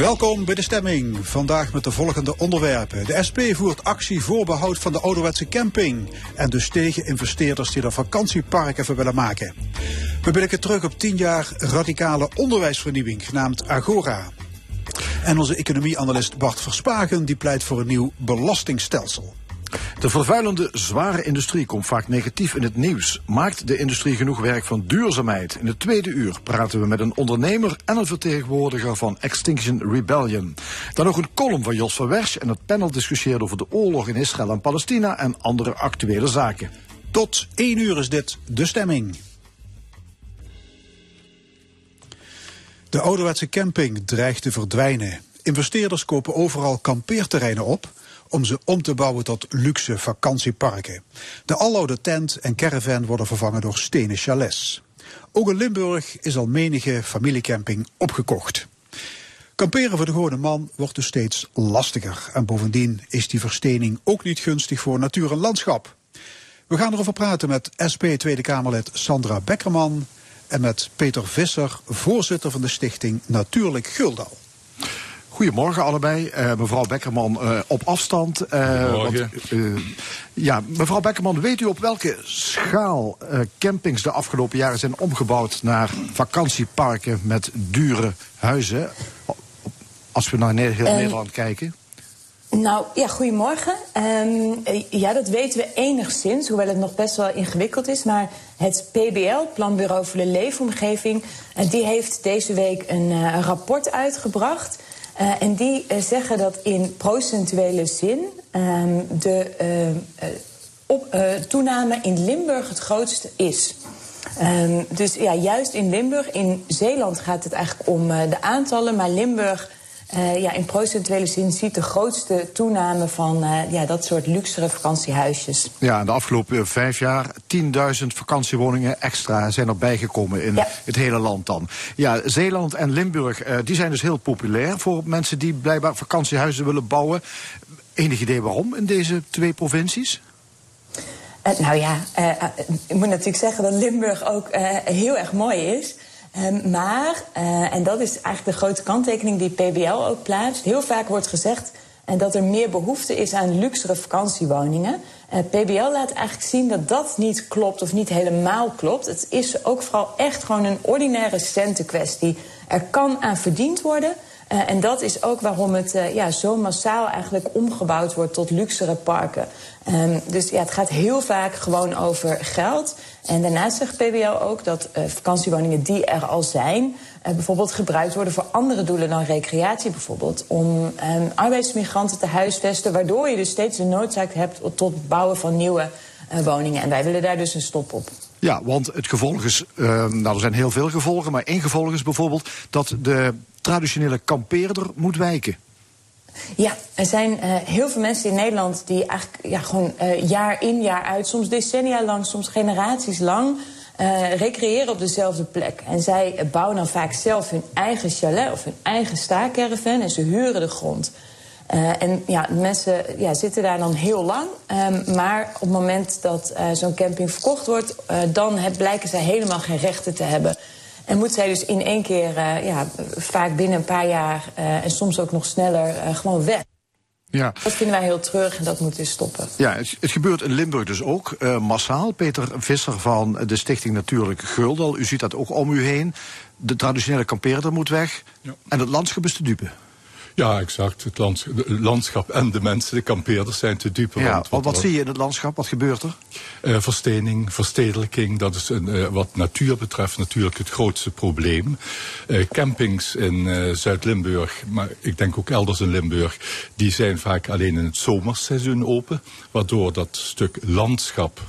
Welkom bij de stemming. Vandaag met de volgende onderwerpen. De SP voert actie voor behoud van de ouderwetse camping. En dus tegen investeerders die er vakantieparken van willen maken. We blikken terug op 10 jaar radicale onderwijsvernieuwing, genaamd Agora. En onze economieanalist Bart Verspagen die pleit voor een nieuw belastingstelsel. De vervuilende zware industrie komt vaak negatief in het nieuws. Maakt de industrie genoeg werk van duurzaamheid? In het tweede uur praten we met een ondernemer en een vertegenwoordiger van Extinction Rebellion. Dan nog een column van Jos van Wersch en het panel discussieert over de oorlog in Israël en Palestina en andere actuele zaken. Tot 1 uur is dit de stemming. De ouderwetse camping dreigt te verdwijnen. Investeerders kopen overal kampeerterreinen op om ze om te bouwen tot luxe vakantieparken. De aloude tent en caravan worden vervangen door stenen chalets. Ook in Limburg is al menige familiecamping opgekocht. Kamperen voor de gewone man wordt dus steeds lastiger. En bovendien is die verstening ook niet gunstig voor natuur en landschap. We gaan erover praten met SP Tweede Kamerlid Sandra Bekkerman en met Peter Visser, voorzitter van de stichting Natuurlijk Guldal. Goedemorgen allebei. Uh, mevrouw Bekkerman uh, op afstand. Uh, want, ja, mevrouw Bekkerman, weet u op welke schaal campings de afgelopen jaren zijn omgebouwd naar vakantieparken met dure huizen? Als we naar heel Nederland kijken. Nou ja, goedemorgen. Um, ja, dat weten we enigszins, hoewel het nog best wel ingewikkeld is. Maar het PBL, Planbureau voor de Leefomgeving, die heeft deze week een, een rapport uitgebracht. Uh, en die uh, zeggen dat in procentuele zin um, de uh, op, toename in Limburg het grootste is. Um, dus ja, juist in Limburg, in Zeeland gaat het eigenlijk om de aantallen, maar Limburg uh, ja, in procentuele zin ziet de grootste toename van uh, ja, dat soort luxere vakantiehuisjes. Ja, de afgelopen vijf jaar 10.000 vakantiewoningen extra zijn er bijgekomen in ja. het hele land dan. Ja, Zeeland en Limburg uh, die zijn dus heel populair voor mensen die blijkbaar vakantiehuizen willen bouwen. Enig idee waarom in deze twee provincies? Nou ja, ik moet natuurlijk zeggen dat Limburg ook heel erg mooi is. Um, maar, uh, en dat is eigenlijk de grote kanttekening die PBL ook plaatst. Heel vaak wordt gezegd uh, dat er meer behoefte is aan luxere vakantiewoningen. Uh, PBL laat eigenlijk zien dat dat niet klopt of niet helemaal klopt. Het is ook vooral echt gewoon een ordinaire centenkwestie. Er kan aan verdiend worden. En dat is ook waarom het ja, zo massaal eigenlijk omgebouwd wordt tot luxere parken. Um, dus ja, het gaat heel vaak gewoon over geld. En daarnaast zegt PBL ook dat uh, vakantiewoningen die er al zijn... bijvoorbeeld gebruikt worden voor andere doelen dan recreatie bijvoorbeeld. Om um, arbeidsmigranten te huisvesten... waardoor je dus steeds de noodzaak hebt tot het bouwen van nieuwe woningen. En wij willen daar dus een stop op. Ja, want het gevolg is, uh, nou er zijn heel veel gevolgen, maar één gevolg is bijvoorbeeld dat de traditionele kampeerder moet wijken. Ja, er zijn uh, heel veel mensen in Nederland die eigenlijk ja, gewoon uh, jaar in jaar uit, soms decennia lang, soms generaties lang, uh, recreëren op dezelfde plek. En zij bouwen dan vaak zelf hun eigen chalet of hun eigen staakerven en ze huren de grond. En ja, mensen ja, zitten daar dan heel lang. Um, maar op het moment dat zo'n camping verkocht wordt, dan blijken zij helemaal geen rechten te hebben. En moet zij dus in één keer, ja, vaak binnen een paar jaar en soms ook nog sneller, gewoon weg. Ja. Dat vinden wij heel terug en dat moet dus stoppen. Ja, het, het gebeurt in Limburg dus ook uh, massaal. Peter Visser van de Stichting Natuurlijk Guldal, u ziet dat ook om u heen. De traditionele kampeerder moet weg ja. en het landschap is te dupe. Ja, exact. Het lands landschap en de mensen, de kampeerders, zijn te dupe. Ja, wat, wat zie je in het landschap? Wat gebeurt er? Uh, verstening, verstedelijking, dat is een, uh, wat natuur betreft natuurlijk het grootste probleem. Uh, campings in Zuid-Limburg, maar ik denk ook elders in Limburg, die zijn vaak alleen in het zomerseizoen open. Waardoor dat stuk landschap,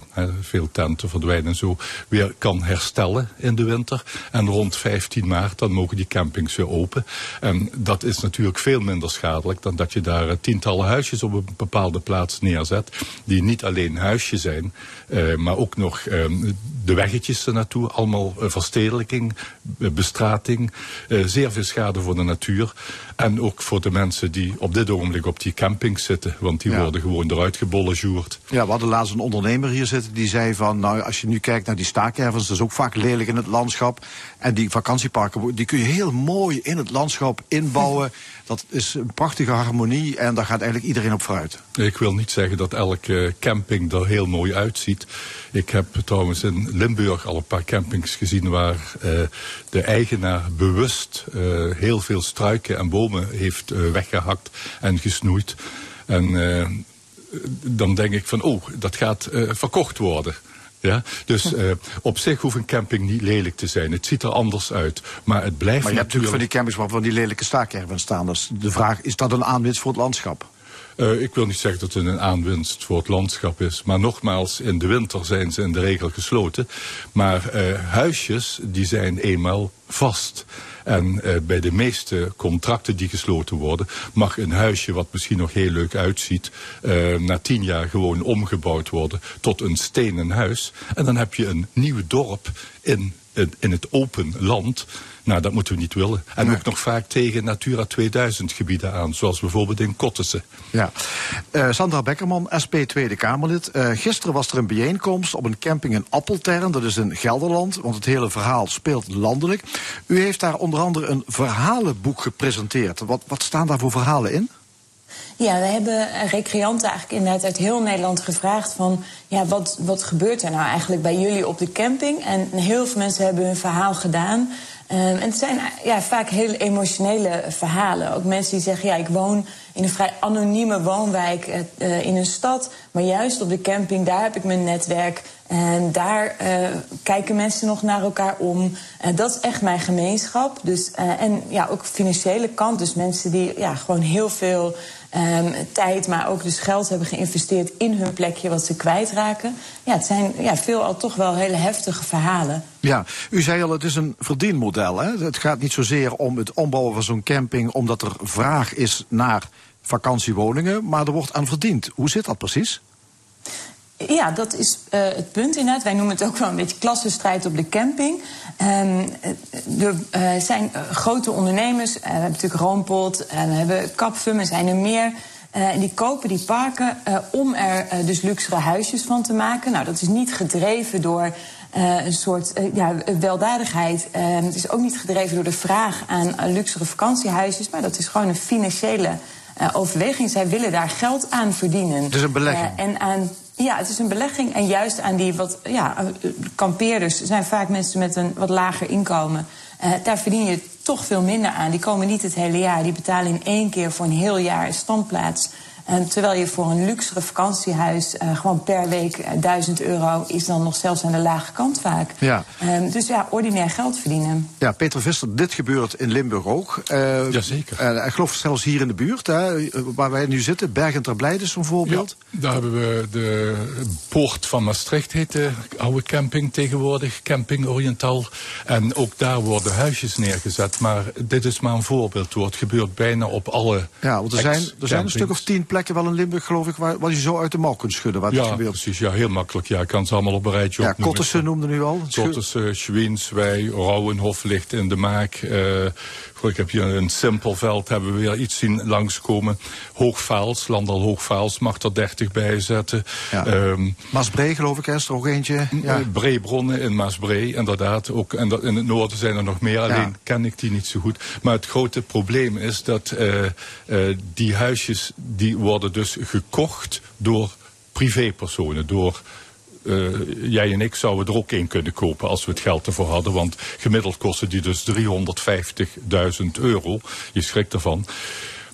veel tenten verdwijnen en zo, weer kan herstellen in de winter. En rond 15 maart, dan mogen die campings weer open. En dat is natuurlijk veel veel minder schadelijk dan dat je daar eh, tientallen huisjes op een bepaalde plaats neerzet. Die niet alleen huisje zijn, maar ook nog ehm, de weggetjes ernaartoe. Allemaal verstedelijking, bestrating, zeer veel schade voor de natuur. En ook voor de mensen die op dit ogenblik op die campings zitten. Want die worden gewoon eruit gebollejoerd. Ja, we hadden laatst een ondernemer hier zitten die zei van... nou, als je nu kijkt naar die staakervens, dat is ook vaak lelijk in het landschap. En die vakantieparken, die kun je heel mooi in het landschap inbouwen. Dat is een prachtige harmonie en daar gaat eigenlijk iedereen op vooruit. Ik wil niet zeggen dat elke camping er heel mooi uitziet. Ik heb trouwens in Limburg al een paar campings gezien waar uh, de eigenaar bewust uh, heel veel struiken en bomen heeft uh, weggehakt en gesnoeid. En dan denk ik van, oh, dat gaat verkocht worden. Ja? Dus uh, op zich hoeft een camping niet lelijk te zijn. Het ziet er anders uit. Maar het blijft Maar je hebt natuurlijk van die campings waarvan die lelijke staakerven staan. Dus de vraag, is dat een aanwinst voor het landschap? Uh, ik wil niet zeggen dat het een aanwinst voor het landschap is. Maar nogmaals, in de winter zijn ze in de regel gesloten. Maar uh, huisjes, die zijn eenmaal vast. En uh, bij de meeste contracten die gesloten worden... mag een huisje wat misschien nog heel leuk uitziet... Uh, na tien jaar gewoon omgebouwd worden tot een stenen huis. En dan heb je een nieuw dorp in, in het open land... Nou, dat moeten we niet willen. En nee. ook nog vaak tegen Natura 2000 gebieden aan, zoals bijvoorbeeld in Kottense. Ja. Uh, Sandra Beckerman, SP Tweede Kamerlid. Uh, gisteren was er een bijeenkomst op een camping in Appeltern, dat is in Gelderland, want het hele verhaal speelt landelijk. U heeft daar onder andere een verhalenboek gepresenteerd. Wat, wat staan daar voor verhalen in? Ja, we hebben recreanten eigenlijk inderdaad uit heel Nederland gevraagd van... ja, wat, wat gebeurt er nou eigenlijk bij jullie op de camping? En heel veel mensen hebben hun verhaal gedaan. Um, en het zijn ja, vaak hele emotionele verhalen. Ook mensen die zeggen, ja, ik woon in een vrij anonieme woonwijk uh, in een stad... maar juist op de camping, daar heb ik mijn netwerk... En daar uh, kijken mensen nog naar elkaar om. Dat is echt mijn gemeenschap. Dus, uh, en ja, ook financiële kant. Dus mensen die ja, gewoon heel veel um, tijd, maar ook dus geld hebben geïnvesteerd in hun plekje wat ze kwijtraken. Ja, het zijn ja, veelal toch wel hele heftige verhalen. Ja, u zei al, het is een verdienmodel. Hè? Het gaat niet zozeer om het ombouwen van zo'n camping omdat er vraag is naar vakantiewoningen, maar er wordt aan verdiend. Hoe zit dat precies? Ja, dat is uh, het punt inderdaad. Wij noemen het ook wel een beetje klassenstrijd op de camping. Um, er uh, zijn grote ondernemers. Uh, we hebben natuurlijk Roompot, we hebben Kapfum, er zijn er meer. en die kopen die parken om er dus luxere huisjes van te maken. Nou, dat is niet gedreven door een soort ja, weldadigheid. Ehm, het is ook niet gedreven door de vraag aan luxere vakantiehuisjes. Maar dat is gewoon een financiële overweging. Zij willen daar geld aan verdienen. Is een belegging. en aan ja, het is een belegging. En juist aan die wat ja, kampeerders zijn vaak mensen met een wat lager inkomen. Uh, daar verdien je toch veel minder aan. Die komen niet het hele jaar. Die betalen in één keer voor een heel jaar standplaats. Um, terwijl je voor een luxere vakantiehuis uh, gewoon per week uh, 1000 euro is dan nog zelfs aan de lage kant vaak. Ja. Um, dus ja, ordinair geld verdienen. Ja, Peter Visser, dit gebeurt in Limburg ook. Uh, Jazeker. ik geloof zelfs hier in de buurt, hè, waar wij nu zitten. Bergen ter Blijde is een voorbeeld. Ja, daar hebben we de Poort van Maastricht, heet de oude camping tegenwoordig. Camping Oriental. En ook daar worden huisjes neergezet. Maar dit is maar een voorbeeld. Het gebeurt bijna op alle Ja, want er zijn, er zijn een stuk of tien plekken wel in Limburg, geloof ik, waar, waar je zo uit de mouw kunt schudden. Waar ja, gebeurt. precies. Ja, heel makkelijk. Ja, ik kan ze allemaal op een rijtje Ja, Kottersen noemde nu al. Kottersen, Schwienswij, Rouwenhof ligt in de Maak. Ik heb hier een Simpelveld, hebben we weer iets zien langskomen. Hoogvaals, Landal Hoogvaals mag er 30 bij zetten. Ja. Um, Maasbree, geloof ik, is er ook eentje. Ja. Breebronnen in Maasbree, inderdaad. Ook, en in het noorden zijn er nog meer, alleen ken ik die niet zo goed. Maar het grote probleem is dat uh, uh, die huisjes, die worden dus gekocht door privépersonen, door uh, jij en ik zouden er ook één kunnen kopen als we het geld ervoor hadden. Want gemiddeld kosten die dus 350.000 euro. Je schrikt ervan.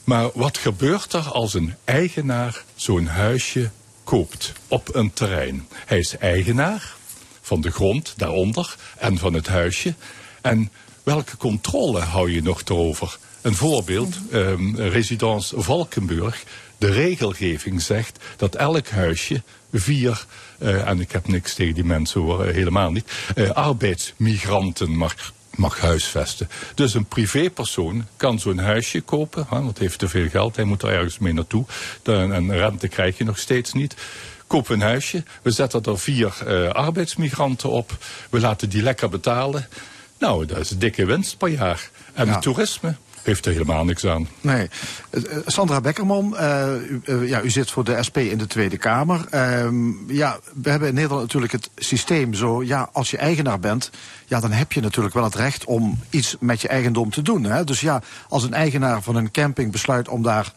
Maar wat gebeurt er als een eigenaar zo'n huisje koopt op een terrein? Hij is eigenaar van de grond daaronder en van het huisje. En welke controle hou je nog erover? Een voorbeeld, um, residence Valkenburg. De regelgeving zegt dat elk huisje vier, en ik heb niks tegen die mensen hoor, helemaal niet, uh, arbeidsmigranten mag mag huisvesten. Dus een privépersoon kan zo'n huisje kopen, hè, want hij heeft te veel geld, hij moet er ergens mee naartoe. Dan, en rente krijg je nog steeds niet kopen een huisje. We zetten er vier arbeidsmigranten op. We laten die lekker betalen. Nou, dat is een dikke winst per jaar. En ja. het toerisme heeft er helemaal niks aan. Nee. Uh, Sandra Beckerman, uh, uh, ja, u zit voor de SP in de Tweede Kamer. Ehm, ja, we hebben in Nederland natuurlijk het systeem zo... ja, als je eigenaar bent, ja, dan heb je natuurlijk wel het recht... om iets met je eigendom te doen. Hè? Dus ja, als een eigenaar van een camping besluit om daar...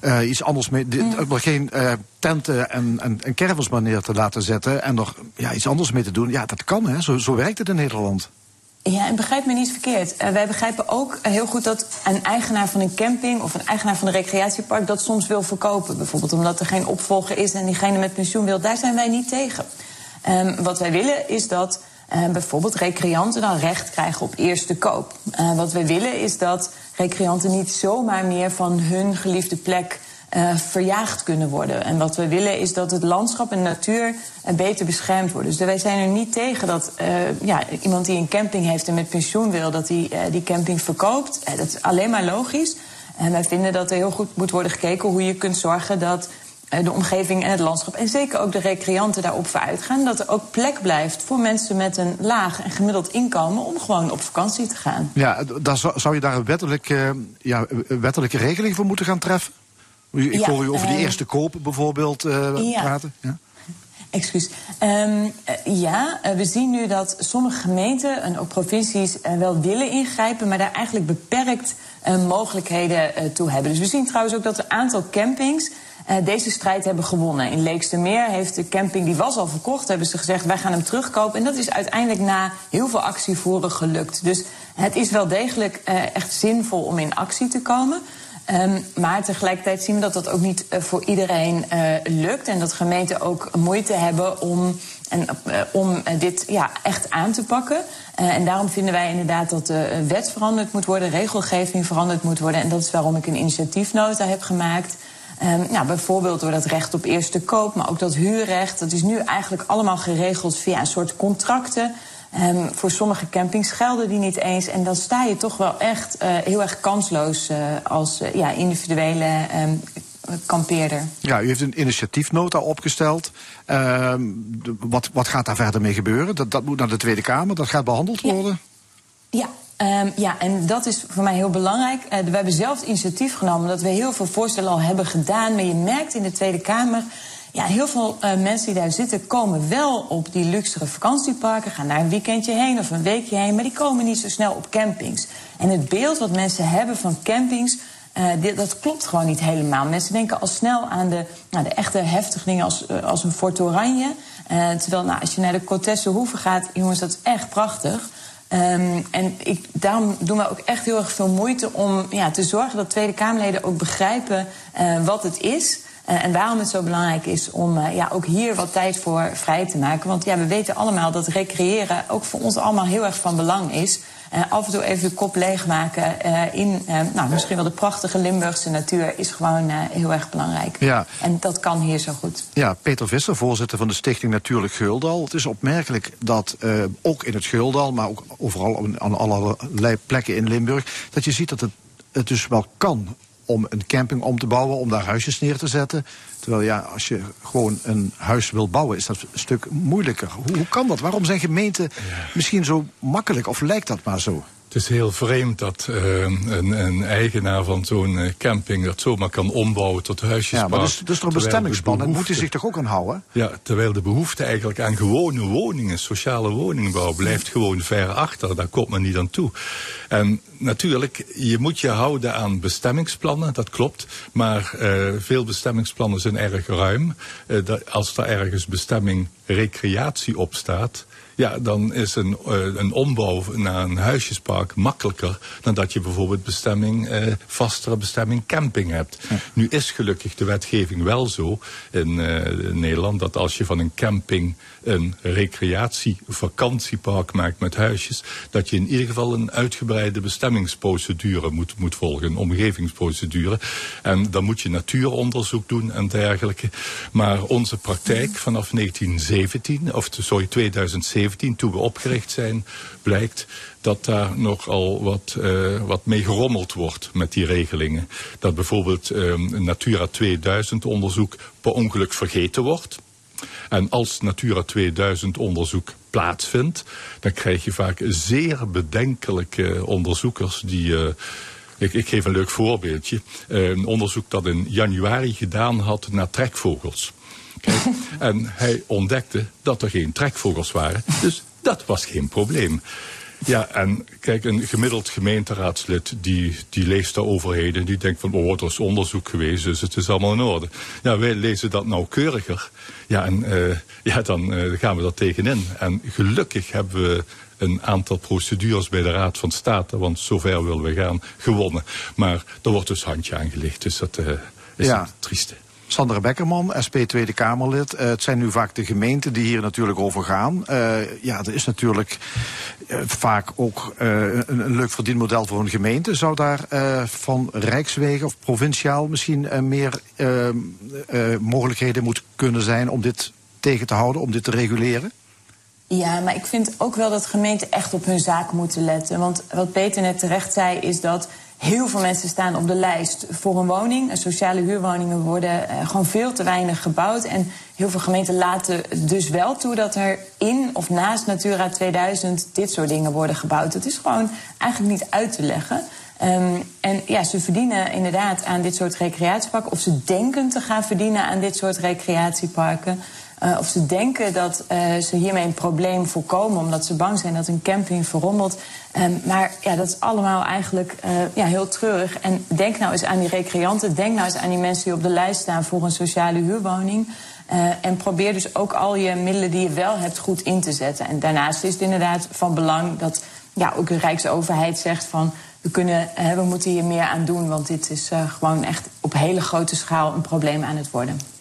Uh, iets anders mee, mm. geen uh, tenten en, en, en caravans maar neer te laten zetten en er ja, iets anders mee te doen. Ja, dat kan, hè? Zo, zo werkt het in Nederland. Ja, en begrijp me niet verkeerd. Uh, wij begrijpen ook heel goed dat een eigenaar van een camping of een eigenaar van een recreatiepark dat soms wil verkopen. Bijvoorbeeld omdat er geen opvolger is en diegene met pensioen wil. Daar zijn wij niet tegen. Um, wat wij willen is dat uh, bijvoorbeeld recreanten dan recht krijgen op eerste koop. Uh, wat wij willen is dat recreanten niet zomaar meer van hun geliefde plek uh, verjaagd kunnen worden. En wat we willen is dat het landschap en natuur uh, beter beschermd worden. Dus wij zijn er niet tegen dat uh, ja, iemand die een camping heeft en met pensioen wil, dat hij die camping verkoopt. dat is alleen maar logisch. En wij vinden dat er heel goed moet worden gekeken hoe je kunt zorgen dat de omgeving en het landschap en zeker ook de recreanten daarop vooruit gaan. Dat er ook plek blijft voor mensen met een laag en gemiddeld inkomen om gewoon op vakantie te gaan. Ja, dan zou je daar een wettelijk, ja, wettelijke regeling voor moeten gaan treffen? Ik ja, hoor u over die uh, eerste kopen bijvoorbeeld ja. praten. Ja. Excuus. Um, uh, ja, we zien nu dat sommige gemeenten en ook provincies wel willen ingrijpen, maar daar eigenlijk beperkt mogelijkheden toe hebben. Dus we zien trouwens ook dat een aantal campings deze strijd hebben gewonnen. In Leekstermeer heeft de camping, die was al verkocht, hebben ze gezegd wij gaan hem terugkopen. En dat is uiteindelijk na heel veel actievoeren gelukt. Dus het is wel degelijk echt zinvol om in actie te komen. Um, maar tegelijkertijd zien we dat dat ook niet uh, voor iedereen uh, lukt. En dat gemeenten ook moeite hebben om, en, uh, om dit ja, echt aan te pakken. en daarom vinden wij inderdaad dat de wet veranderd moet worden, regelgeving veranderd moet worden. En dat is waarom ik een initiatiefnota heb gemaakt. Nou, bijvoorbeeld door dat recht op eerste koop, maar ook dat huurrecht. Dat is nu eigenlijk allemaal geregeld via een soort contracten. Um, voor sommige campings gelden die niet eens. En dan sta je toch wel echt uh, heel erg kansloos uh, als uh, ja, individuele um, kampeerder. Ja, u heeft een initiatiefnota opgesteld. Ehm, wat, wat gaat daar verder mee gebeuren? Dat, dat moet naar de Tweede Kamer, dat gaat behandeld worden? Ja. Um, ja, en dat is voor mij heel belangrijk. Uh, we hebben zelf het initiatief genomen dat we heel veel voorstellen al hebben gedaan. Maar je merkt in de Tweede Kamer ja, heel veel uh, mensen die daar zitten komen wel op die luxere vakantieparken, gaan daar een weekendje heen of een weekje heen, maar die komen niet zo snel op campings. En het beeld wat mensen hebben van campings, uh, dit, dat klopt gewoon niet helemaal. Mensen denken al snel aan de, nou, de echte heftige dingen als, uh, als een Fort Oranje. terwijl nou, als je naar de Cotesse Hoeve gaat, jongens, dat is echt prachtig. Um, en ik, daarom doen we ook echt heel erg veel moeite om ja, te zorgen dat Tweede Kamerleden ook begrijpen wat het is. Uh, en waarom het zo belangrijk is om uh, ja, ook hier wat tijd voor vrij te maken. Want ja, we weten allemaal dat recreëren ook voor ons allemaal heel erg van belang is. Uh, af en toe even de kop leegmaken in nou, misschien wel de prachtige Limburgse natuur is gewoon heel erg belangrijk. Ja. En dat kan hier zo goed. Ja, Peter Visser, voorzitter van de Stichting Natuurlijk Geldal. Het is opmerkelijk dat ook in het Geldal, maar ook overal aan allerlei plekken in Limburg, dat je ziet dat het, het dus wel kan om een camping om te bouwen, om daar huisjes neer te zetten. Terwijl ja, als je gewoon een huis wil bouwen, is dat een stuk moeilijker. Hoe, hoe kan dat? Waarom zijn gemeenten misschien zo makkelijk, of lijkt dat maar zo? Het is heel vreemd dat uh, een, een, eigenaar van zo'n uh, camping dat zomaar kan ombouwen tot huisjespark. Ja, maar dus, dus er een bestemmingsplan, en moet hij zich toch ook aan houden? Ja, terwijl de behoefte eigenlijk aan gewone woningen, sociale woningbouw, blijft gewoon ver achter. Daar komt men niet aan toe. En natuurlijk, je moet je houden aan bestemmingsplannen, dat klopt. Maar uh, veel bestemmingsplannen zijn erg ruim. Dat, als er ergens bestemming recreatie op staat ja, dan is een, uh, een ombouw naar een huisjespark makkelijker dan dat je bijvoorbeeld bestemming, uh, vastere bestemming camping hebt. Nu is gelukkig de wetgeving wel zo in uh, Nederland dat als je van een camping een recreatie, vakantiepark maakt met huisjes, dat je in ieder geval een uitgebreide bestemmingsprocedure moet, moet volgen, een omgevingsprocedure. En dan moet je natuuronderzoek doen en dergelijke. Maar onze praktijk vanaf 1917, of sorry, 2017 2017, toen we opgericht zijn, blijkt dat daar nogal wat, uh, wat mee gerommeld wordt met die regelingen. Dat bijvoorbeeld um, Natura 2000 onderzoek per ongeluk vergeten wordt. En als Natura 2000 onderzoek plaatsvindt, dan krijg je vaak zeer bedenkelijke onderzoekers die... Uh, ik, ik, geef een leuk voorbeeldje. Uh, een onderzoek dat in januari gedaan had naar trekvogels. En hij ontdekte dat er geen trekvogels waren. Dus dat was geen probleem. Ja, en kijk, een gemiddeld gemeenteraadslid die, die leest de overheden... die denkt van, oh, er is onderzoek geweest, dus het is allemaal in orde. Ja, wij lezen dat nauwkeuriger. Ja, en uh, ja, dan uh, gaan we er tegenin. En gelukkig hebben we een aantal procedures bij de Raad van State... want zover willen we gaan, gewonnen. Maar er wordt dus handje aangelegd, dus dat uh, is ja. het trieste. Sandra Beckerman, SP Tweede Kamerlid. Uh, het zijn nu vaak de gemeenten die hier natuurlijk over gaan. Uh, ja, er is natuurlijk uh, vaak ook een, een, leuk verdienmodel voor een gemeente. Zou daar van Rijkswegen of provinciaal misschien meer mogelijkheden moeten kunnen zijn om dit tegen te houden, om dit te reguleren? Ja, maar ik vind ook wel dat gemeenten echt op hun zaak moeten letten. Want wat Peter net terecht zei, is dat Heel veel mensen staan op de lijst voor een woning. Sociale huurwoningen worden uh, gewoon veel te weinig gebouwd. En heel veel gemeenten laten dus wel toe dat er in of naast Natura 2000 dit soort dingen worden gebouwd. Dat is gewoon eigenlijk niet uit te leggen. Um, en ja, ze verdienen inderdaad aan dit soort recreatieparken. Of ze denken te gaan verdienen aan dit soort recreatieparken. Uh, of ze denken dat uh, ze hiermee een probleem voorkomen omdat ze bang zijn dat een camping verrommelt. Um, maar ja, dat is allemaal eigenlijk uh, ja, heel treurig. En denk nou eens aan die recreanten. Denk nou eens aan die mensen die op de lijst staan voor een sociale huurwoning. en probeer dus ook al je middelen die je wel hebt goed in te zetten. En daarnaast is het inderdaad van belang dat ja, ook de Rijksoverheid zegt van we, kunnen, we moeten hier meer aan doen. Want dit is gewoon echt op hele grote schaal een probleem aan het worden.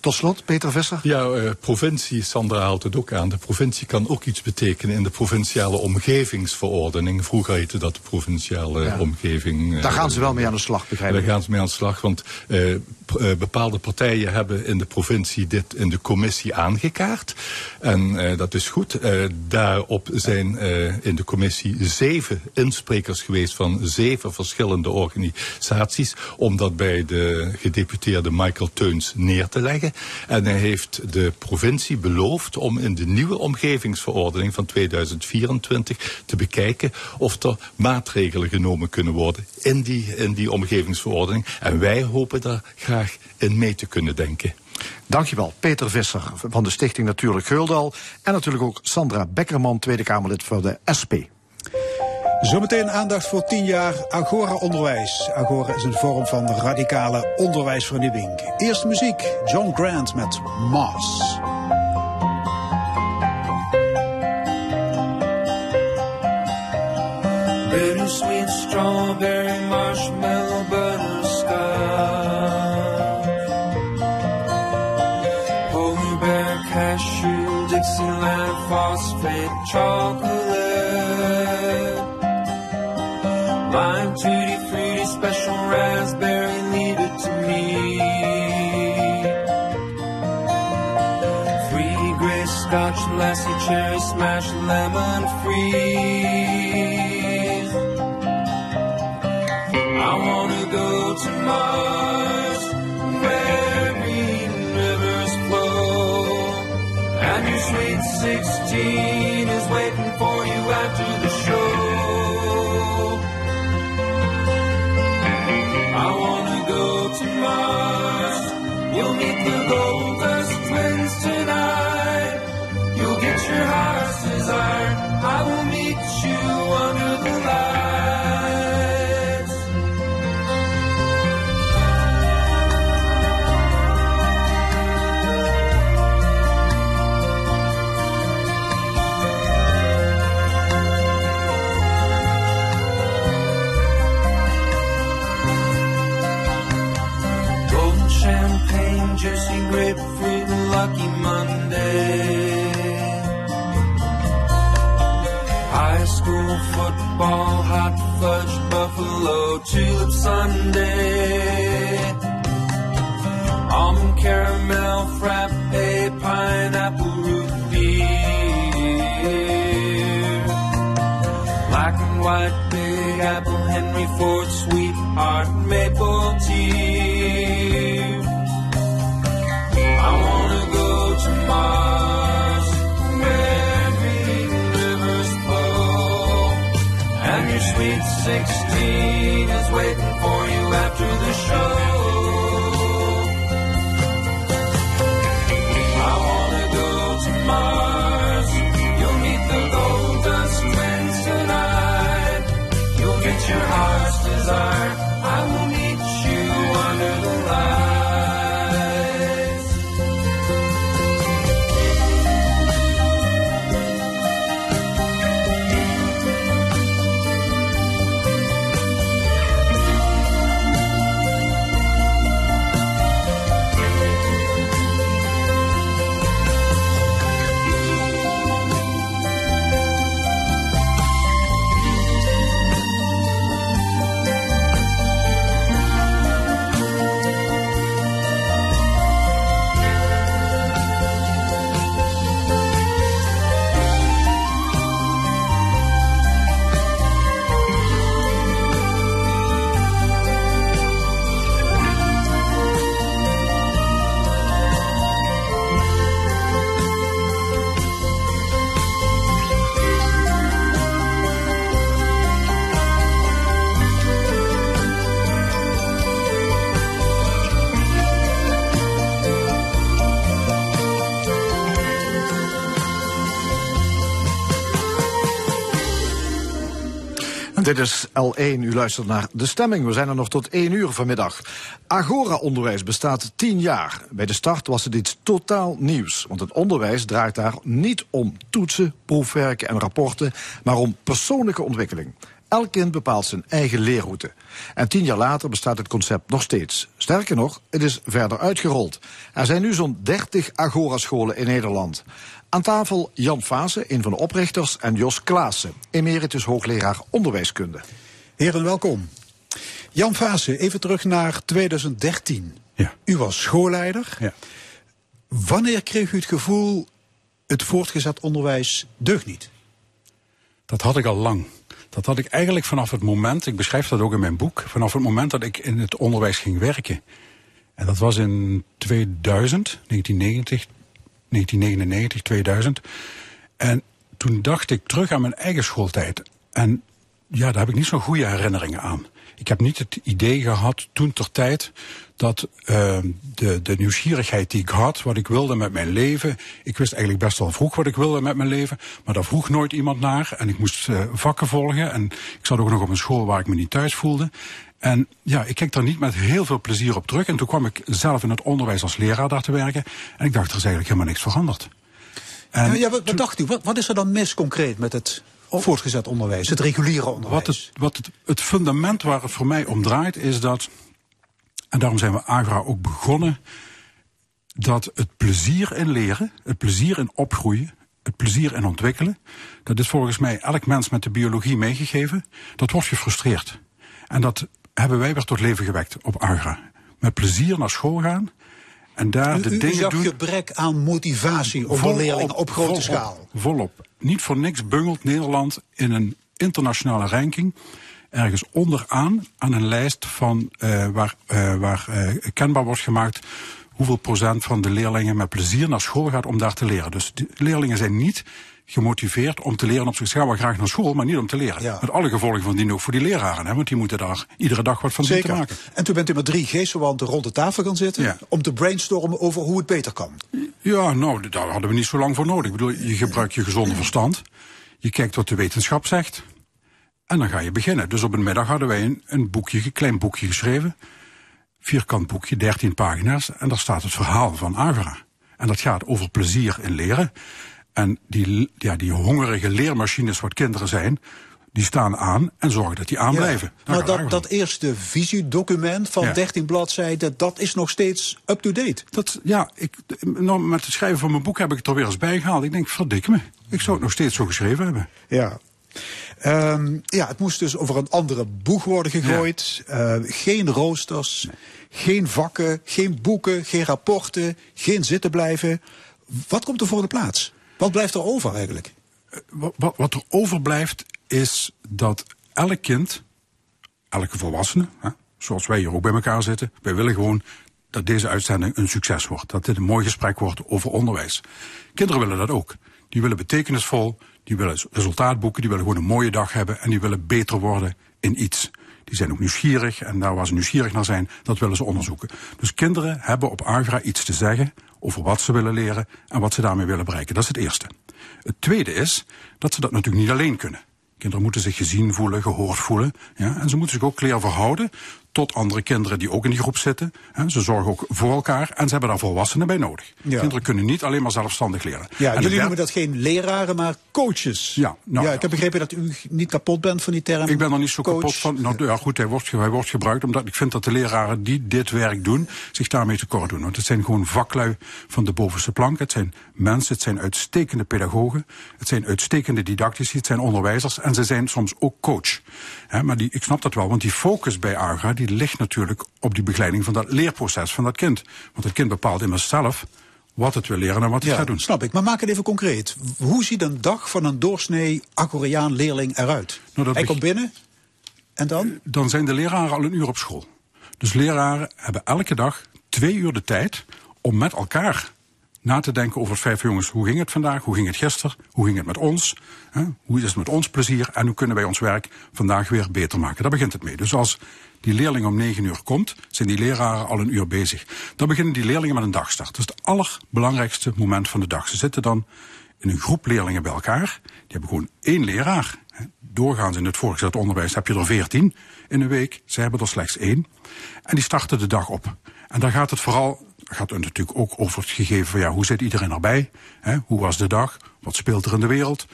Tot slot, Peter Visser. Ja, uh, provincie, Sandra haalt het ook aan. De provincie kan ook iets betekenen in de provinciale omgevingsverordening. Vroeger heette dat de provinciale ja. omgeving. Uh, Daar gaan ze wel mee aan de slag, begrijp ik. Daar gaan ze mee aan de slag, want uh, bepaalde partijen hebben in de provincie dit in de commissie aangekaart. En dat is goed. daarop zijn in de commissie zeven insprekers geweest van zeven verschillende organisaties. Om dat bij de gedeputeerde Michael Teuns neer te leggen. En hij heeft de provincie beloofd om in de nieuwe omgevingsverordening van 2024 te bekijken of er maatregelen genomen kunnen worden in die, in die omgevingsverordening. En wij hopen daar graag in mee te kunnen denken. Dankjewel, Peter Visser van de Stichting Natuurlijk Geldal. En natuurlijk ook Sandra Beckerman, Tweede Kamerlid voor de SP. Zometeen aandacht voor 10 jaar Agora Onderwijs. Agora is een vorm van radicale onderwijsvernieuwing. Eerst muziek, John Grant met Mars. Bittersweet strawberry marshmallow butterscotch Polar bear cashew Dixieland phosphate chocolate Lime, tutti fruity, special raspberry, leave it to me. Free gray scotch, lassie, cherry, smash, lemon freeze. 16 is waiting for you after the show. I wanna go to Mars. You'll meet the Goldust twins tonight. You'll get your heart's desire. I will meet you under the light. juicy grapefruit lucky Monday. High school football, hot fudge, buffalo, tulip Sunday. Almond caramel, frappe, pineapple root beer. Black and white, big apple, Henry Ford, sweetheart, maple tea. Sweet sixteen is waiting for you after the show. I wanna go to Mars. You'll meet the tonight. You'll get your heart's desire. Dit is L1, u luistert naar De Stemming. We zijn er nog tot 1 uur vanmiddag. Agora-onderwijs bestaat 10 jaar. Bij de start was het iets totaal nieuws. Want het onderwijs draait daar niet om toetsen, proefwerken en rapporten... maar om persoonlijke ontwikkeling. Elk kind bepaalt zijn eigen leerroute. En tien jaar later bestaat het concept nog steeds. Sterker nog, het is verder uitgerold. Er zijn nu zo'n 30 Agora-scholen in Nederland. Aan tafel Jan Vase, een van de oprichters, en Jos Klaassen, emeritus hoogleraar onderwijskunde. Heren, welkom. Jan Vase, even terug naar 2013. Ja. U was schoolleider. Ja. Wanneer kreeg u het gevoel, het voortgezet onderwijs deugt niet? Dat had ik al lang. Dat had ik eigenlijk vanaf het moment, ik beschrijf dat ook in mijn boek, vanaf het moment dat ik in het onderwijs ging werken. En dat was in 2000, 1990, 1999, 2000. En toen dacht ik terug aan mijn eigen schooltijd. En ja, daar heb ik niet zo'n goede herinneringen aan. Ik heb niet het idee gehad toen ter tijd dat uh, de, de nieuwsgierigheid die ik had, wat ik wilde met mijn leven. Ik wist eigenlijk best wel vroeg wat ik wilde met mijn leven, maar daar vroeg nooit iemand naar. En ik moest uh, vakken volgen. En ik zat ook nog op een school waar ik me niet thuis voelde. En ja, ik kijk daar niet met heel veel plezier op terug. En toen kwam ik zelf in het onderwijs als leraar daar te werken. En ik dacht, er is eigenlijk helemaal niks veranderd. En ja, ja, wat, wat dacht u? Wat, wat is er dan mis concreet met het voortgezet onderwijs, het reguliere onderwijs? Wat, het, wat het, het fundament waar het voor mij om draait is dat, en daarom zijn we Agra ook begonnen, dat het plezier in leren, het plezier in opgroeien, het plezier in ontwikkelen, dat is volgens mij elk mens met de biologie meegegeven, dat wordt gefrustreerd. En dat hebben wij weer tot leven gewekt op Agra. Met plezier naar school gaan. En daar u, de u, dingen zag doen. gebrek aan motivatie onder leerlingen op grote volop, schaal. Volop. Niet voor niks bungelt Nederland in een internationale ranking ergens onderaan aan een lijst van uh, waar, uh, waar uh, kenbaar wordt gemaakt hoeveel procent van de leerlingen met plezier naar school gaat om daar te leren. Dus de leerlingen zijn niet gemotiveerd om te leren op zich. Ze gaan wel graag naar school, maar niet om te leren. Ja. Met alle gevolgen van die ook voor die leraren. Hè, want die moeten daar iedere dag wat van zien te maken. En toen bent u met drie geestverwanten rond de tafel gaan zitten Ja. om te brainstormen over hoe het beter kan. Ja, nou, daar hadden we niet zo lang voor nodig. Ik bedoel, je gebruikt je gezonde verstand. Je kijkt wat de wetenschap zegt. En dan ga je beginnen. Dus op een middag hadden wij een, een boekje, een klein boekje geschreven. Vierkant boekje, 13 pagina's. En daar staat het verhaal van Agora. En dat gaat over plezier in leren. En die, ja, die hongerige leermachines wat kinderen zijn, die staan aan en zorgen dat die aanblijven. Maar gaat dat, dat eerste visiedocument van Ja. 13 bladzijden, dat is nog steeds up-to-date. Dat, ja, ik, nou, met het schrijven van mijn boek heb ik het er weer eens bij gehaald. Ik denk, verdik me. Ik zou het nog steeds zo geschreven hebben. Ja. Ehm, ja, het moest dus over een andere boeg worden gegooid. Eh, geen roosters, geen vakken, geen boeken, geen rapporten, geen zitten blijven. Wat komt er voor de plaats? Wat blijft er over eigenlijk? Wat, wat, wat er overblijft is dat elk kind elke volwassene, hè, zoals wij hier ook bij elkaar zitten, wij willen gewoon dat deze uitzending een succes wordt. Dat dit een mooi gesprek wordt over onderwijs. Kinderen willen dat ook. Die willen betekenisvol, die willen resultaat boeken, die willen gewoon een mooie dag hebben en die willen beter worden in iets. Die zijn ook nieuwsgierig en daar waar ze nieuwsgierig naar zijn, dat willen ze onderzoeken. Dus kinderen hebben op Agra iets te zeggen over wat ze willen leren en wat ze daarmee willen bereiken. Dat is het eerste. Het tweede is dat ze dat natuurlijk niet alleen kunnen. Kinderen moeten zich gezien voelen, gehoord voelen. Ja, en ze moeten zich ook leren verhouden tot andere kinderen die ook in die groep zitten. Ze zorgen ook voor elkaar en ze hebben daar volwassenen bij nodig. Ja. Kinderen kunnen niet alleen maar zelfstandig leren. Ja, En jullie noemen dat geen leraren, maar coaches. Ja, nou, ja, ja. ik heb begrepen dat u niet kapot bent van die term. Ik ben er niet zo coach. kapot van. Nou ja, goed, hij wordt, hij wordt gebruikt omdat ik vind dat de leraren die dit werk doen, zich daarmee tekort doen. Want het zijn gewoon vaklui van de bovenste plank. Het zijn mensen, het zijn uitstekende pedagogen, het zijn uitstekende didactici, het zijn onderwijzers en ze zijn soms ook coach. Maar die, ik snap dat wel, want die focus bij AGA die ligt natuurlijk op die begeleiding van dat leerproces van dat kind. Want het kind bepaalt immers zelf wat het wil leren en wat het Ja, gaat doen. snap ik. Maar maak het even concreet. Hoe ziet een dag van een doorsnee Koreaan leerling eruit? Nou, Hij komt binnen en dan? dan zijn de leraren al een uur op school. Dus leraren hebben elke dag twee uur de tijd om met elkaar na te denken over vijf jongens. Hoe ging het vandaag? Hoe ging het gisteren? Hoe ging het met ons? Hè? Hoe is het met ons plezier? En hoe kunnen wij ons werk vandaag weer beter maken? Daar begint het mee. Dus als die leerling om negen uur komt, zijn die leraren al een uur bezig. Dan beginnen die leerlingen met een dagstart. Dat is het allerbelangrijkste moment van de dag. Ze zitten dan in een groep leerlingen bij elkaar. Die hebben gewoon één leraar. Doorgaans in het voortgezet onderwijs heb je er veertien in een week. Ze hebben er slechts één. En die starten de dag op. En daar gaat het vooral, gaat het natuurlijk ook over het gegeven van ja, hoe zit iedereen erbij? Hè? Hoe was de dag? Wat speelt er in de wereld?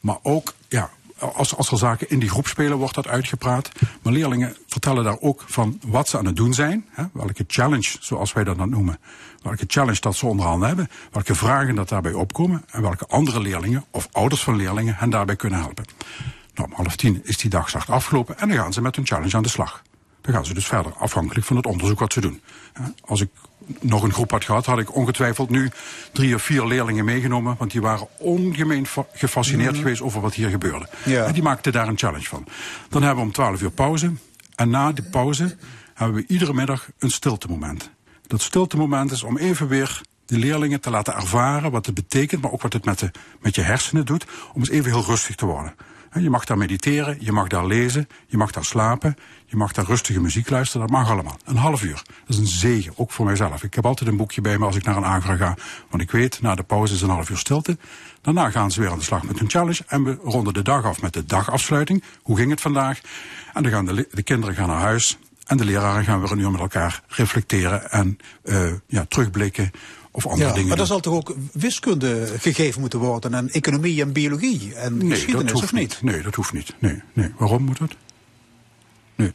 Maar ook, ja, als, als er zaken in die groep spelen, wordt dat uitgepraat. Maar leerlingen vertellen daar ook van wat ze aan het doen zijn. Hè? Welke challenge, zoals wij dat dan noemen. Welke challenge dat ze onderhand hebben. Welke vragen dat daarbij opkomen. En welke andere leerlingen of ouders van leerlingen hen daarbij kunnen helpen. Nou, om half tien is die dagstart afgelopen en dan gaan ze met hun challenge aan de slag. Dan gaan ze dus verder, afhankelijk van het onderzoek wat ze doen. Als ik nog een groep had gehad, had ik ongetwijfeld nu drie of vier leerlingen meegenomen. Want die waren ongemeen fa- gefascineerd geweest over wat hier gebeurde. Ja. En die maakten daar een challenge van. Dan hebben we om twaalf uur pauze. En na de pauze hebben we iedere middag een stiltemoment. Dat stiltemoment is om even weer de leerlingen te laten ervaren wat het betekent, maar ook wat het met, de, met je hersenen doet, om eens even heel rustig te worden. Je mag daar mediteren, je mag daar lezen, je mag daar slapen, je mag daar rustige muziek luisteren, dat mag allemaal. Een half uur. Dat is een zegen, ook voor mijzelf. Ik heb altijd een boekje bij me als ik naar een agra ga, want ik weet, na de pauze is een half uur stilte. Daarna gaan ze weer aan de slag met hun challenge en we ronden de dag af met de dagafsluiting. Hoe ging het vandaag? En dan gaan de, de kinderen gaan naar huis en de leraren gaan weer een uur met elkaar reflecteren en eh, ja, terugblikken of andere Ja, dingen. maar er zal toch ook wiskunde gegeven moeten worden en economie en biologie en Nee, geschiedenis, dat hoeft of niet? Nee, dat hoeft niet. Nee, nee. Waarom moet dat? Nee.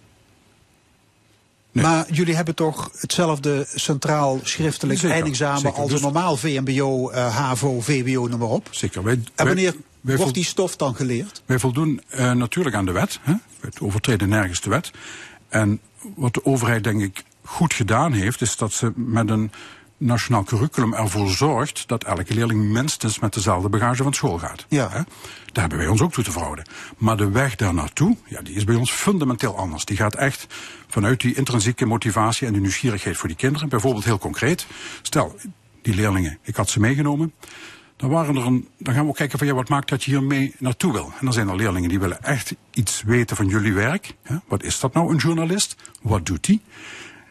Nee. Maar jullie hebben toch hetzelfde centraal schriftelijk Zeker, eindexamen zeker. als Dus- een normaal VMBO, eh, HAVO, VWO, noem maar op. Zeker. Wij, En wanneer wij wordt die stof dan geleerd? Wij voldoen eh, natuurlijk aan de wet. Hè? We overtreden nergens de wet. En wat de overheid denk ik goed gedaan heeft, is dat ze met een nationaal curriculum ervoor zorgt dat elke leerling minstens met dezelfde bagage van school gaat. Ja. Hè? Daar hebben wij ons ook toe te verhouden. Maar de weg daar naartoe, ja, die is bij ons fundamenteel anders. Die gaat echt vanuit die intrinsieke motivatie en de nieuwsgierigheid voor die kinderen. Bijvoorbeeld heel concreet. Stel, die leerlingen, ik had ze meegenomen. Dan, waren er een, dan gaan we ook kijken van ja, wat maakt dat je hiermee naartoe wil. En dan zijn er leerlingen die willen echt iets weten van jullie werk. Hè? Wat is dat nou, een journalist? Wat doet die?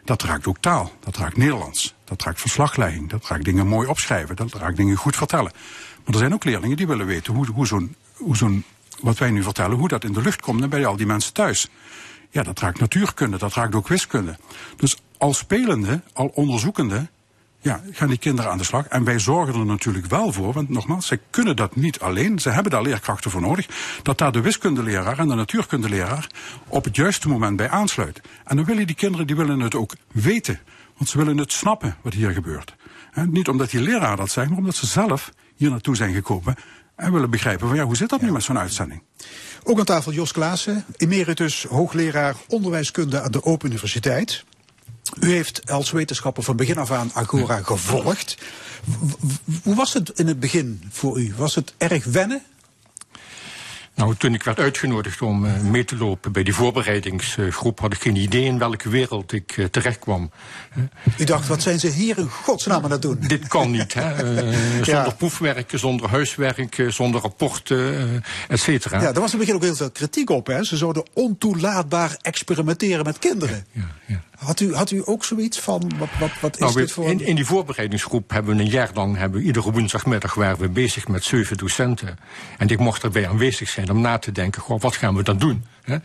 Dat raakt ook taal, dat raakt Nederlands, dat raakt verslaglegging, dat raakt dingen mooi opschrijven, dat raakt dingen goed vertellen. Maar er zijn ook leerlingen die willen weten hoe, hoe zo'n, wat wij nu vertellen, hoe dat in de lucht komt bij al die mensen thuis. Ja, dat raakt natuurkunde, dat raakt ook wiskunde. Dus al spelende, al onderzoekende, ja, gaan die kinderen aan de slag. En wij zorgen er natuurlijk wel voor, want nogmaals, zij kunnen dat niet alleen. Ze hebben daar leerkrachten voor nodig. Dat daar de wiskundeleraar en de natuurkundeleraar op het juiste moment bij aansluiten. En dan willen die kinderen, die willen het ook weten. Want ze willen het snappen wat hier gebeurt. En niet omdat die leraar dat zegt, maar omdat ze zelf hier naartoe zijn gekomen. En willen begrijpen van ja, hoe zit dat nu met zo'n uitzending? Ook aan tafel Jos Klaassen, emeritus hoogleraar onderwijskunde aan de Open Universiteit. U heeft als wetenschapper van begin af aan Agora gevolgd. Hoe was het in het begin voor u? Was het erg wennen? Nou, toen ik werd uitgenodigd om eh, mee te lopen bij die voorbereidingsgroep, had ik geen idee in welke wereld ik uh, terecht kwam. U dacht, wat zijn ze hier in godsnaam aan het doen? Dit kan niet, hè? Uh, zonder Ja. proefwerk, zonder huiswerk, zonder rapporten, et cetera. Ja, er was in het begin ook heel veel kritiek op. Hè? Ze zouden ontoelaatbaar experimenteren met kinderen. Ja, ja. Had, u, had u ook zoiets van, wat, wat, wat is Nou, we- dit voor... in, in die voorbereidingsgroep hebben we een jaar lang, hebben we iedere woensdagmiddag waren we bezig met zeven docenten. En ik mocht erbij aanwezig zijn om na te denken, goh, wat gaan we dan doen? Hè?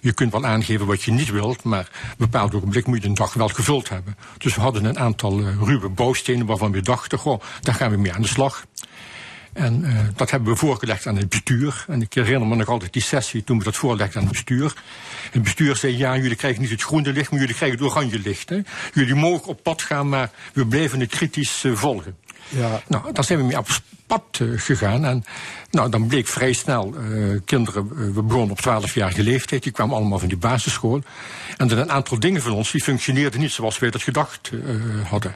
Je kunt wel aangeven wat je niet wilt, maar op een bepaald ogenblik moet je een dag wel gevuld hebben. Dus we hadden een aantal eh, ruwe bouwstenen waarvan we dachten, goh, daar gaan we mee aan de slag. En eh, dat hebben we voorgelegd aan het bestuur. En ik herinner me nog altijd die sessie toen we dat voorlegden aan het bestuur. Het bestuur zei, ja, jullie krijgen niet het groene licht, maar jullie krijgen het oranje licht. Hè. Jullie mogen op pad gaan, maar we blijven het kritisch eh, volgen. Ja. Nou, daar zijn we mee op pad eh, gegaan. En nou, dan bleek vrij snel, eh, kinderen, we begonnen op 12-jarige leeftijd, die kwamen allemaal van die basisschool. En er een aantal dingen van ons, die functioneerden niet zoals wij dat gedacht hadden.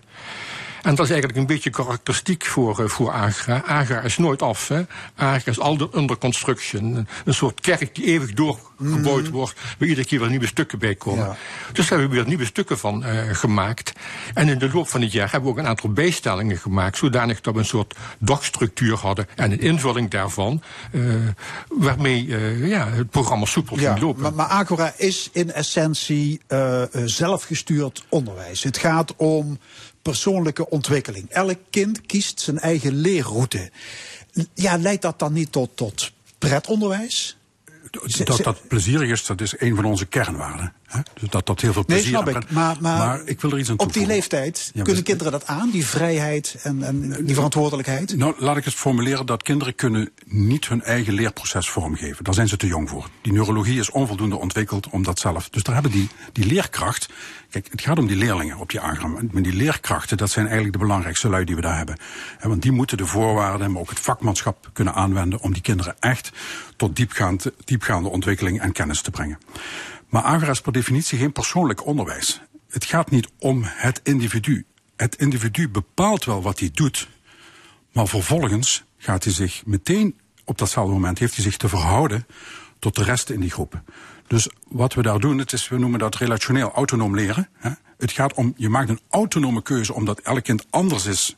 En dat is eigenlijk een beetje karakteristiek voor, eh, voor Agra. Agra is nooit af. Hè. Agra is altijd under construction. Een, soort kerk die eeuwig doorgebouwd wordt, waar iedere keer weer nieuwe stukken bij komen. Ja. Dus daar hebben we weer nieuwe stukken van eh, gemaakt. En in de loop van het jaar hebben we ook een aantal bijstellingen gemaakt, zodanig dat we een soort dagstructuur hadden en een invulling daarvan, eh, waarmee ja, het programma soepel Ja, ging lopen. maar, maar Agora is in essentie zelfgestuurd onderwijs. Het gaat om persoonlijke ontwikkeling. Elk kind kiest zijn eigen leerroute. Ja, leidt dat dan niet tot, tot pretonderwijs? Dat dat plezierig is, dat is een van onze kernwaarden. Hè? Dus dat dat heel veel Nee, plezier snap aan ik. brengt. Maar, maar, ik wil er iets aan op die toevoegen. leeftijd Ja, kunnen kinderen dat aan, die vrijheid en, en die verantwoordelijkheid? Nou, laat ik het formuleren dat kinderen kunnen niet hun eigen leerproces vormgeven. Daar zijn ze te jong voor. Die neurologie is onvoldoende ontwikkeld om dat zelf. Dus daar hebben die, die leerkracht. Kijk, het gaat om die leerlingen op die agram. Maar die leerkrachten, dat zijn eigenlijk de belangrijkste lui die we daar hebben. Want die moeten de voorwaarden, maar ook het vakmanschap kunnen aanwenden om die kinderen echt tot diepgaand, diepgaande ontwikkeling en kennis te brengen. Maar agra is per definitie geen persoonlijk onderwijs. Het gaat niet om het individu. Het individu bepaalt wel wat hij doet. Maar vervolgens gaat hij zich meteen op datzelfde moment heeft hij zich te verhouden tot de rest in die groep. Dus wat we daar doen, het is, we noemen dat relationeel autonoom leren. Het gaat om, je maakt een autonome keuze omdat elk kind anders is.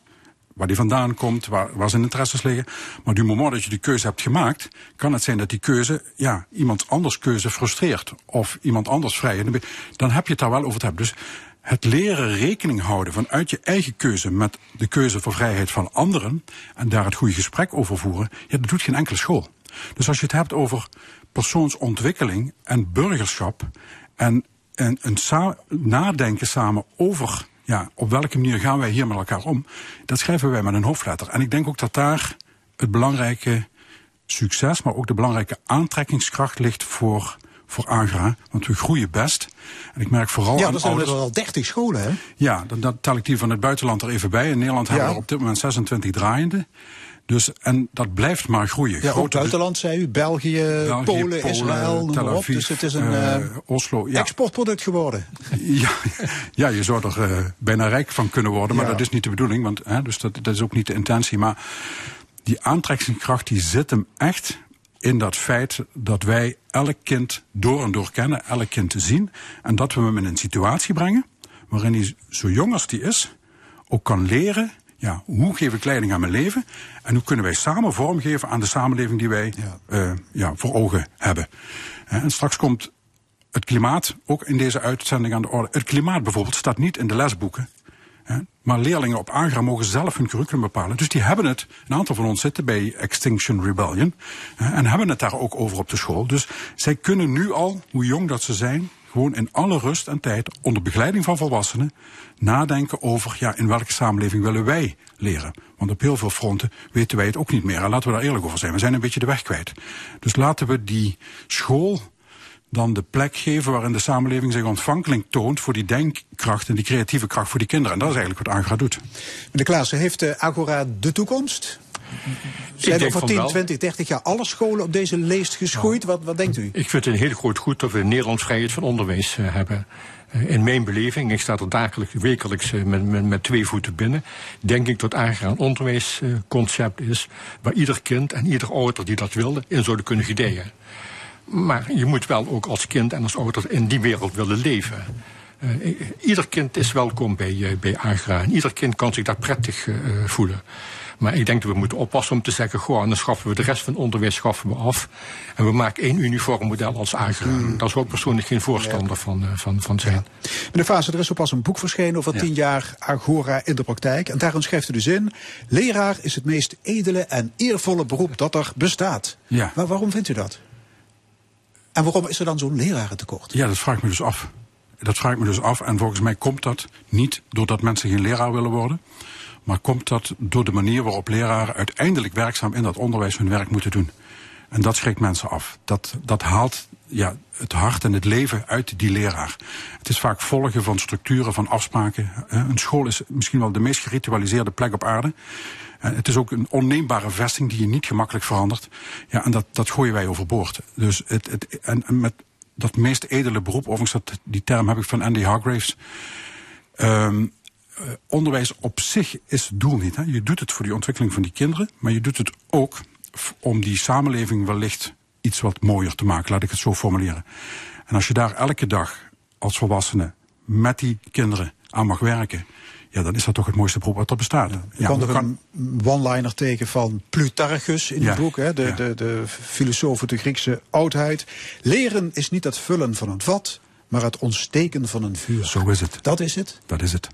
Waar die vandaan komt, waar, waar zijn interesses liggen. Maar du moment dat je die keuze hebt gemaakt, kan het zijn dat die keuze, ja, iemand anders keuze frustreert. Of iemand anders vrij. Dan heb je het daar wel over te hebben. Dus het leren rekening houden vanuit je eigen keuze met de keuze voor vrijheid van anderen en daar het goede gesprek over voeren, ja, dat doet geen enkele school. Dus als je het hebt over persoonsontwikkeling en burgerschap en, en een sa nadenken samen over ja, op welke manier gaan wij hier met elkaar om, dat schrijven wij met een hoofdletter. En ik denk ook dat daar het belangrijke succes, maar ook de belangrijke aantrekkingskracht ligt voor voor Agra, want we groeien best. En ik merk vooral Ja, er zijn ouders... er al 30 scholen, hè? Ja, dan, dan tel ik die van het buitenland er even bij. In Nederland hebben we er op dit moment 26 draaiende. Dus, en dat blijft maar groeien. Ja, ook Grote- buitenland, zei u. België, België, Polen, Israël, noem Tel op. Dus het is een eh, eh, Oslo. Ja, exportproduct geworden. ja, ja, je zou er eh, bijna rijk van kunnen worden, maar Ja. dat is niet de bedoeling. Want, hè, dus dat, dat is ook niet de intentie. Maar die aantrekkingskracht die zit hem echt in dat feit dat wij elk kind door en door kennen, elk kind zien. En dat we hem in een situatie brengen waarin hij zo jong als die is ook kan leren. Ja, hoe geef ik leiding aan mijn leven? En hoe kunnen wij samen vormgeven aan de samenleving die wij Ja. ja, voor ogen hebben? En straks komt het klimaat ook in deze uitzending aan de orde. Het klimaat bijvoorbeeld staat niet in de lesboeken. Maar leerlingen op Agra mogen zelf hun curriculum bepalen. Dus die hebben het, een aantal van ons zitten bij Extinction Rebellion. en hebben het daar ook over op de school. Dus zij kunnen nu al, hoe jong dat ze zijn, gewoon in alle rust en tijd, onder begeleiding van volwassenen, nadenken over ja, in welke samenleving willen wij leren. Want op heel veel fronten weten wij het ook niet meer. En laten we daar eerlijk over zijn. We zijn een beetje de weg kwijt. Dus laten we die school dan de plek geven waarin de samenleving zich ontvankelijk toont voor die denkkracht en die creatieve kracht voor die kinderen. En dat is eigenlijk wat Agra doet. Meneer Klaassen, heeft eh, Agora de toekomst? Zijn over van 10, wel. 20, 30 jaar alle scholen op deze leest geschoeid? Wat, wat denkt u? Ik vind het een heel groot goed dat we in Nederland vrijheid van onderwijs eh, hebben. Eh, In mijn beleving, ik sta er dagelijks, wekelijks eh, met, met, met twee voeten binnen, denk ik dat een onderwijsconcept is waar ieder kind en ieder ouder die dat wilde in zouden kunnen gedijen. Maar je moet wel ook als kind en als ouder in die wereld willen leven. Ieder kind is welkom bij, bij Agra en ieder kind kan zich daar prettig voelen. Maar ik denk dat we moeten oppassen om te zeggen, goh, en dan schaffen we de rest van het onderwijs schaffen we af. En we maken één uniform model als Agra. Daar zou ik persoonlijk geen voorstander van, eh, van, van zijn. Meneer Fase, er is zo pas een boek verschenen over tien jaar Agora in de praktijk. En daarin schrijft u dus in, leraar is het meest edele en eervolle beroep dat er bestaat. Ja. Maar waarom vindt u dat? En waarom is er dan zo'n lerarentekort? Ja, dat vraag ik me dus af. Dat vraag ik me dus af. En volgens mij komt dat niet doordat mensen geen leraar willen worden. Maar komt dat door de manier waarop leraren uiteindelijk werkzaam in dat onderwijs hun werk moeten doen. En dat schrikt mensen af. Dat, dat haalt ja, het hart en het leven uit die leraar. Het is vaak volgen van structuren, van afspraken. Eh, Een school is misschien wel de meest geritualiseerde plek op aarde. En het is ook een onneembare vesting die je niet gemakkelijk verandert. Ja, en dat, dat gooien wij overboord. Dus het, het, en, met dat meest edele beroep, overigens dat, die term heb ik van Andy Hargraves. Ehm, eh, onderwijs op zich is het doel niet. Hè. Je doet het voor die ontwikkeling van die kinderen, maar je doet het ook om die samenleving wellicht iets wat mooier te maken, laat ik het zo formuleren. En als je daar elke dag als volwassene met die kinderen aan mag werken, ja, dan is dat toch het mooiste beroep wat er bestaat. Ja, kan hoe er een one-liner tegen van Plutarchus in Ja, het boek, hè, de, de, de filosoof uit de Griekse oudheid. Leren is niet het vullen van een vat, maar het ontsteken van een vuur. Zo is het. Dat is het. Dat is het.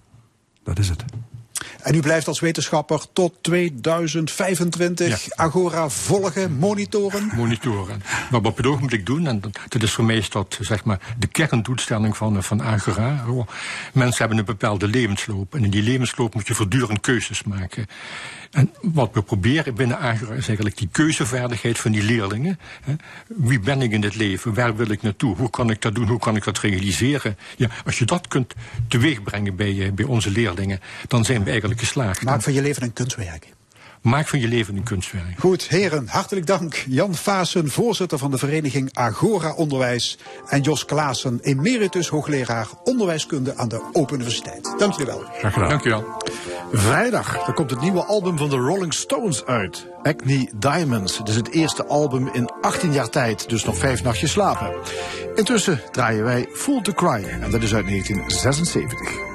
Dat is het. En u blijft als wetenschapper tot 2025 Agora volgen, monitoren. monitoren. Maar wat we op het ogenblik doen, en dat, is voor mij is dat, zeg maar, de kerndoelstelling van, van Agora. Mensen hebben een bepaalde levensloop. En in die levensloop moet je voortdurend keuzes maken. En wat we proberen binnen Agora is eigenlijk die keuzevaardigheid van die leerlingen. Wie ben ik in het leven? Waar wil ik naartoe? Hoe kan ik dat doen? Hoe kan ik dat realiseren? Ja, als je dat kunt teweegbrengen bij, eh, bij onze leerlingen, dan zijn we eigenlijk geslaagd. Maak van je leven een kunstwerk. Maak van je leven een kunstwerk. Goed, heren, hartelijk dank. Jan Vaassen, voorzitter van de vereniging Agora Onderwijs. En Jos Klaassen, emeritus hoogleraar onderwijskunde aan de Open Universiteit. Dank jullie wel. Graag gedaan. Dank u wel. Vrijdag komt het nieuwe album van de Rolling Stones uit. Acne Diamonds. Het is het eerste album in 18 jaar tijd, dus nog vijf nachtjes slapen. Intussen draaien wij Fool to Cry. En dat is uit 1976.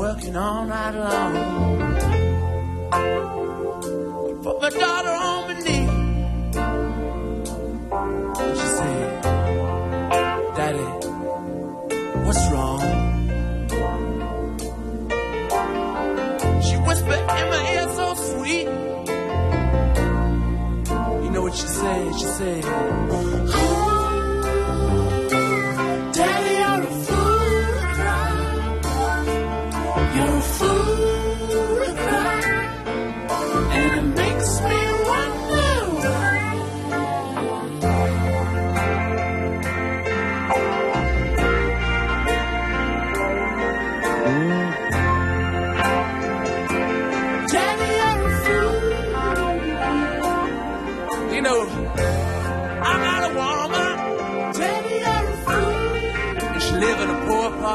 Working all night long. Put my daughter on my knee, and she said, "Daddy, what's wrong?" She whispered in my ear so sweet. You know what she said? She said.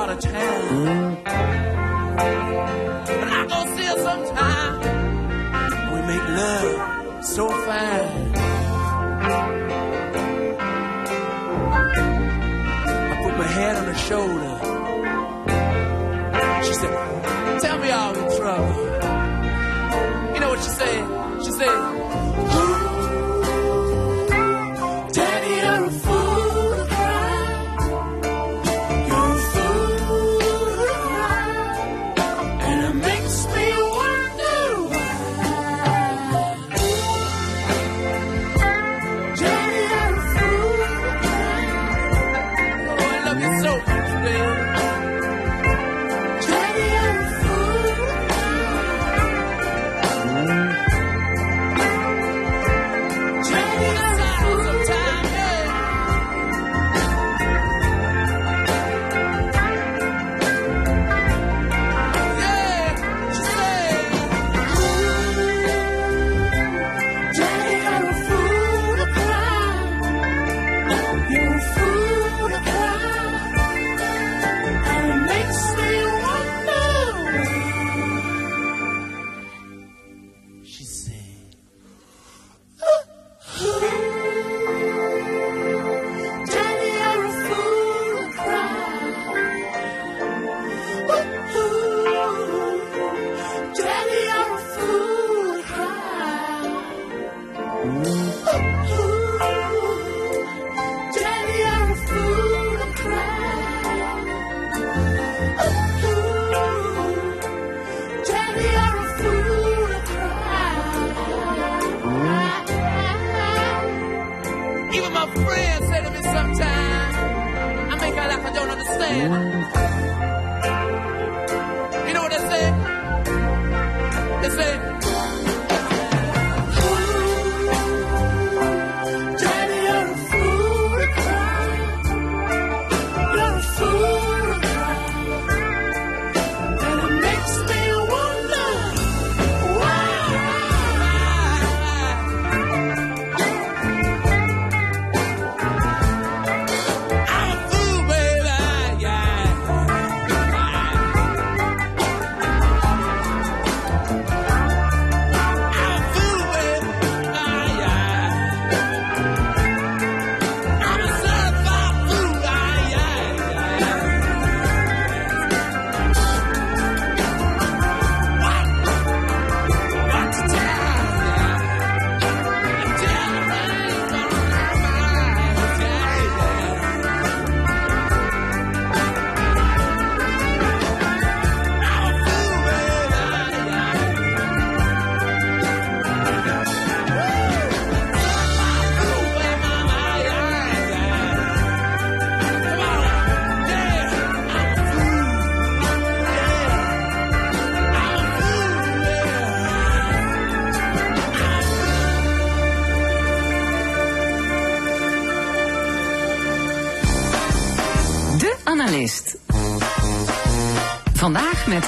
Part of town. And I go see her sometime. We make love so fine. I put my head on her shoulder. She said, Tell me all your trouble. You know what she said? She said,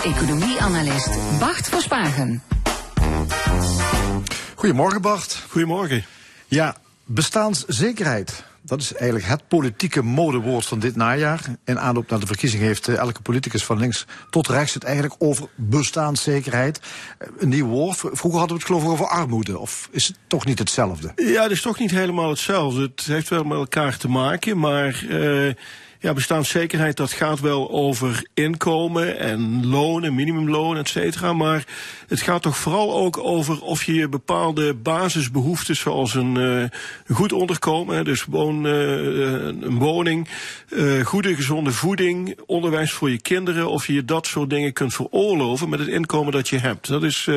Economie-analyst Bart Verspagen. Goedemorgen Bart. Goedemorgen. Ja, bestaanszekerheid. Dat is eigenlijk het politieke modewoord van dit najaar. In aanloop naar de verkiezing heeft eh, elke politicus van links tot rechts het eigenlijk over bestaanszekerheid. Eh, Een nieuw woord. Vroeger hadden we het geloof ik over armoede. Of is het toch niet hetzelfde? Ja, het is toch niet helemaal hetzelfde. Het heeft wel met elkaar te maken, maar eh, ja, bestaanszekerheid dat gaat wel over inkomen en lonen, minimumloon, et cetera. Maar het gaat toch vooral ook over of je bepaalde basisbehoeftes zoals een, eh, goed onderkomen, dus eh, een woning, eh, goede gezonde voeding, onderwijs voor je kinderen, of je dat soort dingen kunt veroorloven met het inkomen dat je hebt. Dat is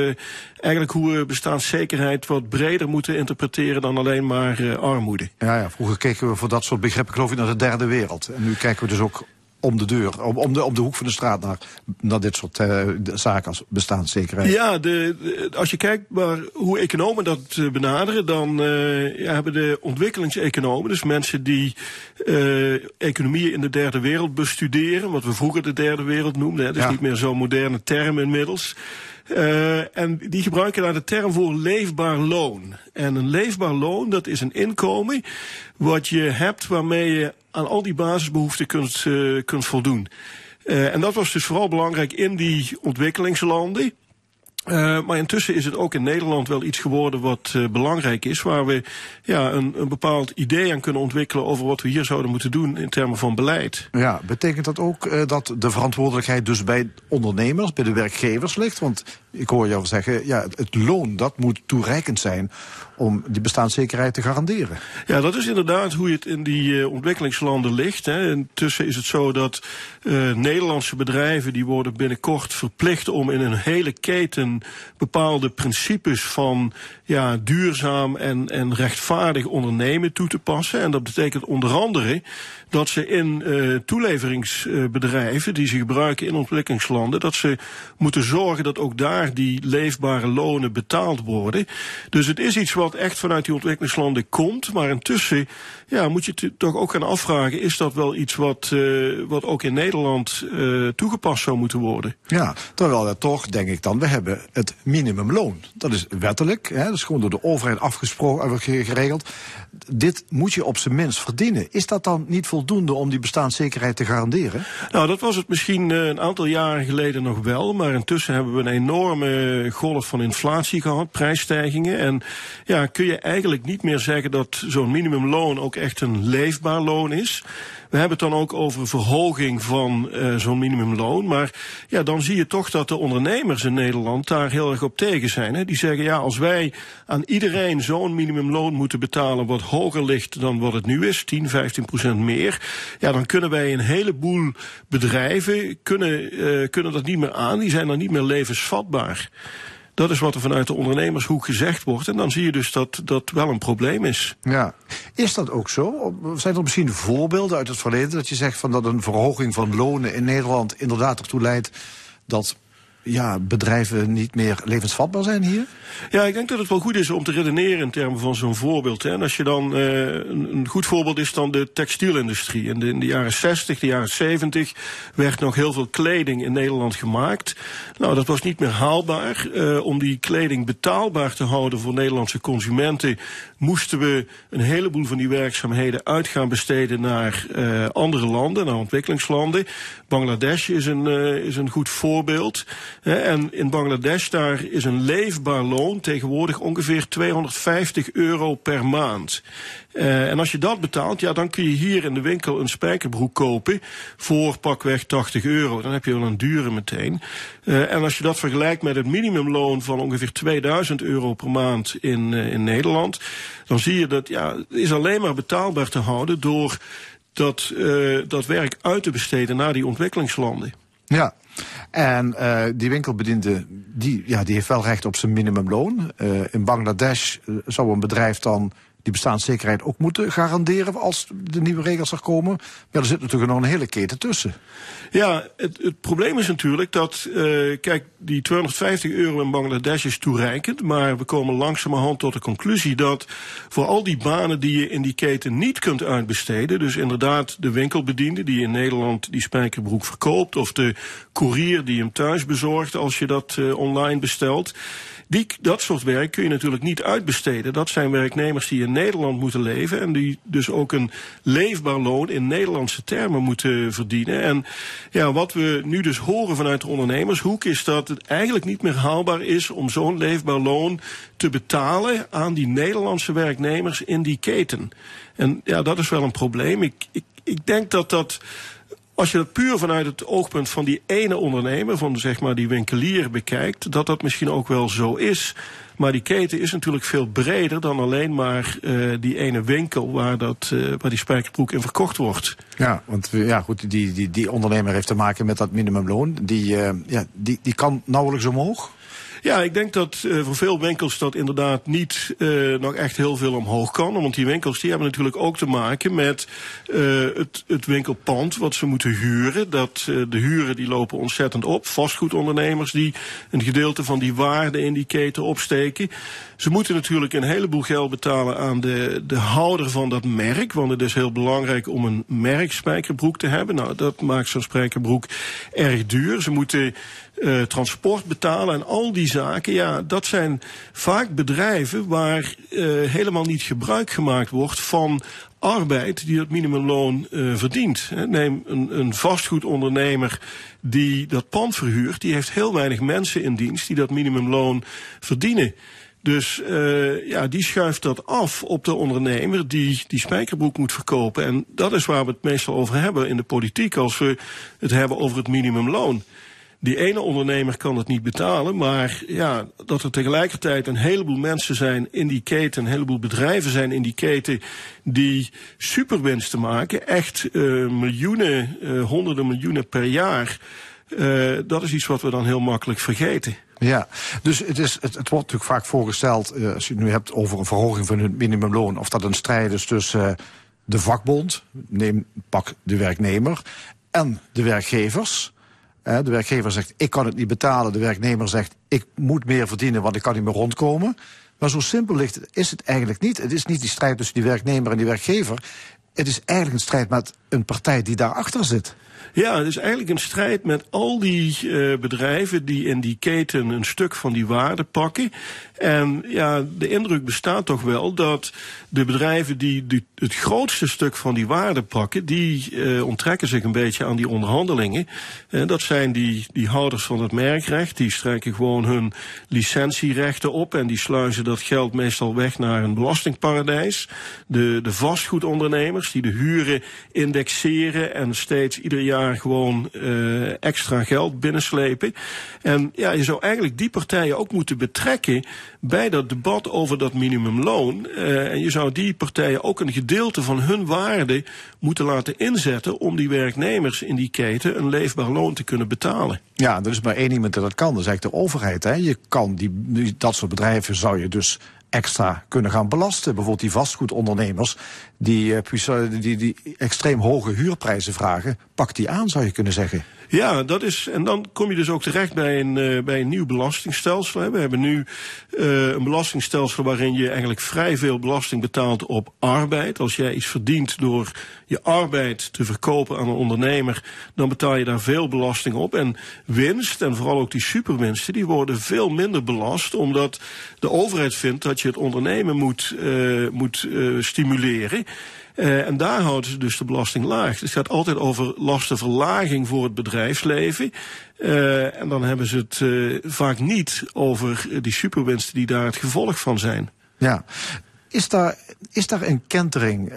eigenlijk hoe we bestaanszekerheid wat breder moeten interpreteren dan alleen maar armoede. Ja, ja, vroeger keken we voor dat soort begrippen geloof ik naar de derde wereld. Kijken we dus ook om de deur, om, om, de, om de hoek van de straat naar, naar dit soort eh, zaken als bestaanszekerheid. Ja, de, de- als je kijkt naar hoe economen dat eh, benaderen, dan eh, ja, hebben de ontwikkelingseconomen, dus mensen die economieën in de derde wereld bestuderen, wat we vroeger de derde wereld noemden, hè, dat is Ja. niet meer zo'n moderne term inmiddels. En die gebruiken daar de term voor leefbaar loon. En een leefbaar loon, dat is een inkomen wat je hebt waarmee je aan al die basisbehoeften kunt, eh, kunt voldoen. Eh, en dat was dus vooral belangrijk in die ontwikkelingslanden. Eh, maar intussen is het ook in Nederland wel iets geworden wat eh, belangrijk is, waar we ja, een, een bepaald idee aan kunnen ontwikkelen over wat we hier zouden moeten doen in termen van beleid. Ja, betekent dat ook eh, dat de verantwoordelijkheid dus bij ondernemers, bij de werkgevers ligt? Want ik hoor jou zeggen, ja, het, loon dat moet toereikend zijn om die bestaanszekerheid te garanderen. Ja, dat is inderdaad hoe het in die ontwikkelingslanden ligt. Hè. Intussen is het zo dat Nederlandse bedrijven die worden binnenkort verplicht om in een hele keten bepaalde principes van ja, duurzaam en, en rechtvaardig ondernemen toe te passen. En dat betekent onder andere dat ze in eh, toeleveringsbedrijven die ze gebruiken in ontwikkelingslanden, dat ze moeten zorgen dat ook daar die leefbare lonen betaald worden. Dus het is iets wat echt vanuit die ontwikkelingslanden komt, maar intussen ja, moet je toch ook gaan afvragen, is dat wel iets wat, eh, wat ook in Nederland eh, toegepast zou moeten worden? Ja, terwijl we toch, denk ik dan, we hebben het minimumloon. Dat is wettelijk, hè, dat is gewoon door de overheid afgesproken, ge- geregeld. Dit moet je op zijn minst verdienen. Is dat dan niet voldoende om die bestaanszekerheid te garanderen? Nou, dat was het misschien eh, een aantal jaren geleden nog wel. Maar intussen hebben we een enorme golf van inflatie gehad, prijsstijgingen. En ja, kun je eigenlijk niet meer zeggen dat zo'n minimumloon ook echt een leefbaar loon is. We hebben het dan ook over verhoging van eh, zo'n minimumloon. Maar ja, dan zie je toch dat de ondernemers in Nederland daar heel erg op tegen zijn. Hè. Die zeggen, ja, als wij aan iedereen zo'n minimumloon moeten betalen wat hoger ligt dan wat het nu is, 10, 15 procent meer, ja, dan kunnen wij een heleboel bedrijven kunnen, eh, kunnen dat niet meer aan. Die zijn dan niet meer levensvatbaar. Dat is wat er vanuit de ondernemershoek gezegd wordt. En dan zie je dus dat dat wel een probleem is. Ja. Is dat ook zo? Zijn er misschien voorbeelden uit het verleden dat je zegt van dat een verhoging van lonen in Nederland inderdaad ertoe leidt dat ja, bedrijven niet meer levensvatbaar zijn hier? Ja, ik denk dat het wel goed is om te redeneren in termen van zo'n voorbeeld. Hè. En als je dan, uh, een, goed voorbeeld is dan de textielindustrie. In de, in de jaren 60, de jaren 70 werd nog heel veel kleding in Nederland gemaakt. Nou, dat was niet meer haalbaar. Uh, om die kleding betaalbaar te houden voor Nederlandse consumenten, moesten we een heleboel van die werkzaamheden uit gaan besteden naar uh, andere landen, naar ontwikkelingslanden. Bangladesh is een, is een goed voorbeeld. En in Bangladesh daar is een leefbaar loon tegenwoordig ongeveer 250 euro per maand. Uh, en als je dat betaalt, ja, dan kun je hier in de winkel een spijkerbroek kopen voor pakweg 80 euro. Dan heb je wel een dure meteen. Uh, en als je dat vergelijkt met het minimumloon van ongeveer 2000 euro per maand in, uh, in Nederland, dan zie je dat ja, het is alleen maar betaalbaar te houden door dat, dat werk uit te besteden naar die ontwikkelingslanden. Ja, en die winkelbediende, die, ja, die heeft wel recht op zijn minimumloon. In Bangladesh zou een bedrijf dan die bestaanszekerheid ook moeten garanderen als de nieuwe regels er komen. Maar er zit natuurlijk nog een hele keten tussen. Ja, het, het probleem is natuurlijk dat, uh, kijk, die 250 euro in Bangladesh is toereikend. Maar we komen langzamerhand tot de conclusie dat voor al die banen die je in die keten niet kunt uitbesteden. Dus inderdaad de winkelbediende die in Nederland die spijkerbroek verkoopt. Of de courier die hem thuis bezorgt als je dat uh, online bestelt. Die, dat soort werk kun je natuurlijk niet uitbesteden. Dat zijn werknemers die in Nederland moeten leven en die dus ook een leefbaar loon in Nederlandse termen moeten verdienen. En ja, wat we nu dus horen vanuit de ondernemershoek is dat het eigenlijk niet meer haalbaar is om zo'n leefbaar loon te betalen aan die Nederlandse werknemers in die keten. En ja, dat is wel een probleem. Ik, ik, ik denk dat dat als je dat puur vanuit het oogpunt van die ene ondernemer, van zeg maar die winkelier bekijkt, dat dat misschien ook wel zo is. Maar die keten is natuurlijk veel breder dan alleen maar uh, die ene winkel waar, dat, uh, waar die spijkerbroek in verkocht wordt. Ja, want ja, goed, die, die, die ondernemer heeft te maken met dat minimumloon. Die, uh, ja, die, die kan nauwelijks omhoog. Ja, ik denk dat uh, voor veel winkels dat inderdaad niet uh, nog echt heel veel omhoog kan. Want die winkels die hebben natuurlijk ook te maken met uh, het, het winkelpand wat ze moeten huren. Dat, de huren die lopen ontzettend op. Vastgoedondernemers die een gedeelte van die waarde in die keten opsteken. Ze moeten natuurlijk een heleboel geld betalen aan de, de houder van dat merk. Want het is heel belangrijk om een merkspijkerbroek te hebben. Nou, dat maakt zo'n spijkerbroek erg duur. Ze moeten uh, transport betalen en al die zaken. Ja, dat zijn vaak bedrijven waar uh, helemaal niet gebruik gemaakt wordt van arbeid die dat minimumloon uh, verdient. Neem een, een vastgoedondernemer die dat pand verhuurt, die heeft heel weinig mensen in dienst die dat minimumloon verdienen. Dus uh, ja, die schuift dat af op de ondernemer die die spijkerbroek moet verkopen. En dat is waar we het meestal over hebben in de politiek als we het hebben over het minimumloon. Die ene ondernemer kan het niet betalen, maar ja, dat er tegelijkertijd een heleboel mensen zijn in die keten, een heleboel bedrijven zijn in die keten die superwinsten maken, echt uh, miljoenen, uh, honderden miljoenen per jaar. Uh, dat is iets wat we dan heel makkelijk vergeten. Ja, dus het, is, het, het wordt natuurlijk vaak voorgesteld, als je het nu hebt over een verhoging van het minimumloon, of dat een strijd is tussen de vakbond, neem, pak de werknemer, en de werkgevers. De werkgever zegt, ik kan het niet betalen. De werknemer zegt, ik moet meer verdienen, want ik kan niet meer rondkomen. Maar zo simpel ligt, is het eigenlijk niet. Het is niet die strijd tussen die werknemer en die werkgever. Het is eigenlijk een strijd met een partij die daarachter zit. Ja, het is eigenlijk een strijd met al die uh, bedrijven die in die keten een stuk van die waarde pakken. En ja, de indruk bestaat toch wel dat de bedrijven die, het grootste stuk van die waarde pakken, die uh, onttrekken zich een beetje aan die onderhandelingen. En dat zijn die, die houders van het merkrecht, die strijken gewoon hun licentierechten op en die sluizen dat geld meestal weg naar een belastingparadijs. De, de vastgoedondernemers die de huren indexeren en steeds ieder jaar jaar gewoon eh, extra geld binnenslepen. En ja, je zou eigenlijk die partijen ook moeten betrekken bij dat debat over dat minimumloon. Eh, en je zou die partijen ook een gedeelte van hun waarde moeten laten inzetten om die werknemers in die keten een leefbaar loon te kunnen betalen. Ja, er is maar één iemand die dat kan, dat is eigenlijk de overheid. Hè. Je kan die- dat soort bedrijven zou je dus extra kunnen gaan belasten. Bijvoorbeeld die vastgoedondernemers die, eh, die, die extreem hoge huurprijzen vragen. Pak die aan, zou je kunnen zeggen. Ja, dat is, en dan kom je dus ook terecht bij een, eh, bij een nieuw belastingstelsel. We hebben nu eh, een belastingstelsel waarin je eigenlijk vrij veel belasting betaalt op arbeid. Als jij iets verdient door je arbeid te verkopen aan een ondernemer, dan betaal je daar veel belasting op. En winst, en vooral ook die superwinsten, die worden veel minder belast, omdat de overheid vindt dat je het ondernemen moet, eh, moet stimuleren. Eh, en daar houden ze dus de belasting laag. Het gaat altijd over lastenverlaging voor het bedrijfsleven. Eh, en dan hebben ze het eh, vaak niet over die superwinsten die daar het gevolg van zijn. Ja. Is daar, is daar een kentering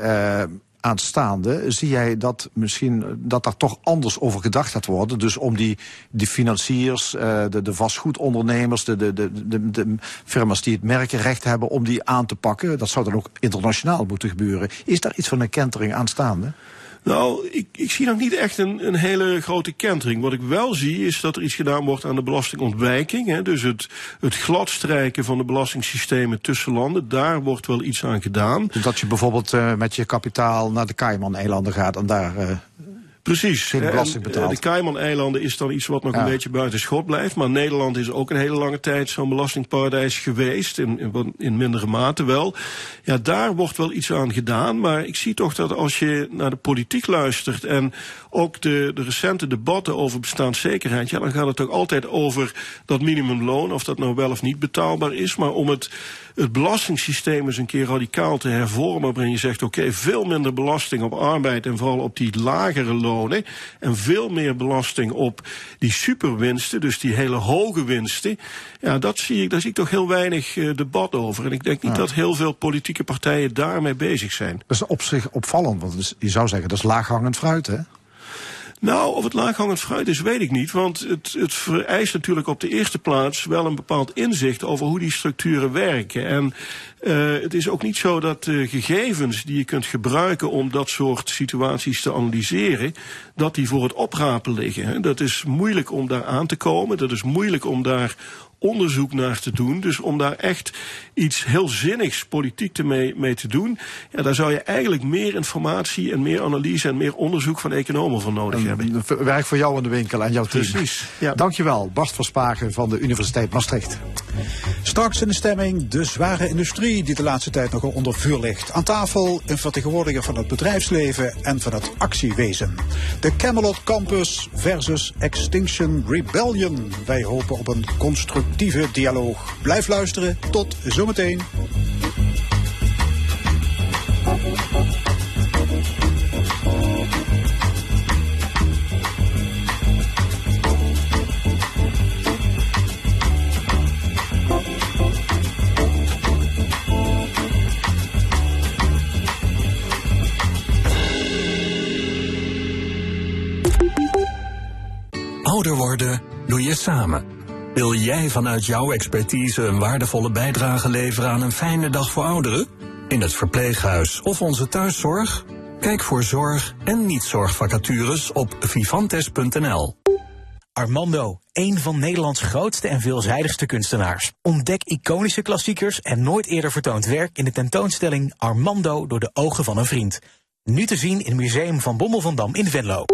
aanstaande? Zie jij dat misschien dat daar toch anders over gedacht gaat worden? Dus om die, die financiers, eh, de, de vastgoedondernemers, de, de, de, de, de firma's die het merkenrecht hebben, om die aan te pakken. Dat zou dan ook internationaal moeten gebeuren. Is daar iets van een kentering aanstaande? Nou, ik, ik zie nog niet echt een, een hele grote kentering. Wat ik wel zie is dat er iets gedaan wordt aan de belastingontwijking. Hè. Dus het, het gladstrijken van de belastingssystemen tussen landen, daar wordt wel iets aan gedaan. Dat je bijvoorbeeld eh, met je kapitaal naar de Cayman-eilanden gaat en daar. eh, Precies. Geen hè, belasting en, betaald. eh, De Cayman-eilanden is dan iets wat nog Ja. een beetje buiten schot blijft. Maar Nederland is ook een hele lange tijd zo'n belastingparadijs geweest. In, in mindere mate wel. Ja, daar wordt wel iets aan gedaan. Maar ik zie toch dat als je naar de politiek luistert. en ook de, de recente debatten over bestaanszekerheid. ja, dan gaat het toch altijd over dat minimumloon. of dat nou wel of niet betaalbaar is. Maar om het het belastingssysteem eens een keer radicaal te hervormen. waarin je zegt: oké, veel minder belasting op arbeid en vooral op die lagere lonen. En veel meer belasting op die superwinsten, dus die hele hoge winsten. Ja, dat zie ik, daar zie ik toch heel weinig eh, debat over. En ik denk niet Ja. dat heel veel politieke partijen daarmee bezig zijn. dat is op zich opvallend, want je zou zeggen dat is laaghangend fruit, hè? Nou, of het laaghangend fruit is, weet ik niet. Want het, het vereist natuurlijk op de eerste plaats wel een bepaald inzicht over hoe die structuren werken. En uh, het is ook niet zo dat de gegevens die je kunt gebruiken om dat soort situaties te analyseren, dat die voor het oprapen liggen. Dat is moeilijk om daar aan te komen. Dat is moeilijk om daar onderzoek naar te doen. Dus om daar echt iets heel zinnigs politiek te mee, mee te doen, ja, daar zou je eigenlijk meer informatie en meer analyse en meer onderzoek van economen voor nodig hebben. Een Werk voor jou in de winkel en jouw team. Precies, ja. Dankjewel, Bart Verspagen van de Universiteit Maastricht. Straks in de stemming de zware industrie die de laatste tijd nogal onder vuur ligt. Aan tafel een vertegenwoordiger van het bedrijfsleven en van het actiewezen. De Camelot Campus versus Extinction Rebellion. Wij hopen op een constructieve dialoog. Blijf luisteren. Tot zometeen. Ouder worden doe je samen. Wil jij vanuit jouw expertise een waardevolle bijdrage leveren aan een fijne dag voor ouderen? In het verpleeghuis of onze thuiszorg? Kijk voor zorg- en niet-zorgvacatures op vivantes.nl. Armando, een van Nederlands grootste en veelzijdigste kunstenaars. Ontdek iconische klassiekers en nooit eerder vertoond werk in de tentoonstelling Armando door de ogen van een vriend. Nu te zien in het Museum van Bommel van Dam in Venlo.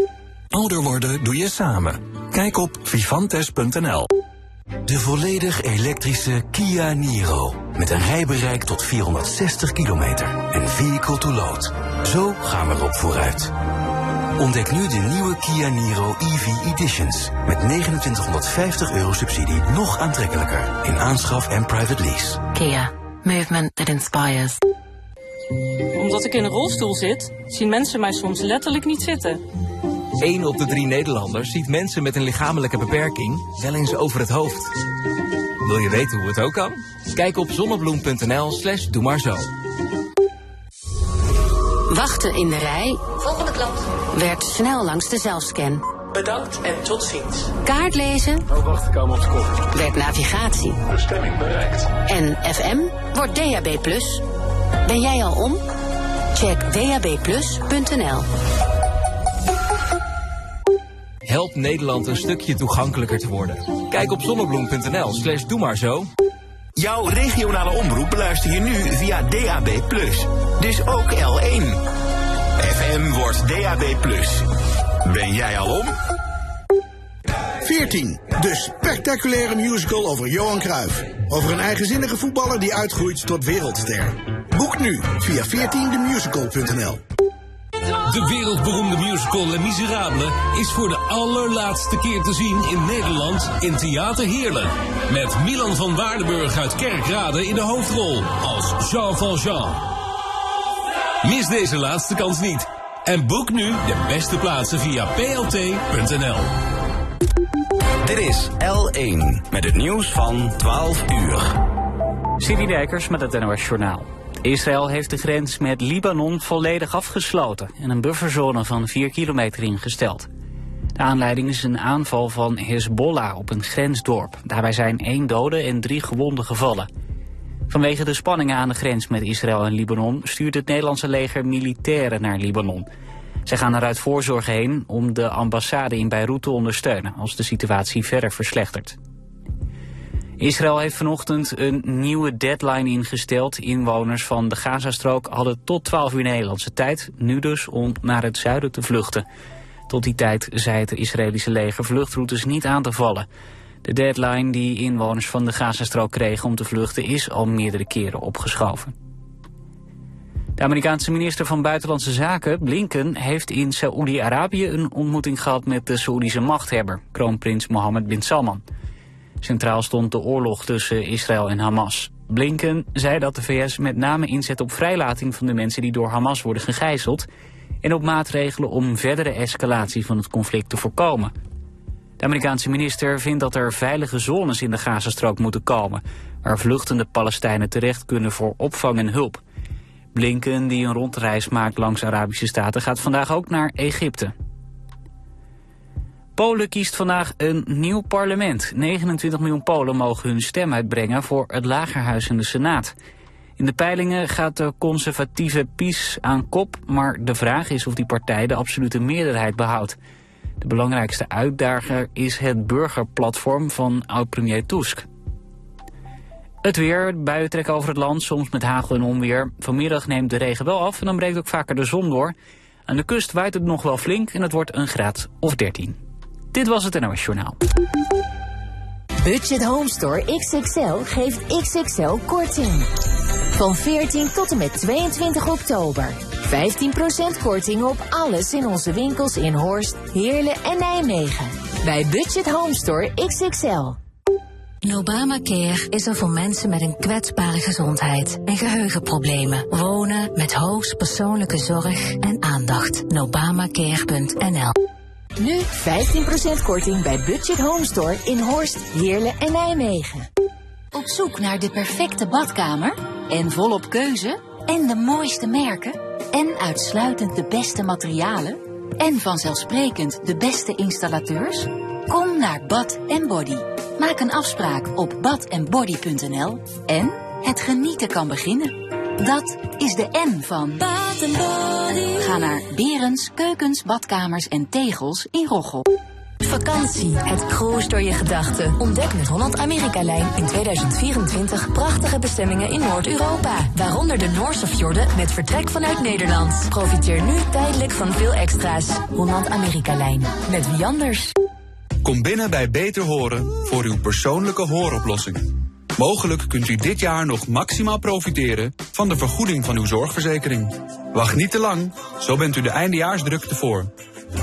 Ouder worden doe je samen. Kijk op vivantes.nl. De volledig elektrische Kia Niro. Met een rijbereik tot 460 kilometer en vehicle to load. Zo gaan we erop vooruit. Ontdek nu de nieuwe Kia Niro EV Editions. Met 2950 euro subsidie nog aantrekkelijker. In aanschaf en private lease. Kia. Movement that inspires. Omdat ik in een rolstoel zit, zien mensen mij soms letterlijk niet zitten. 1 op de drie Nederlanders ziet mensen met een lichamelijke beperking wel eens over het hoofd. Wil je weten hoe het ook kan? Kijk op zonnebloem.nl slash doe maar zo. Wachten in de rij. Volgende klant. Werd snel langs de zelfscan. Bedankt en tot ziens. Kaart lezen. Oh, wacht, ik op de kop. Werd navigatie. Bestemming bereikt. En FM wordt DAB+. Ben jij al om? Check dabplus.nl. Help Nederland een stukje toegankelijker te worden. Kijk op zonnebloem.nl slash doe maar zo. Jouw regionale omroep beluister je nu via DAB+. Dus ook L1. FM wordt DAB+. Ben jij al om? 14. De spectaculaire musical over Johan Cruijff. Over een eigenzinnige voetballer die uitgroeit tot wereldster. Boek nu via 14themusical.nl. De wereldberoemde musical Les Miserables is voor de allerlaatste keer te zien in Nederland in Theater Heerlen. Met Milan van Waardenburg uit Kerkrade in de hoofdrol als Jean Valjean. Mis deze laatste kans niet. En boek nu de beste plaatsen via plt.nl. Dit is L1 met het nieuws van 12 uur. Siri Dijkers met het NOS Journaal. Israël heeft de grens met Libanon volledig afgesloten en een bufferzone van 4 kilometer ingesteld. De aanleiding is een aanval van Hezbollah op een grensdorp. Daarbij zijn één dode en drie gewonden gevallen. Vanwege de spanningen aan de grens met Israël en Libanon stuurt het Nederlandse leger militairen naar Libanon. Zij gaan er uit voorzorg heen om de ambassade in Beirut te ondersteunen als de situatie verder verslechtert. Israël heeft vanochtend een nieuwe deadline ingesteld. Inwoners van de Gazastrook hadden tot 12 uur Nederlandse tijd, nu dus om naar het zuiden te vluchten. Tot die tijd zei het Israëlische leger vluchtroutes niet aan te vallen. De deadline die inwoners van de Gazastrook kregen om te vluchten is al meerdere keren opgeschoven. De Amerikaanse minister van Buitenlandse Zaken, Blinken, heeft in Saoedi-Arabië een ontmoeting gehad met de Saoedische machthebber, kroonprins Mohammed bin Salman. Centraal stond de oorlog tussen Israël en Hamas. Blinken zei dat de VS met name inzet op vrijlating van de mensen die door Hamas worden gegijzeld en op maatregelen om verdere escalatie van het conflict te voorkomen. De Amerikaanse minister vindt dat er veilige zones in de Gazastrook moeten komen, waar vluchtende Palestijnen terecht kunnen voor opvang en hulp. Blinken, die een rondreis maakt langs Arabische staten, gaat vandaag ook naar Egypte. Polen kiest vandaag een nieuw parlement. 29 miljoen Polen mogen hun stem uitbrengen voor het lagerhuis in de Senaat. In de peilingen gaat de conservatieve PiS aan kop, maar de vraag is of die partij de absolute meerderheid behoudt. De belangrijkste uitdager is het burgerplatform van oud-premier Tusk. Het weer, buien trekken over het land, soms met hagel en onweer. Vanmiddag neemt de regen wel af en dan breekt ook vaker de zon door. Aan de kust waait het nog wel flink en het wordt een graad of 13. Dit was het NOS Journaal. Budget Home Store XXL geeft XXL korting. Van 14 tot en met 22 oktober. 15% korting op alles in onze winkels in Horst, Heerlen en Nijmegen. Bij Budget Home Store XXL. Obamacare is er voor mensen met een kwetsbare gezondheid en geheugenproblemen. Wonen met hoogst persoonlijke zorg en aandacht. Obamacare.nl Nu 15% korting bij Budget Home Store in Horst, Heerlen en Nijmegen. Op zoek naar de perfecte badkamer? En volop keuze? En de mooiste merken? En uitsluitend de beste materialen? En vanzelfsprekend de beste installateurs? Kom naar Bad Body. Maak een afspraak op badandbody.nl en het genieten kan beginnen. Dat is de N van. Ga naar Berens, Keukens, Badkamers en Tegels in Roggel. Vakantie, het cruise door je gedachten. Ontdek met Holland Amerika-lijn in 2024 prachtige bestemmingen in Noord-Europa. Waaronder de Noorse fjorden met vertrek vanuit Nederland. Profiteer nu tijdelijk van veel extra's. Holland Amerika-lijn. Met wie anders? Kom binnen bij Beter Horen voor uw persoonlijke hooroplossing. Mogelijk kunt u dit jaar nog maximaal profiteren van de vergoeding van uw zorgverzekering. Wacht niet te lang, zo bent u de eindejaarsdrukte voor.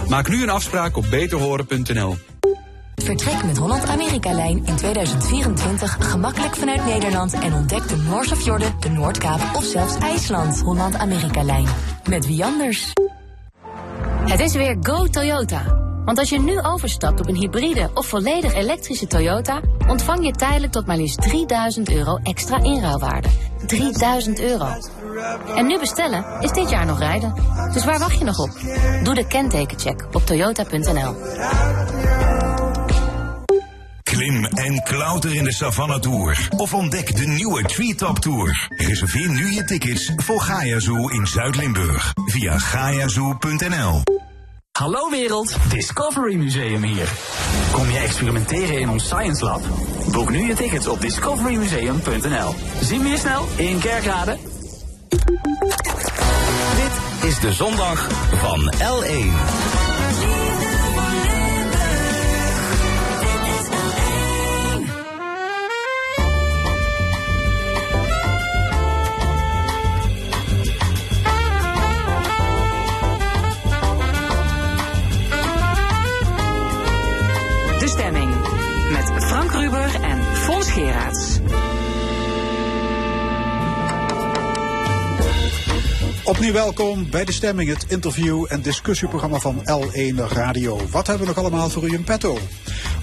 Maak nu een afspraak op beterhoren.nl. Vertrek met Holland Amerika-lijn in 2024 gemakkelijk vanuit Nederland en ontdek de Noorse fjorden, de Noordkaap of zelfs IJsland. Holland Amerika-lijn. Met wie anders? Het is weer Go Toyota. Want als je nu overstapt op een hybride of volledig elektrische Toyota, ontvang je tijdelijk tot maar liefst 3000 euro extra inruilwaarde. 3000 euro. En nu bestellen is dit jaar nog rijden. Dus waar wacht je nog op? Doe de kentekencheck op toyota.nl. Klim en klauter in de Savannah Tour. Of ontdek de nieuwe Treetop Tour. Reserveer nu je tickets voor Gaia Zoo in Zuid-Limburg. Via gaiazoo.nl Hallo wereld, Discovery Museum hier. Kom je experimenteren in ons Science Lab? Boek nu je tickets op discoverymuseum.nl. Zien we je snel in Kerkrade. Dit is de zondag van L1. Opnieuw welkom bij De Stemming, het interview- en discussieprogramma van L1 Radio. Wat hebben we nog allemaal voor u in petto?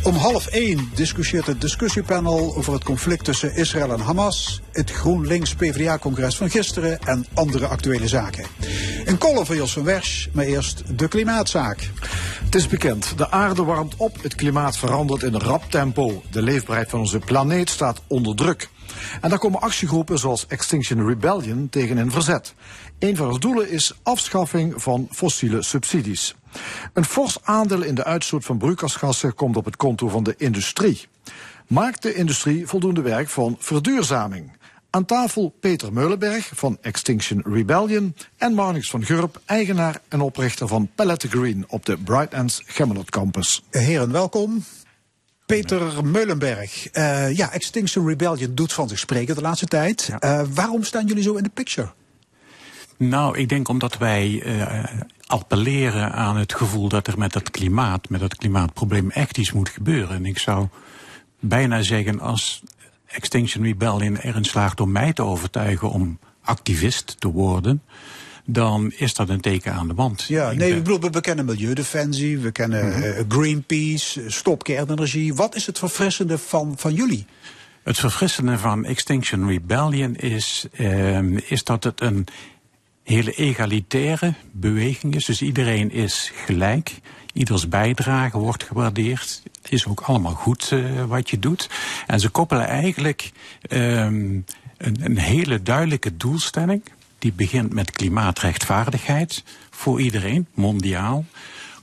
Om half één discussieert het discussiepanel over het conflict tussen Israël en Hamas, het GroenLinks-PVDA-congres van gisteren en andere actuele zaken. Een column van Jos van Wersch, maar eerst de klimaatzaak. Het is bekend, de aarde warmt op, het klimaat verandert in rap tempo. De leefbaarheid van onze planeet staat onder druk. En daar komen actiegroepen zoals Extinction Rebellion tegen in verzet. Een van hun doelen is afschaffing van fossiele subsidies. Een fors aandeel in de uitstoot van broeikasgassen komt op het konto van de industrie. Maakt de industrie voldoende werk van verduurzaming? Aan tafel Peter Meulenberg van Extinction Rebellion en Marnix van Gurp, eigenaar en oprichter van Palette Green op de Bright Ends Gemmelot Campus. Heren, welkom. Peter Meulenberg, eh, ja, Extinction Rebellion doet van zich spreken de laatste tijd. Eh, waarom staan jullie zo in de picture? Nou, ik denk omdat wij eh, appelleren aan het gevoel dat er met dat klimaat, met dat klimaatprobleem echt iets moet gebeuren. En ik zou bijna zeggen, als Extinction Rebellion erin slaagt om mij te overtuigen om activist te worden, dan is dat een teken aan de wand. Ja, nee, ben- ik bedoel, we kennen Milieudefensie, we kennen Mhm. eh, Greenpeace, eh, Stop Kernenergie. Wat is het verfrissende van, van jullie? Het verfrissende van Extinction Rebellion is, ehm, is dat het een hele egalitaire beweging is. Dus iedereen is gelijk. Ieders bijdrage wordt gewaardeerd. Is ook allemaal goed eh, wat je doet. En ze koppelen eigenlijk ehm, een, een hele duidelijke doelstelling. Die begint met klimaatrechtvaardigheid voor iedereen, mondiaal.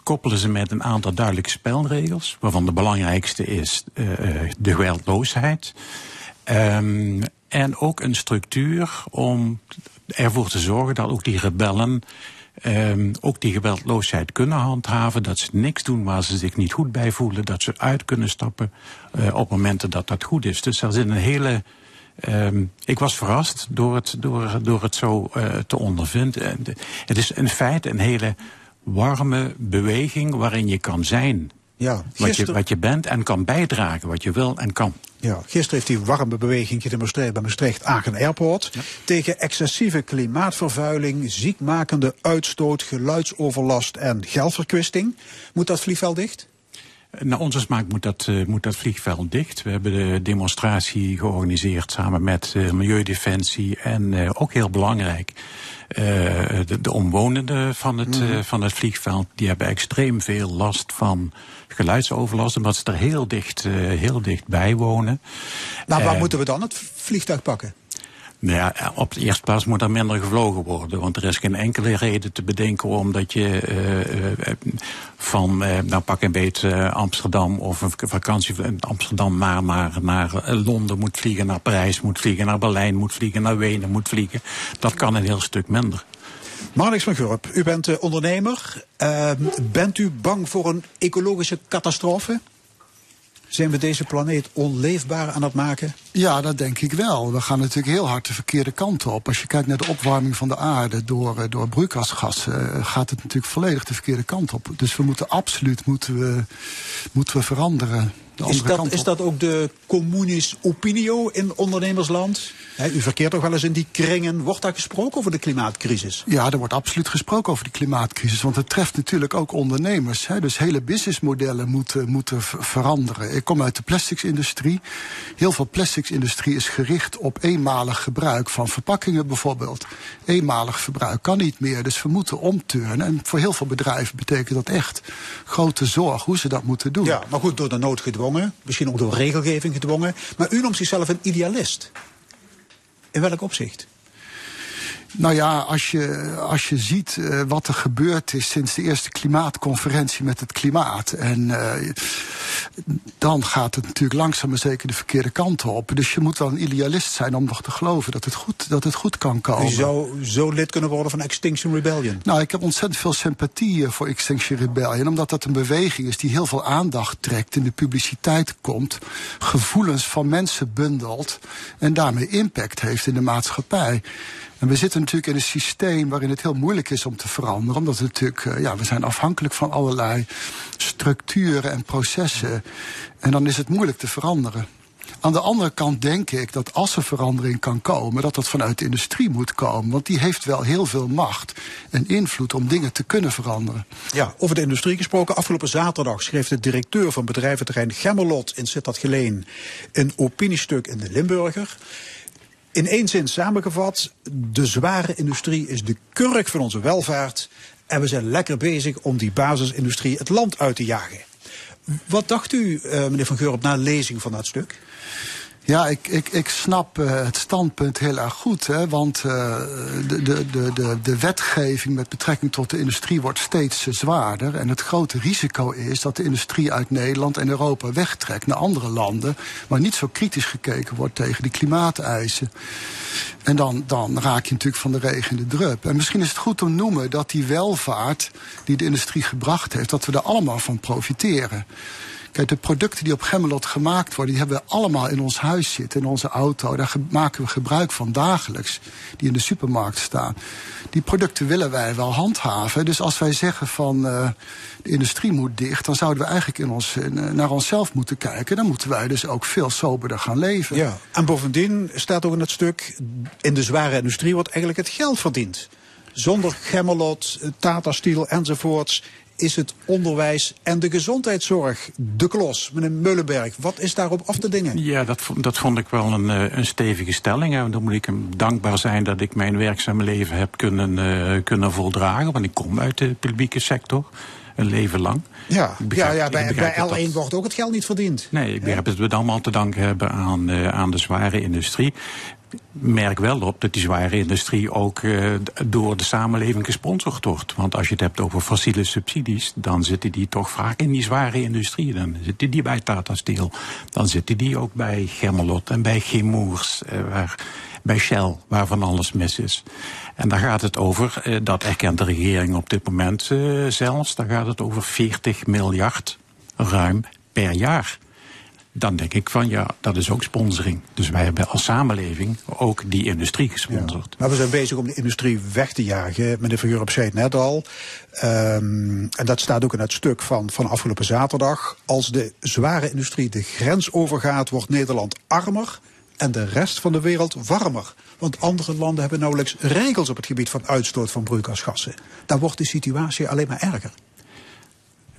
Koppelen ze met een aantal duidelijke spelregels, waarvan de belangrijkste is eh, eh, de geweldloosheid. Ehm, en ook een structuur om ervoor te zorgen dat ook die rebellen ehm, ook die geweldloosheid kunnen handhaven. Dat ze niks doen waar ze zich niet goed bij voelen. Dat ze uit kunnen stappen eh, op momenten dat dat goed is. Dus er zit een hele. ehm, ik was verrast door het, door, door het zo eh, te ondervinden. En de- Het is in feite een hele warme beweging waarin je kan zijn Ja, wat, je, wat je bent en kan bijdragen wat je wil en kan. Ja, gisteren heeft die warme beweging gedemonstreerd bij Maastricht Aachen Airport. Tegen excessieve klimaatvervuiling, ziekmakende uitstoot, geluidsoverlast en geldverkwisting. Moet dat vliegveld dicht? Naar onze smaak moet dat, eh, moet dat vliegveld dicht. We hebben de demonstratie georganiseerd samen met eh, Milieudefensie en eh, ook heel belangrijk. Eh, de, de omwonenden van het, Mhm. eh, van het vliegveld die hebben extreem veel last van geluidsoverlast, omdat ze er heel dicht, eh, heel dicht bij wonen. Nou, waar moeten we dan het vliegtuig pakken? Nou ja, op de eerste plaats moet er minder gevlogen worden. Want er is geen enkele reden te bedenken omdat je eh, eh, van, eh, nou pak een beet eh, Amsterdam of een vakantie in Amsterdam naar, naar, naar eh, Londen moet vliegen, naar Parijs moet vliegen, naar Berlijn moet vliegen, naar Wenen moet vliegen. Dat kan een heel stuk minder. Marnix van Gurp, u bent eh, ondernemer. Eh, bent u bang voor een ecologische catastrofe? Zijn we deze planeet onleefbaar aan het maken? Ja, dat denk ik wel. We gaan natuurlijk heel hard de verkeerde kant op. Als je kijkt naar de opwarming van de aarde door, eh, door broeikasgassen, eh, gaat het natuurlijk volledig de verkeerde kant op. Dus we moeten absoluut moeten we, moeten we veranderen. Is dat, is dat ook de communis opinio in ondernemersland? Hè, u verkeert toch wel eens in die kringen. Wordt daar gesproken over de klimaatcrisis? Ja, er wordt absoluut gesproken over de klimaatcrisis. Want het treft natuurlijk ook ondernemers. Hè. Dus hele businessmodellen moeten, moeten veranderen. Ik kom uit de plasticsindustrie. Heel veel plasticsindustrie is gericht op eenmalig gebruik van verpakkingen bijvoorbeeld. Eenmalig verbruik kan niet meer. Dus we moeten omturnen. En voor heel veel bedrijven betekent dat echt grote zorg hoe ze dat moeten doen. Ja, maar goed, door de nood gedwongen. Misschien ook door regelgeving gedwongen. Maar u noemt zichzelf een idealist. In welk opzicht? Nou ja, als je, als je ziet eh, wat er gebeurd is sinds de eerste klimaatconferentie met het klimaat. En eh, dan gaat het natuurlijk langzaam maar zeker de verkeerde kant op. Dus je moet wel een idealist zijn om nog te geloven dat het goed, dat het goed kan komen. U zou zo lid kunnen worden van Extinction Rebellion. Nou, ik heb ontzettend veel sympathie eh, voor Extinction Rebellion. Omdat dat een beweging is die heel veel aandacht trekt, in de publiciteit komt, gevoelens van mensen bundelt en daarmee impact heeft in de maatschappij. En we zitten natuurlijk in een systeem waarin het heel moeilijk is om te veranderen. Omdat we natuurlijk, eh, ja, we zijn afhankelijk van allerlei structuren en processen. En dan is het moeilijk te veranderen. Aan de andere kant denk ik dat als er verandering kan komen, dat dat vanuit de industrie moet komen. Want die heeft wel heel veel macht en invloed om dingen te kunnen veranderen. Ja, over de industrie gesproken. Afgelopen zaterdag schreef de directeur van bedrijventerrein Gemmelot in Sittard Geleen een opiniestuk in de Limburger. In één zin samengevat, de zware industrie is de kurk van onze welvaart. En we zijn lekker bezig om die basisindustrie het land uit te jagen. Wat dacht u, eh, meneer Van Geur, op na lezing van dat stuk? Ja, ik, ik, ik snap uh, het standpunt heel erg goed. Hè, want uh, de, de, de, de, wetgeving met betrekking tot de industrie wordt steeds uh, zwaarder. En het grote risico is dat de industrie uit Nederland en Europa wegtrekt naar andere landen. Waar niet zo kritisch gekeken wordt tegen die klimaateisen. En dan, dan raak je natuurlijk van de regen in de drup. En misschien is het goed om te noemen dat die welvaart die de industrie gebracht heeft, dat we er allemaal van profiteren. Kijk, de producten die op Gemmelot gemaakt worden, die hebben we allemaal in ons huis zitten, in onze auto. Daar maken we gebruik van dagelijks, die in de supermarkt staan. Die producten willen wij wel handhaven. Dus als wij zeggen van uh, de industrie moet dicht, dan zouden we eigenlijk in ons, uh, naar onszelf moeten kijken. Dan moeten wij dus ook veel soberder gaan leven. Ja, en bovendien staat ook in het stuk, in de zware industrie wordt eigenlijk het geld verdiend. Zonder Gemmelot, Tata Steel enzovoorts is het onderwijs en de gezondheidszorg de klos. Meneer Meulenberg, wat is daarop af te dingen? Ja, dat, dat vond ik wel een, een stevige stelling. En dan moet ik hem dankbaar zijn dat ik mijn werkzame leven heb kunnen, uh, kunnen voldragen. Want ik kom uit de publieke sector. Een leven lang. Ja, begrijp, ja, ja bij, bij L1 dat, wordt ook het geld niet verdiend. Nee, ik begrijp dat we het allemaal te danken hebben aan, uh, aan de zware industrie merk wel op dat die zware industrie ook uh, door de samenleving gesponsord wordt. Want als je het hebt over fossiele subsidies, dan zitten die toch vaak in die zware industrie. Dan zitten die bij Tata Steel. Dan zitten die ook bij Gemmelot en bij Chemours, waar, bij Shell, waar van alles mis is. En daar gaat het over, uh, dat erkent de regering op dit moment zelfs, daar gaat het over 40 miljard ruim per jaar dan denk ik van ja, dat is ook sponsoring. Dus wij hebben als samenleving ook die industrie gesponsord. Maar we zijn bezig om de industrie weg te jagen. Meneer Van zei het net al. Um, en dat staat ook in het stuk van, van afgelopen zaterdag. Als de zware industrie de grens overgaat, wordt Nederland armer en de rest van de wereld warmer. Want andere landen hebben nauwelijks regels op het gebied van uitstoot van broeikasgassen. Dan wordt de situatie alleen maar erger.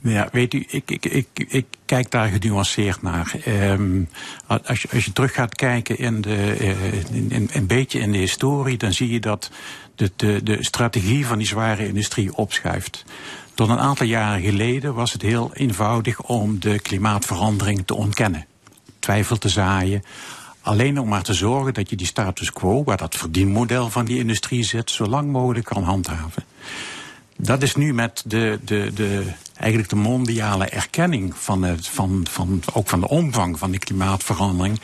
Ja, weet u, ik, ik, ik, ik kijk daar genuanceerd naar. Um, als, je, als je terug gaat kijken in de, in, in, een beetje in de historie, dan zie je dat de, de, de strategie van die zware industrie opschuift. Tot een aantal jaren geleden was het heel eenvoudig om de klimaatverandering te ontkennen. Twijfel te zaaien. Alleen om maar te zorgen dat je die status quo, waar dat verdienmodel van die industrie zit, zo lang mogelijk kan handhaven. Dat is nu met de, de, de, eigenlijk de mondiale erkenning van, het, van, van, ook van de omvang van die klimaatverandering.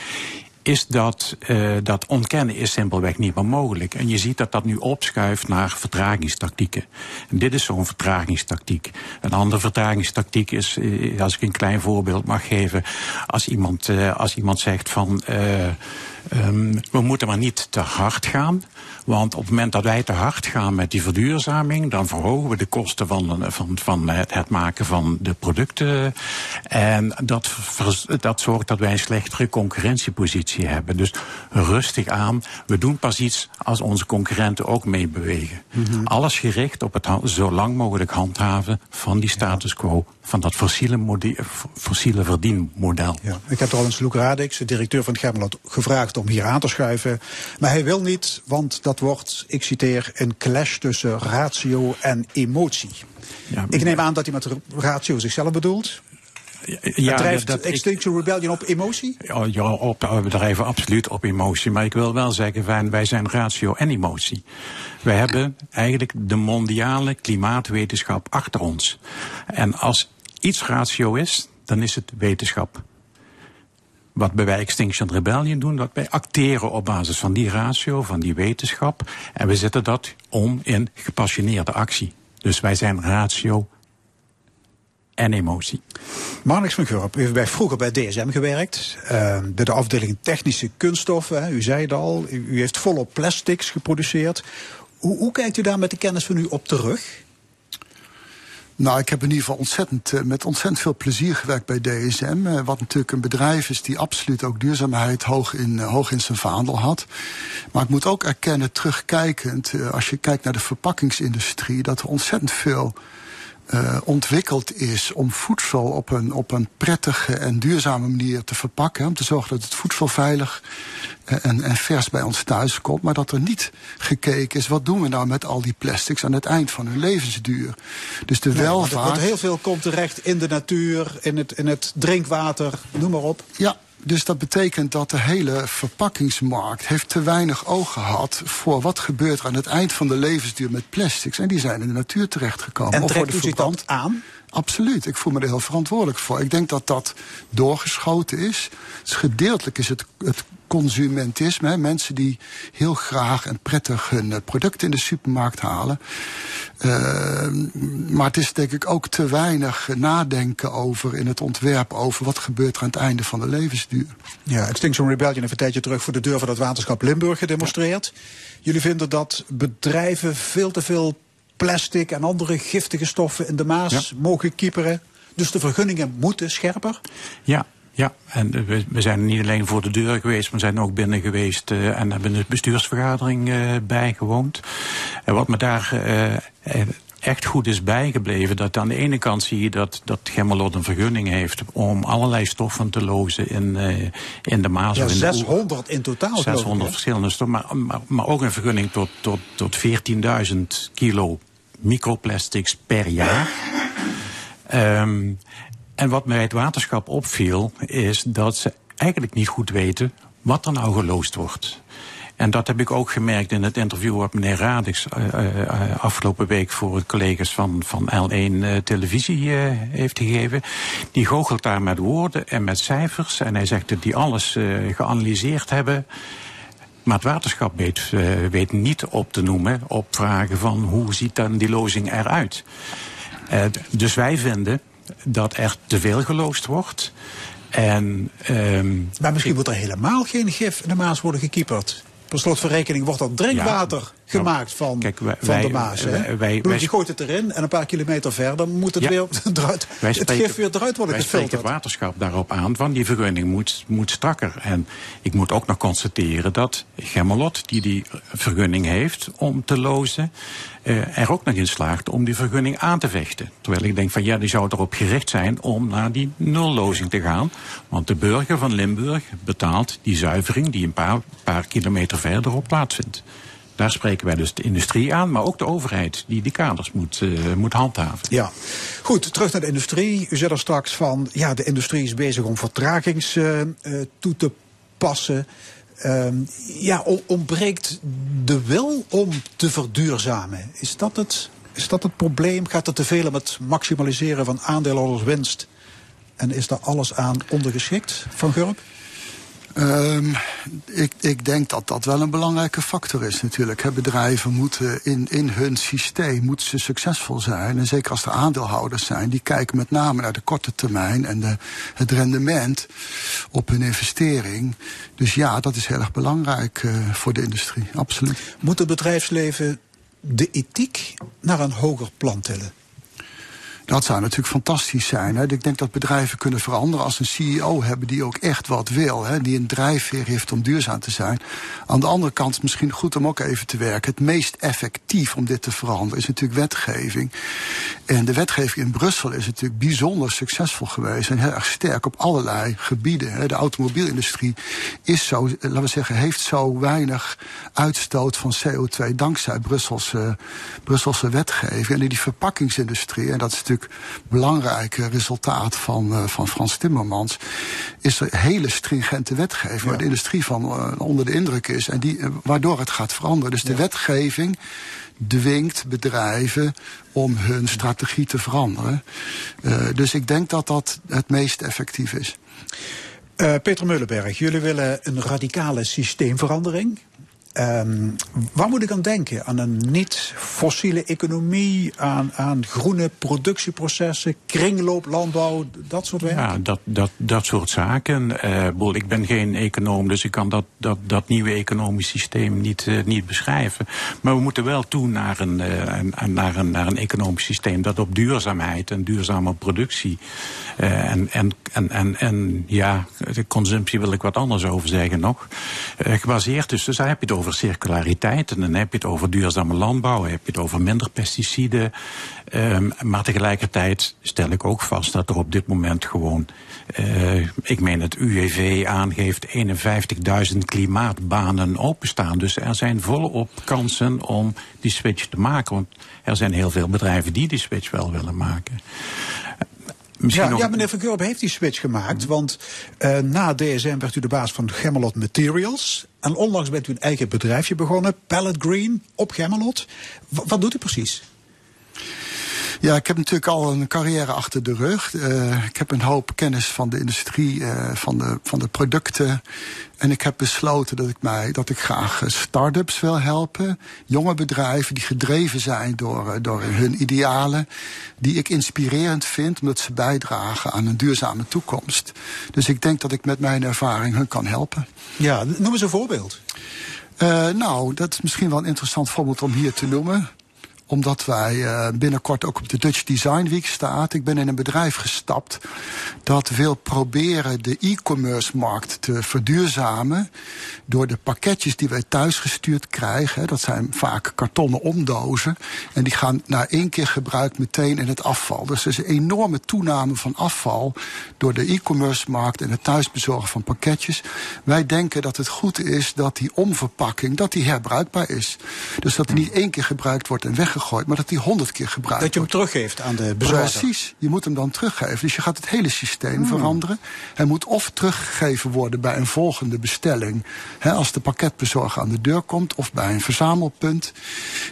Is dat, uh, dat ontkennen is simpelweg niet meer mogelijk. En je ziet dat dat nu opschuift naar vertragingstactieken. En dit is zo'n vertragingstactiek. Een andere vertragingstactiek is, als ik een klein voorbeeld mag geven, als iemand, uh, als iemand zegt van. Um, we moeten maar niet te hard gaan. Want op het moment dat wij te hard gaan met die verduurzaming, dan verhogen we de kosten van, van, van het, het maken van de producten. En dat, dat zorgt dat wij een slechtere concurrentiepositie hebben. Dus rustig aan. We doen pas iets als onze concurrenten ook meebewegen. Mm Alles gericht op het zo lang mogelijk handhaven van die status quo van dat fossiele, fossiele verdienmodel. Ja. Ik heb trouwens Luc Radix, de directeur van het gevraagd om hier aan te schuiven. Maar hij wil niet, want dat wordt, ik citeer, een clash tussen ratio en emotie. Ja, ik neem aan dat hij met ratio zichzelf bedoelt. Ja, drijft dat, Extinction Rebellion op emotie? Ja, op, we drijven absoluut op emotie. Maar ik wil wel zeggen, wij zijn ratio en emotie. Wij hebben eigenlijk de mondiale klimaatwetenschap achter ons. En als iets ratio is, dan is het wetenschap. Wat wij bij Extinction Rebellion doen, dat wij acteren op basis van die ratio, van die wetenschap. En we zetten dat om in gepassioneerde actie. Dus wij zijn ratio en emotie. Marnix van Gurp, u heeft bij, vroeger bij DSM gewerkt. Bij de afdeling technische kunststoffen. U zei het al. U, u heeft volop plastics geproduceerd. Hoe, hoe kijkt u daar met de kennis van u op terug? Nou, ik heb in ieder geval ontzettend, eh, met ontzettend veel plezier gewerkt bij DSM. Eh, wat natuurlijk een bedrijf is die absoluut ook duurzaamheid hoog in, eh, hoog in zijn vaandel had. Maar ik moet ook erkennen, terugkijkend, als je kijkt naar de verpakkingsindustrie, dat er ontzettend veel uh, ontwikkeld is om voedsel op een, op een prettige en duurzame manier te verpakken. Om te zorgen dat het voedsel veilig en, en vers bij ons thuis komt. Maar dat er niet gekeken is, wat doen we nou met al die plastics aan het eind van hun levensduur. Dus de nee, welvaart... Er heel veel komt terecht in de natuur, in het, in het drinkwater, noem maar op. Ja, dus dat betekent dat de hele verpakkingsmarkt heeft te weinig oog gehad voor wat gebeurt er aan het eind van de levensduur met plastics. En die zijn in de natuur terechtgekomen. En trekt u zich dat aan? Absoluut. Ik voel me er heel verantwoordelijk voor. Ik denk dat dat doorgeschoten is. Dus gedeeltelijk is het, het consumentisme. Hè, mensen die heel graag en prettig hun eh, producten in de supermarkt halen. Uh, maar het is denk ik ook te weinig nadenken over in het ontwerp over wat gebeurt er aan het einde van de levensduur. Ja, Extinction Rebellion heeft een tijdje terug voor de deur van het waterschap Limburg gedemonstreerd. Jullie vinden dat bedrijven veel te veel plastic en andere giftige stoffen in de Maas mogen kieperen. Dus de vergunningen moeten scherper? Ja, ja, en we, zijn niet alleen voor de deur geweest, maar zijn ook binnen geweest uh, en hebben de bestuursvergadering uh, bijgewoond. En wat me daar uh, echt goed is bijgebleven, dat aan de ene kant zie je dat, dat Gemmelot een vergunning heeft om allerlei stoffen te lozen in, in de Maas. Ja, in 600 in totaal. 600 verschillende stoffen, maar, maar, maar, ook een vergunning tot, tot, tot 14.000 kilo microplastics per jaar. Um, en wat mij het waterschap opviel, is dat ze eigenlijk niet goed weten wat er nou geloosd wordt. En dat heb ik ook gemerkt in het interview wat meneer Radix uh, uh, afgelopen week voor collega's van, van L1 uh, televisie heeft gegeven. Die goochelt daar met woorden en met cijfers. En hij zegt dat die alles geanalyseerd hebben. Maar het waterschap weet, weet niet op te noemen op vragen van hoe ziet dan die lozing eruit. dus wij vinden dat er te veel geloosd wordt. En, um, maar misschien wordt er helemaal geen gif in de Maas worden gekieperd. Per slot van rekening wordt dat drinkwater nou, gemaakt van, kijk, wij, van de Maas. Wij, wij, wij, je gooit het erin en een paar kilometer verder moet het, ja, weer eruit, het gif weer eruit worden wij gefilterd. Wij het waterschap daarop aan, van die vergunning moet, moet strakker. En ik moet ook nog constateren dat Gemmelot, die die vergunning heeft om te lozen, uh, er ook nog in slaagt om die vergunning aan te vechten. Terwijl ik denk van ja, die zou erop gericht zijn om naar die nullozing te gaan. Want de burger van Limburg betaalt die zuivering die een paar, paar kilometer verderop plaatsvindt. Daar spreken wij dus de industrie aan, maar ook de overheid die die kaders moet, uh, moet handhaven. Ja, goed, terug naar de industrie. U zei er straks van, ja, de industrie is bezig om vertragings uh, toe te passen. Uh, ja, ontbreekt de wil om te verduurzamen. Is dat het, is dat het probleem? Gaat het te veel om het maximaliseren van aandeelhouderswinst? En is daar alles aan ondergeschikt, Van Gurp? Um, ik, ik, denk dat dat wel een belangrijke factor is natuurlijk. Bedrijven moeten in, in hun systeem moeten ze succesvol zijn. En zeker als er aandeelhouders zijn, die kijken met name naar de korte termijn en de, het rendement op hun investering. Dus ja, dat is heel erg belangrijk uh, voor de industrie, absoluut. Moet het bedrijfsleven de ethiek naar een hoger plan tillen? Dat zou natuurlijk fantastisch zijn. Hè. Ik denk dat bedrijven kunnen veranderen als een CEO hebben die ook echt wat wil. Hè, die een drijfveer heeft om duurzaam te zijn. Aan de andere kant misschien goed om ook even te werken. Het meest effectief om dit te veranderen is natuurlijk wetgeving. En de wetgeving in Brussel is natuurlijk bijzonder succesvol geweest. En heel erg sterk op allerlei gebieden. Hè. De automobielindustrie is zo, laten we zeggen, heeft zo weinig uitstoot van CO2 dankzij Brusselse, Brusselse wetgeving. En die verpakkingsindustrie, en dat is natuurlijk belangrijke resultaat van, uh, van Frans Timmermans, is er hele stringente wetgeving waar de industrie van uh, onder de indruk is en die, uh, waardoor het gaat veranderen. Dus de wetgeving dwingt bedrijven om hun strategie te veranderen. dus ik denk dat dat het meest effectief is. Peter Mullenberg, jullie willen een radicale systeemverandering. Um, waar moet ik aan denken? Aan een niet-fossiele economie, aan, aan groene productieprocessen, kringlooplandbouw, dat soort werk? Ja, dat, dat, dat soort zaken. Uh, ik ben geen econoom, dus ik kan dat, dat, dat nieuwe economisch systeem niet, uh, niet beschrijven. Maar we moeten wel toe naar een, uh, naar, een, naar een economisch systeem dat op duurzaamheid en duurzame productie en, en, en, en, en ja, de consumptie wil ik wat anders over zeggen nog. gebaseerd dus, dus daar heb je het over over circulariteit en dan heb je het over duurzame landbouw, heb je het over minder pesticiden. Um, maar tegelijkertijd stel ik ook vast dat er op dit moment gewoon, uh, ik meen het UWV aangeeft, 51.000 klimaatbanen openstaan. Dus er zijn volop kansen om die switch te maken. Want er zijn heel veel bedrijven die die switch wel willen maken. Ja, nog... ja, meneer Van heeft die switch gemaakt. Want uh, na DSM werd u de baas van Gemmelot Materials. En onlangs bent u een eigen bedrijfje begonnen, Pallet Green, op Gemmelot. W wat doet u precies? Ja, ik heb natuurlijk al een carrière achter de rug. Uh, ik heb een hoop kennis van de industrie, uh, van, de, van de producten. En ik heb besloten dat ik, mij, dat ik graag start-ups wil helpen. Jonge bedrijven die gedreven zijn door, door hun idealen. Die ik inspirerend vind omdat ze bijdragen aan een duurzame toekomst. Dus ik denk dat ik met mijn ervaring hun kan helpen. Ja, noem eens een voorbeeld. Uh, nou, dat is misschien wel een interessant voorbeeld om hier te noemen omdat wij uh, binnenkort ook op de Dutch Design Week staat. Ik ben in een bedrijf gestapt dat wil proberen de e-commerce markt te verduurzamen. Door de pakketjes die wij thuis gestuurd krijgen. Dat zijn vaak kartonnen omdozen. En die gaan na één keer gebruik meteen in het afval. Dus er is een enorme toename van afval door de e-commerce markt en het thuisbezorgen van pakketjes. Wij denken dat het goed is dat die omverpakking dat die herbruikbaar is. Dus dat die niet één keer gebruikt wordt en weg weggegooid, maar dat die honderd keer gebruikt Dat je hem teruggeeft aan de bezorger. Precies, je moet hem dan teruggeven. Dus je gaat het hele systeem hmm. veranderen. Hij moet of teruggegeven worden bij een volgende bestelling. Hè, als de pakketbezorger aan de deur komt, of bij een verzamelpunt.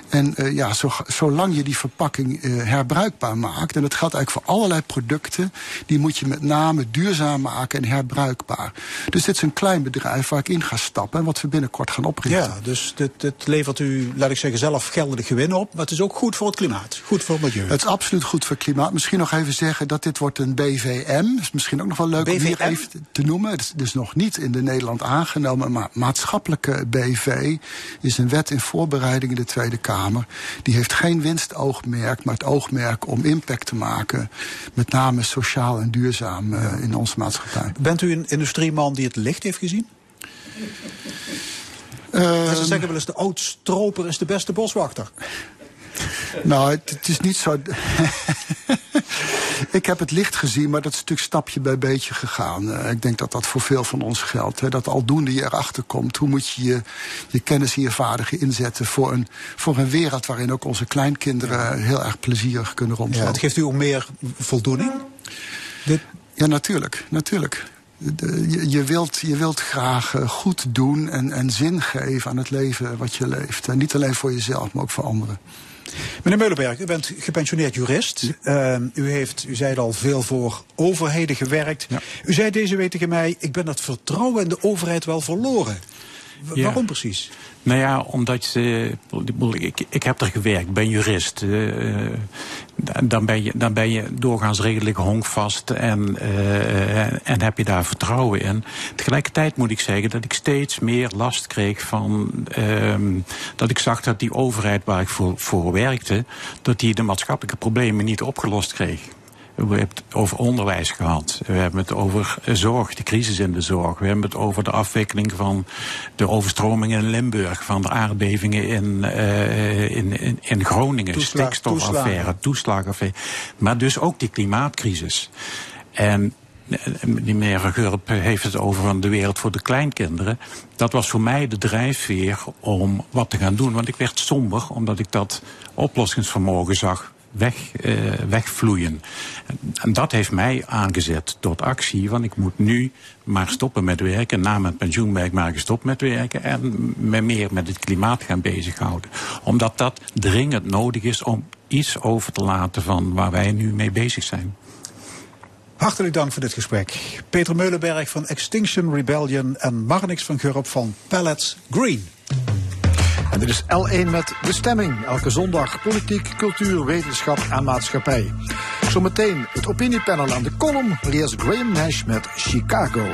En uh, ja, zo, zolang je die verpakking uh, herbruikbaar maakt, en dat geldt eigenlijk voor allerlei producten, die moet je met name duurzaam maken en herbruikbaar. Dus dit is een klein bedrijf waar ik in ga stappen en wat we binnenkort gaan oprichten. Ja, dus dit, dit levert u, laat ik zeggen, zelf geldende gewin op. Maar is ook goed voor het klimaat, goed voor het milieu. Het is absoluut goed voor het klimaat. Misschien nog even zeggen dat dit wordt een BVM. Dat is misschien ook nog wel leuk BVM? om hier even te noemen. Het is dus nog niet in de Nederland aangenomen, maar maatschappelijke BV is een wet in voorbereiding in de Tweede Kamer. Die heeft geen winstoogmerk, maar het oogmerk om impact te maken. Met name sociaal en duurzaam uh, in onze maatschappij. Bent u een industrieman die het licht heeft gezien? Uh, ze zeggen wel eens, de oud-stroper is de beste boswachter. Nou, het, het, is niet zo. ik heb het licht gezien, maar dat is natuurlijk stapje bij beetje gegaan. Uh, ik denk dat dat voor veel van ons geldt. Hè, dat aldoende je erachter komt, hoe moet je je, je kennis en je vaardigheden inzetten voor een, voor een wereld waarin ook onze kleinkinderen heel erg plezierig kunnen rondlopen. Ja, het geeft u ook meer voldoening? Dit... Ja, natuurlijk, natuurlijk. De- je, je wilt, je wilt graag eh, goed doen en, en zin geven aan het leven wat je leeft. En niet alleen voor jezelf, maar ook voor anderen. Meneer Meulenberg, u bent gepensioneerd jurist. Uh, u heeft, u zei het al, veel voor overheden gewerkt. U zei deze week tegen mij, ik ben het vertrouwen in de overheid wel verloren. W- Ja. Waarom precies? Nou ja, omdat je, ik ik, heb er gewerkt, ben jurist. eh, dan, ben je, dan ben je doorgaans redelijk honkvast en, eh, en heb je daar vertrouwen in. Tegelijkertijd moet ik zeggen dat ik steeds meer last kreeg van... ehm, dat ik zag dat die overheid waar ik voor, voor werkte... dat die de maatschappelijke problemen niet opgelost kreeg. We hebben het over onderwijs gehad. We hebben het over zorg, de crisis in de zorg. We hebben het over de afwikkeling van de overstromingen in Limburg, van de aardbevingen in, eh, in, in, in Groningen, stikstofaffaire, toeslagen. toeslagenaffaire. Maar dus ook die klimaatcrisis. En eh, die meneer Van Gurp heeft het over van de wereld voor de kleinkinderen. Dat was voor mij de drijfveer om wat te gaan doen. Want ik werd somber omdat ik dat oplossingsvermogen zag weg, eh, wegvloeien. En, en dat heeft mij aangezet tot actie. Want ik moet nu maar stoppen met werken. Na mijn pensioen ben ik maar gestopt met werken. En me meer met het klimaat gaan bezighouden. Omdat dat dringend nodig is om iets over te laten van waar wij nu mee bezig zijn. Hartelijk dank voor dit gesprek. Peter Meulenberg van Extinction Rebellion en Marnix van Gurp van Pallets Green. En dit is L1 met De Stemming. Elke zondag politiek, cultuur, wetenschap en maatschappij. Zometeen het opiniepanel aan de column. Maar eerst Graham Nash met Chicago.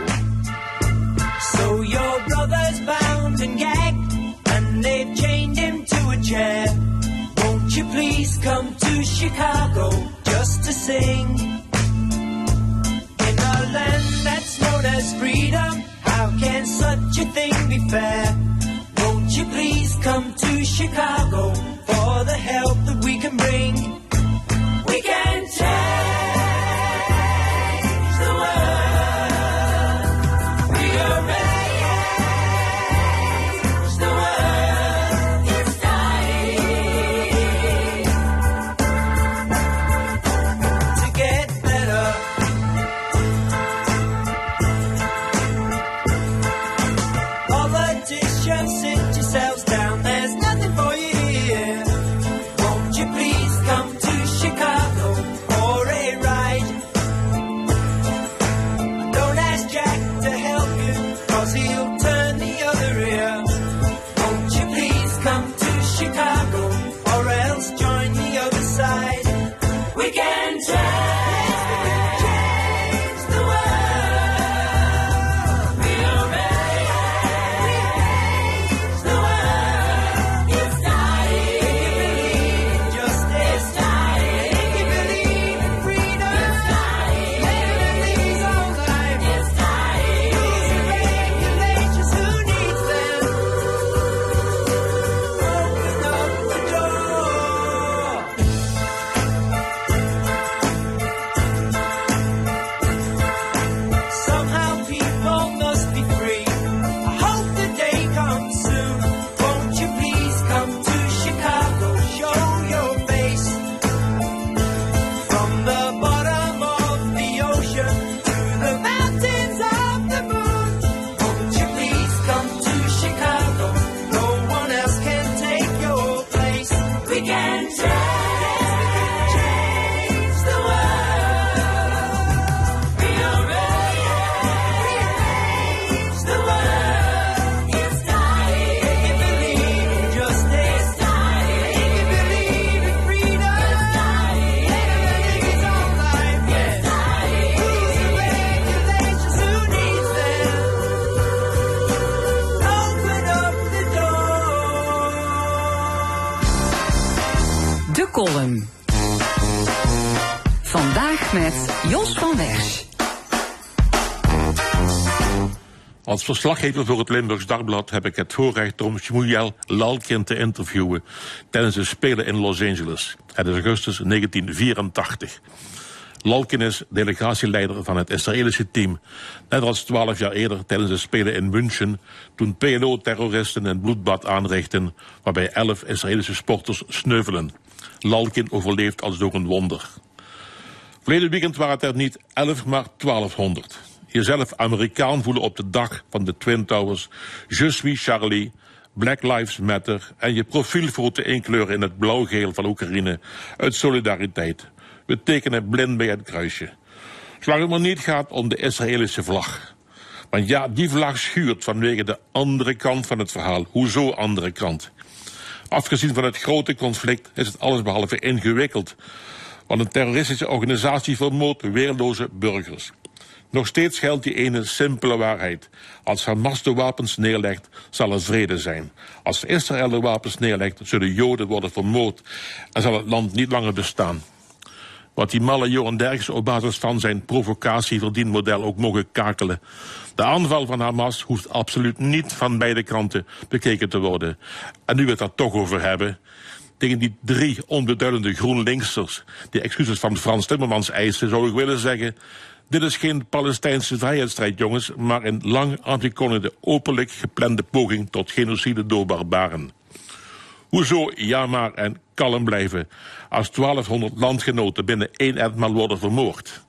So your brother's bound and gagged, and they've chained him to a chair. Won't you please come to Chicago just to sing? In a land that's known as freedom, how can such a thing be fair? Won't you please come to Chicago for the help that we can bring? Verslaggever voor het Limburgs Dagblad heb ik het voorrecht om Shmuel Lalkin te interviewen tijdens de Spelen in Los Angeles. Het is augustus 1984. Lalkin is delegatieleider van het Israëlische team. Net als twaalf jaar eerder tijdens de Spelen in München, toen PLO-terroristen een bloedbad aanrichten waarbij elf Israëlische sporters sneuvelen. Lalkin overleeft als door een wonder. Verleden weekend waren het er niet 11, maar 1200. Jezelf Amerikaan voelen op de dag van de Twin Towers, Je suis Charlie, Black Lives Matter en je profielfoto inkleuren in het blauw-geel van Oekraïne uit solidariteit. We tekenen blind bij het kruisje. Zolang het maar niet gaat om de Israëlische vlag. Want ja, die vlag schuurt vanwege de andere kant van het verhaal. Hoezo andere kant? Afgezien van het grote conflict is het allesbehalve ingewikkeld. Want een terroristische organisatie vermoordt weerloze burgers. Nog steeds geldt die ene simpele waarheid. Als Hamas de wapens neerlegt, zal er vrede zijn. Als Israël de wapens neerlegt, zullen Joden worden vermoord en zal het land niet langer bestaan. Wat die malle Johan Derks op basis van zijn provocatieverdienmodel ook mogen kakelen. De aanval van Hamas hoeft absoluut niet van beide kanten bekeken te worden. En nu we het daar toch over hebben, tegen die drie onbeduidende GroenLinksers die excuses van Frans Timmermans eisen, zou ik willen zeggen... Dit is geen Palestijnse vrijheidsstrijd, jongens, maar een lang aangekondigde, openlijk geplande poging tot genocide door barbaren. Hoezo ja maar en kalm blijven als 1200 landgenoten binnen één etmaal worden vermoord?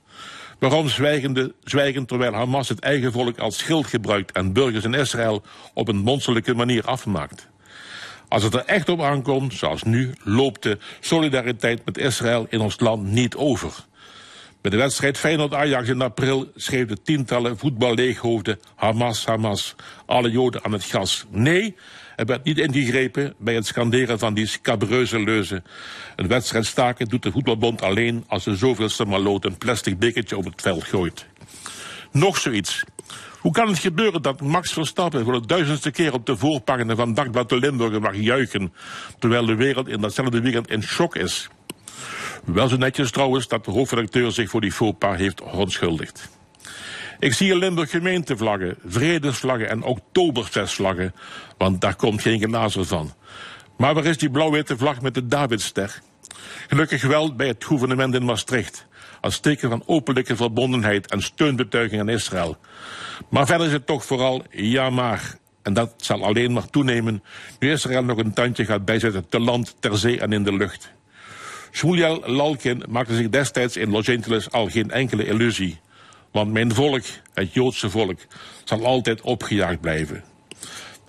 Waarom zwijgen, terwijl Hamas het eigen volk als schild gebruikt en burgers in Israël op een monsterlijke manier afmaakt? Als het er echt op aankomt, zoals nu, loopt de solidariteit met Israël in ons land niet over. Bij de wedstrijd Feyenoord-Ajax in april schreven tientallen voetballeeghoofden Hamas, Hamas, alle Joden aan het gas. Nee, er werd niet ingegrepen bij het scanderen van die scabreuze leuzen. Een wedstrijd staken doet de voetbalbond alleen als de zoveelste maloot een plastic bekertje op het veld gooit. Nog zoiets. Hoe kan het gebeuren dat Max Verstappen voor de duizendste keer op de voorpagina van Dagblad de Limburger mag juichen, terwijl de wereld in datzelfde weekend in shock is? Wel zo netjes trouwens dat de hoofdredacteur zich voor die faux pas heeft verontschuldigd. Ik zie in Limburg gemeentevlaggen, vredesvlaggen en oktoberfestvlaggen, want daar komt geen genazer van. Maar waar is die blauw-witte vlag met de Davidster? Gelukkig wel bij het gouvernement in Maastricht, als teken van openlijke verbondenheid en steunbetuiging aan Israël. Maar verder is het toch vooral ja. En dat zal alleen maar toenemen nu Israël nog een tandje gaat bijzetten te land, ter zee en in de lucht. Shmuel Lalkin maakte zich destijds in Los Angeles al geen enkele illusie. Want mijn volk, het Joodse volk, zal altijd opgejaagd blijven.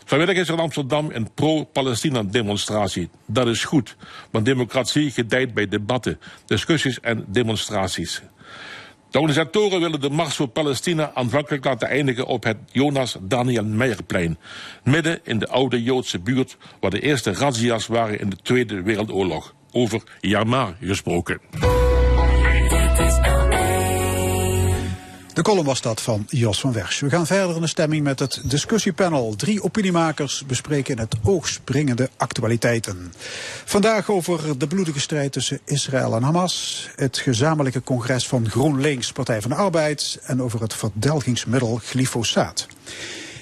Vanmiddag is er in Amsterdam een pro-Palestina-demonstratie. Dat is goed, want democratie gedijt bij debatten, discussies en demonstraties. De organisatoren willen de Mars voor Palestina aanvankelijk laten eindigen op het Jonas Daniel Meijerplein. Midden in de oude Joodse buurt waar de eerste razzia's waren in de Tweede Wereldoorlog. Over Yamar gesproken. De column was dat van Jos van Wersch. We gaan verder in de stemming met het discussiepanel. Drie opiniemakers bespreken het oog springende actualiteiten. Vandaag over de bloedige strijd tussen Israël en Hamas. Het gezamenlijke congres van GroenLinks, Partij van de Arbeid. En over het verdelgingsmiddel glyfosaat.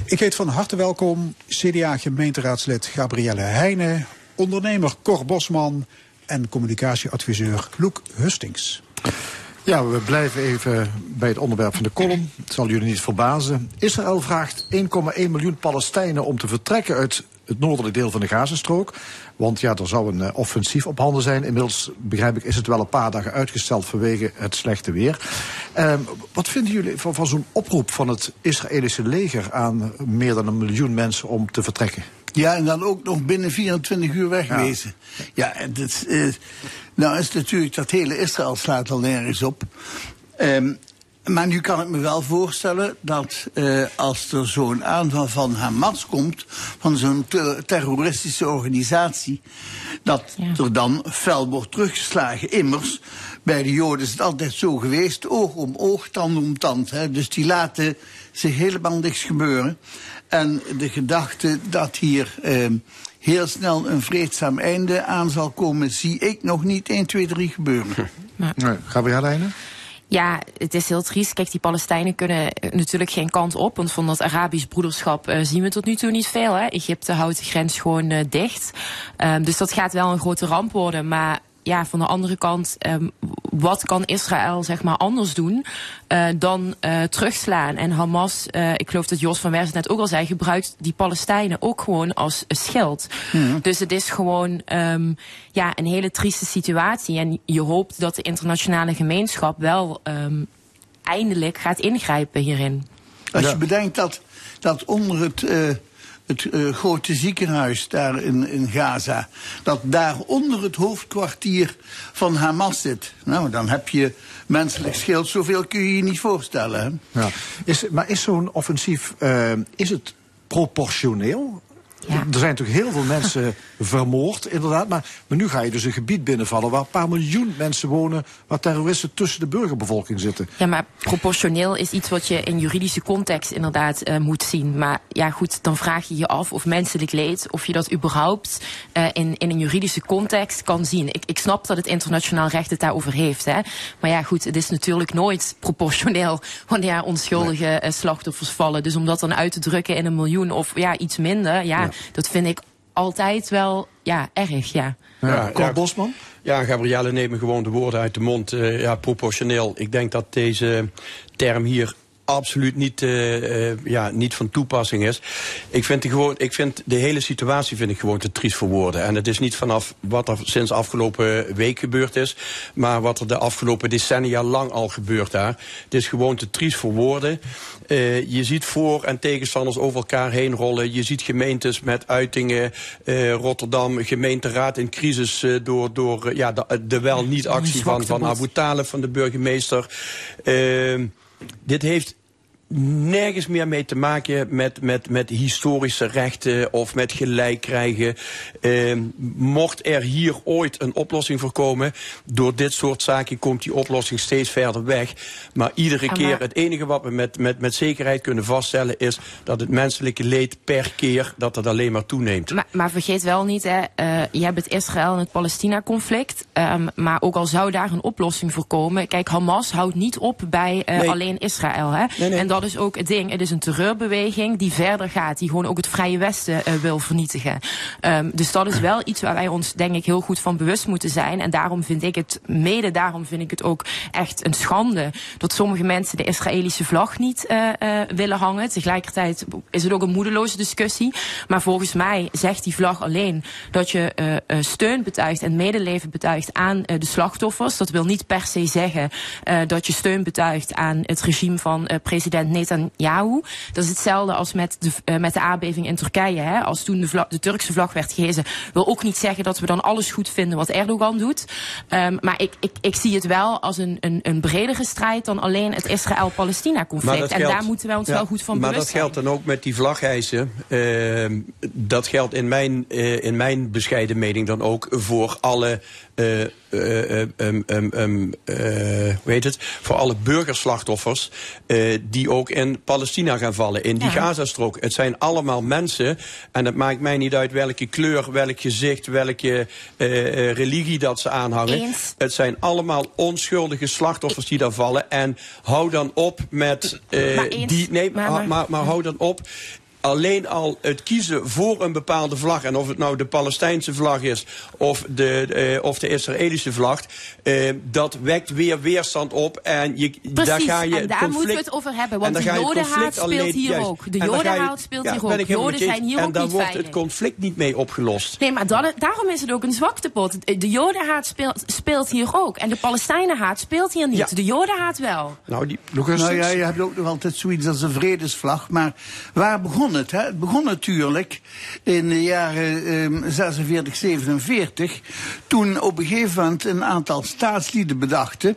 Ik heet van harte welkom CDA-gemeenteraadslid Gabrielle Heijnen. Ondernemer Cor Bosman en communicatieadviseur Loek Hustings. Ja, we blijven even bij het onderwerp van de column. Het zal jullie niet verbazen. Israël vraagt 1,1 miljoen Palestijnen om te vertrekken uit het noordelijke deel van de Gazastrook. Want ja, er zou een uh, offensief op handen zijn. Inmiddels, begrijp ik, is het wel een paar dagen uitgesteld vanwege het slechte weer. Uh, wat vinden jullie van zo'n oproep van het Israëlische leger aan meer dan een miljoen mensen om te vertrekken? Ja, en dan ook nog binnen 24 uur wegwezen. Ja, ja dat, uh, nou is natuurlijk dat hele Israël slaat al nergens op. Um, maar nu kan ik me wel voorstellen dat uh, als er zo'n aanval van Hamas komt, van zo'n ter terroristische organisatie, dat ja. er dan fel wordt teruggeslagen. Immers, bij de Joden is het altijd zo geweest, oog om oog, tand om tand. Hè. Dus die laten zich helemaal niks gebeuren. En de gedachte dat hier uh, heel snel een vreedzaam einde aan zal komen, zie ik nog niet 1, 2, 3 gebeuren. Nee. Nee. Gabrielle Heijnen? Ja, het is heel triest. Kijk, die Palestijnen kunnen natuurlijk geen kant op. Want van dat Arabisch broederschap uh, zien we tot nu toe niet veel. Hè? Egypte houdt de grens gewoon uh, dicht. Um, dus dat gaat wel een grote ramp worden. Maar ja, van de andere kant, um, wat kan Israël zeg maar anders doen uh, dan uh, terugslaan? En Hamas, uh, ik geloof dat Jos van Wers net ook al zei, gebruikt die Palestijnen ook gewoon als schild. Mm. Dus het is gewoon um, ja, een hele trieste situatie. En je hoopt dat de internationale gemeenschap wel um, eindelijk gaat ingrijpen hierin. Als je bedenkt dat, dat onder het, uh, het uh, grote ziekenhuis daar in, in Gaza, dat daar onder het hoofdkwartier van Hamas zit. Nou, dan heb je menselijk schild, zoveel kun je je niet voorstellen. Hè? Ja. Is, maar is zo'n offensief, uh, is het proportioneel? Ja. Er zijn natuurlijk heel veel mensen vermoord, inderdaad. Maar, maar nu ga je dus een gebied binnenvallen waar een paar miljoen mensen wonen. waar terroristen tussen de burgerbevolking zitten. Ja, maar proportioneel is iets wat je in juridische context inderdaad uh, moet zien. Maar ja, goed, dan vraag je je af of menselijk leed. of je dat überhaupt uh, in, in een juridische context kan zien. Ik, ik snap dat het internationaal recht het daarover heeft. Hè. Maar ja, goed, het is natuurlijk nooit proportioneel. wanneer onschuldige nee. uh, slachtoffers vallen. Dus om dat dan uit te drukken in een miljoen of ja, iets minder. ja. ja dat vind ik altijd wel ja, erg, ja. Ja, ja, Bosman? Ja, Gabrielle neemt me gewoon de woorden uit de mond. Uh, ja, proportioneel. Ik denk dat deze term hier absoluut niet, uh, uh, ja, niet van toepassing is. Ik vind, de gewoon, ik vind de hele situatie vind ik gewoon te triest voor woorden. En het is niet vanaf wat er sinds afgelopen week gebeurd is... maar wat er de afgelopen decennia lang al gebeurt daar. Het is gewoon te triest voor woorden. Uh, je ziet voor- en tegenstanders over elkaar heen rollen. Je ziet gemeentes met uitingen. Rotterdam, gemeenteraad in crisis... door, door ja, de, de wel niet actie van, van Abu Talib, van de burgemeester... dit heeft nergens meer mee te maken met, met, met historische rechten of met gelijk krijgen. Uh, mocht er hier ooit een oplossing voor komen, door dit soort zaken komt die oplossing steeds verder weg. Maar iedere maar... keer, het enige wat we met, met, met zekerheid kunnen vaststellen is dat het menselijke leed per keer dat het alleen maar toeneemt. Maar, maar vergeet wel niet, hè, uh, je hebt het Israël en het Palestina-conflict. Um, maar ook al zou daar een oplossing voor komen. Kijk, Hamas houdt niet op bij uh, nee. alleen Israël. Hè? Nee, nee. En dat is ook het ding. Het is een terreurbeweging die verder gaat. Die gewoon ook het Vrije Westen uh, wil vernietigen. Um, dus dat is wel iets waar wij ons denk ik heel goed van bewust moeten zijn. En daarom vind ik het, mede daarom vind ik het ook echt een schande. Dat sommige mensen de Israëlische vlag niet uh, uh, willen hangen. Tegelijkertijd is het ook een moedeloze discussie. Maar volgens mij zegt die vlag alleen dat je steun betuigt en medeleven betuigt aan de slachtoffers. Dat wil niet per se zeggen dat je steun betuigt aan het regime van president Netanyahu. Dat is hetzelfde als met de, uh, met de aardbeving in Turkije. Hè. Als toen de, vlag, de Turkse vlag werd gehezen, wil ook niet zeggen dat we dan alles goed vinden wat Erdogan doet. Um, maar ik, ik, ik zie het wel als een, een, een bredere strijd dan alleen het Israël-Palestina-conflict. En daar moeten wij ons ja, wel goed van maar bewust zijn. Maar dat geldt dan ook met die vlaghijzen. Uh, dat geldt in mijn, uh, in mijn bescheiden mening dan ook voor alle uh, uh, um, um, heet het? Voor alle burgerslachtoffers uh, die ook in Palestina gaan vallen, in die ja. Gazastrook. Het zijn allemaal mensen en het maakt mij niet uit welke kleur, welk gezicht, welke religie dat ze aanhangen. Eens. Het zijn allemaal onschuldige slachtoffers die daar vallen en hou dan op met die. Nee, maar, maar, maar, maar hou dan op alleen al het kiezen voor een bepaalde vlag... en of het nou de Palestijnse vlag is of de, uh, of de Israëlische vlag... Uh, dat wekt weer weerstand op. En je, Precies, daar ga je en daar conflict, moeten we het over hebben. Want de jodenhaat speelt alleen, hier juist, ook. De en jodenhaat speelt ja, hier ben ook. ik helemaal Joden zijn hier eens. ook En daar wordt veilig. het conflict niet mee opgelost. Nee, maar dan, daarom is het ook een zwaktepot. De jodenhaat speelt, speelt hier ook. En de Palestijnenhaat speelt hier niet. Ja. De jodenhaat wel. Nou, die, Nou ja, je hebt ook nog altijd zoiets als een vredesvlag. Maar waar begon het? Hè? Het begon natuurlijk in de jaren ehm, 46, 47. Toen op een gegeven moment een aantal staatslieden bedachten.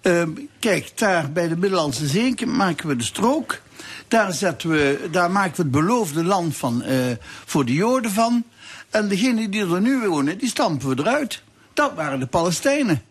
ehm, kijk, daar bij de Middellandse Zee maken we de strook. Daar, zetten we, daar maken we het beloofde land van, eh, voor de Joden van. En degenen die er nu wonen, die stampen we eruit. Dat waren de Palestijnen.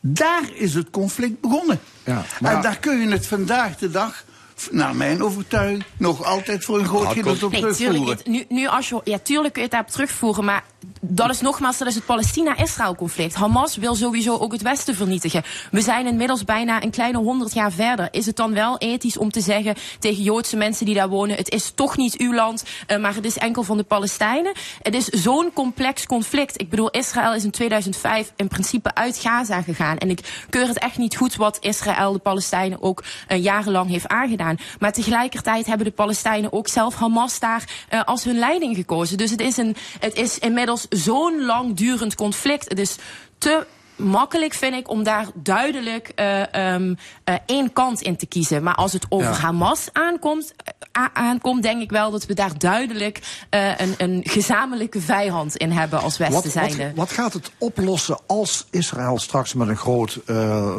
Daar is het conflict begonnen. Ja, En daar kun je het vandaag de dag, naar mijn overtuiging, nog altijd voor een groot gedeelte op Nee, terugvoeren. tuurlijk, het- nu, nu als je, ja, tuurlijk kun je het daarop terugvoeren, maar dat is nogmaals, dat is het Palestina-Israël-conflict. Hamas wil sowieso ook het Westen vernietigen. We zijn inmiddels bijna een kleine honderd jaar verder. Is het dan wel ethisch om te zeggen tegen Joodse mensen die daar wonen, het is toch niet uw land, uh, maar het is enkel van de Palestijnen? Het is zo'n complex conflict. Ik bedoel, Israël is in 2005 in principe uit Gaza gegaan. En ik keur het echt niet goed wat Israël de Palestijnen ook uh, jarenlang heeft aangedaan. Maar tegelijkertijd hebben de Palestijnen ook zelf Hamas daar uh, als hun leiding gekozen. Dus het is, een, het is inmiddels zo'n langdurend conflict. Het is te makkelijk, vind ik, om daar duidelijk eh, ehm, eh, één kant in te kiezen. Maar als het over Ja. Hamas aankomt, eh, aankomt, denk ik wel dat we daar duidelijk een, een gezamenlijke vijand in hebben als Westen Wat, zijnde. wat, wat gaat het oplossen als Israël straks met een groot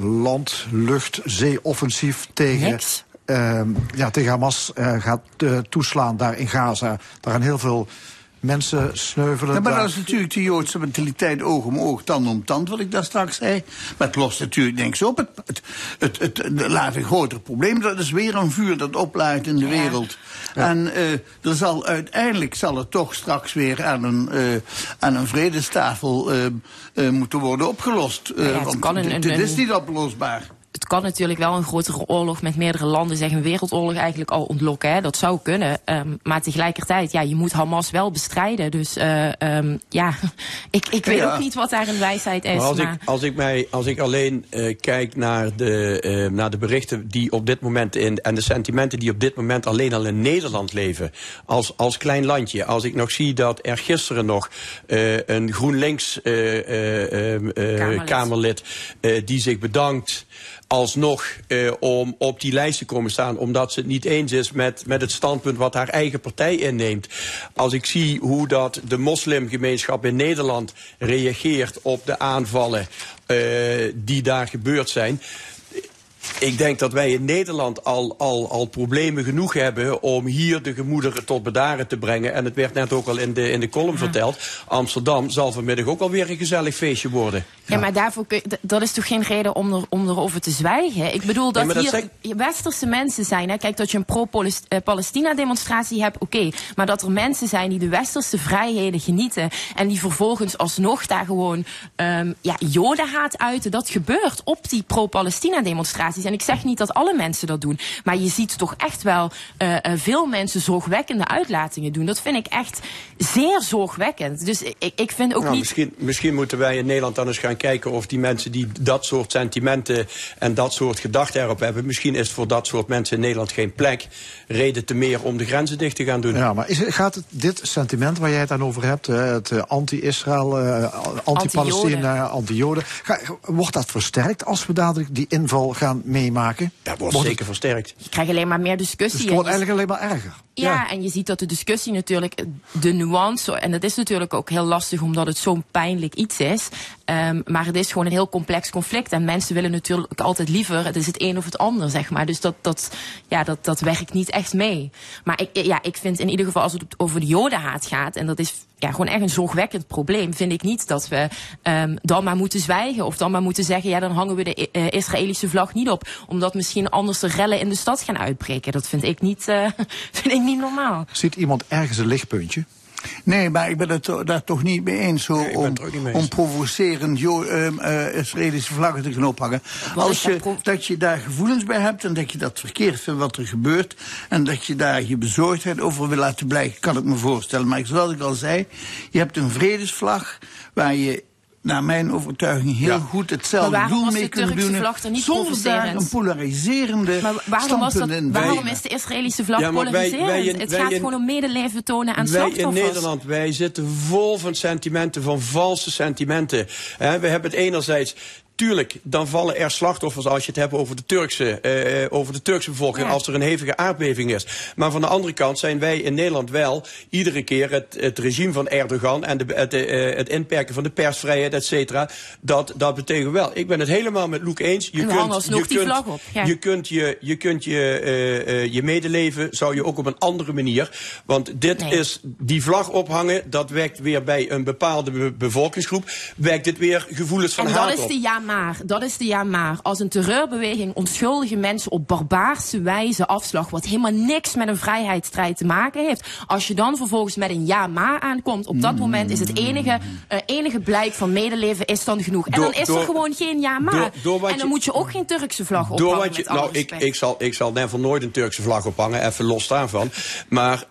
land, lucht, zeeoffensief tegen, ehm, ja, tegen Hamas gaat toeslaan daar in Gaza? Daar gaan heel veel mensen sneuvelen. Ja, maar daar- dat is natuurlijk de Joodse mentaliteit oog om oog, tand om tand, wat ik daar straks zei. Maar het lost natuurlijk niks op. Het, het, het, het, het laat een groter probleem. Dat is weer een vuur dat oplaait in de wereld. En eh, er zal uiteindelijk zal het toch straks weer aan een, eh, aan een vredestafel eh, moeten worden opgelost. Eh, want kan dit- is niet oplosbaar. Het kan natuurlijk wel een grotere oorlog met meerdere landen, zeg een wereldoorlog eigenlijk al ontlokken. Hè? Dat zou kunnen. Ehm, maar tegelijkertijd, ja, je moet Hamas wel bestrijden. Dus eh, ehm, ja, ik, ik weet Ja. ook niet wat daar een wijsheid is. Maar als, maar- ik, als, ik mij, als ik alleen eh, kijk naar de, eh, naar de berichten die op dit moment in. en de sentimenten die op dit moment alleen al in Nederland leven. als, als klein landje. Als ik nog zie dat er gisteren nog een GroenLinks Kamerlid. Kamerlid. die zich bedankt alsnog eh, om op die lijst te komen staan... omdat ze het niet eens is met, met het standpunt wat haar eigen partij inneemt. Als ik zie hoe dat de moslimgemeenschap in Nederland reageert op de aanvallen eh, die daar gebeurd zijn... Ik denk dat wij in Nederland al, al, al problemen genoeg hebben om hier de gemoederen tot bedaren te brengen. En het werd net ook al in de, in de column verteld. Amsterdam zal vanmiddag ook alweer een gezellig feestje worden. Ja, maar daarvoor kun je- d- dat is toch geen reden om, er, om erover te zwijgen? Ik bedoel dat, hier westerse mensen zijn. Hè? Kijk, dat je een pro-Palestina-demonstratie hebt, oké. Maar dat er mensen zijn die de westerse vrijheden genieten... en die vervolgens alsnog daar gewoon ehm ja, jodenhaat uiten... dat gebeurt op die En ik zeg niet dat alle mensen dat doen... maar je ziet toch echt wel eh, eh, veel mensen zorgwekkende uitlatingen doen. Dat vind ik echt zeer zorgwekkend. Dus ik, ik vind ook Nou, niet... misschien, misschien moeten wij in Nederland dan eens gaan kijken of die mensen die dat soort sentimenten en dat soort gedachten erop hebben, misschien is voor dat soort mensen in Nederland geen plek. Reden te meer om de grenzen dicht te gaan doen. Ja, maar is, gaat het, dit sentiment waar jij het dan over hebt, hè, het eh, anti-Israël, eh, anti-Palestina, anti-Joden, ga- wordt dat versterkt als we dadelijk die inval gaan meemaken? Dat wordt zeker versterkt. Je krijgt alleen maar meer discussie. Dus het wordt eigenlijk alleen maar erger. Ja, en je ziet dat de discussie natuurlijk, de nuance, en dat is natuurlijk ook heel lastig omdat het zo'n pijnlijk iets is. Ehm, maar het is gewoon een heel complex conflict. En mensen willen natuurlijk altijd liever, het is het een of het ander, zeg maar. Dus dat, dat, ja, dat, dat werkt niet echt mee. Maar ik, ja, ik vind in ieder geval als het over de jodenhaat gaat, en dat is gewoon echt een zorgwekkend probleem, vind ik niet dat we ehm, dan maar moeten zwijgen. Of dan maar moeten zeggen, ja, dan hangen we de eh, Israëlische vlag niet op. Omdat misschien anders de rellen in de stad gaan uitbreken. Dat vind ik niet, eh, vind ik niet normaal. Ziet iemand ergens een lichtpuntje? Nee, maar ik ben het daar toch niet mee eens zo om, om provocerend Jo- ehm, eh, Israëlische vlaggen te gaan ophangen. Als je, dat je daar gevoelens bij hebt en dat je dat verkeerd vindt wat er gebeurt en dat je daar je bezorgdheid over wil laten blijken, kan ik me voorstellen. Maar zoals ik al zei, je hebt een vredesvlag waar je naar mijn overtuiging heel goed Maar hetzelfde waarom doel was mee Turkse doen. vlag dan niet zonder daar een polariserende Maar waarom, was dat, in waarom is de Israëlische vlag Ja, wij- polariserend? wij in- het gaat in- gewoon om medeleven tonen aan wij in slachtoffers. Nederland, wij zitten vol van sentimenten, van valse sentimenten. Hè, we hebben het enerzijds. Tuurlijk, dan vallen er slachtoffers als je het hebt over de Turkse, eh, over de Turkse bevolking, Ja. als er een hevige aardbeving is. Maar van de andere kant zijn wij in Nederland wel iedere keer het, het regime van Erdogan en de, het, eh, het inperken van de persvrijheid, et cetera. Dat, dat betekent wel. Ik ben het helemaal met Loek eens. Die vlag op, ja. je kunt je, je, kunt je, eh, je medeleven, zou je ook op een andere manier. Want dit Nee. is, die vlag ophangen, dat wekt weer bij een bepaalde be- bevolkingsgroep, wekt dit weer gevoelens van haat op. maar. Dat is de ja maar. Als een terreurbeweging onschuldige mensen op barbaarse wijze afslag, wat helemaal niks met een vrijheidsstrijd te maken heeft. Als je dan vervolgens met een ja maar aankomt, op dat moment is het enige, eh, enige blijk van medeleven is dan genoeg. En dan is er gewoon geen ja maar. en dan moet je ook geen Turkse vlag Door ophangen. wat je, nou, ik, ik, zal, ik zal never nooit een Turkse vlag ophangen, even los daarvan. Maar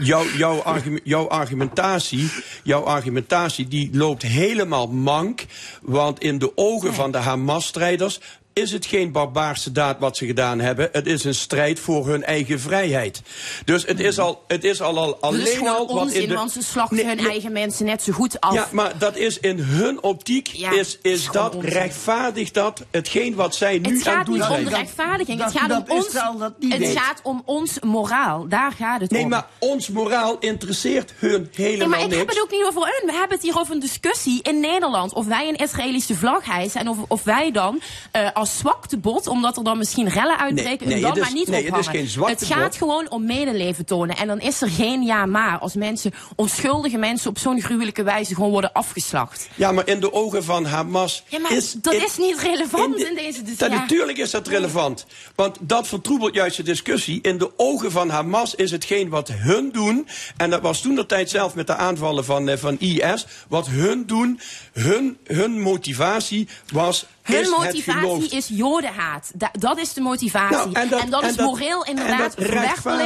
jouw, jouw, argume- jouw, argumentatie, jouw argumentatie die loopt helemaal mank. Want in de ogen van de Hamas-strijders is het geen barbaarse daad wat ze gedaan hebben. Het is een strijd voor hun eigen vrijheid. Dus het is al, het is al, al Dat is alleen gewoon al wat in de... want ze slachten Nee, hun nee. eigen mensen net zo goed af. Ja, maar dat is in hun optiek, Ja, is, is dat, onzin. rechtvaardigt dat hetgeen wat zij nu Het aan gaat het doen niet om zijn. de rechtvaardiging. dat- het gaat om ons. Israël dat niet het weet. gaat om ons moraal. Daar gaat het Nee, om. maar ons moraal interesseert hun helemaal Nee, maar ik niks. heb het ook niet over hun. We hebben het hier over een discussie in Nederland. Of wij een Israëlische vlag hijsen. En of, of wij dan eh, als zwaktebod, omdat er dan misschien rellen uitbreken, Nee, dan is- maar niet nee, het is geen zwaktebod. Het gaat gewoon om medeleven tonen. En dan is er geen ja maar als mensen, onschuldige mensen op zo'n gruwelijke wijze gewoon worden afgeslacht. Ja, maar in de ogen van Hamas Ja, maar is... dat in- is niet relevant in in, de- deze discussie. Natuurlijk is dat relevant. Want dat vertroebelt juist de discussie. In de ogen van Hamas is hetgeen wat hun doen. En dat was toen de tijd zelf met de aanvallen van, eh, van IS. Wat hun doen, hun, hun motivatie was. Hun motivatie is jodenhaat. Da- dat is de motivatie. Nou, en dat- en dat is dat- moreel inderdaad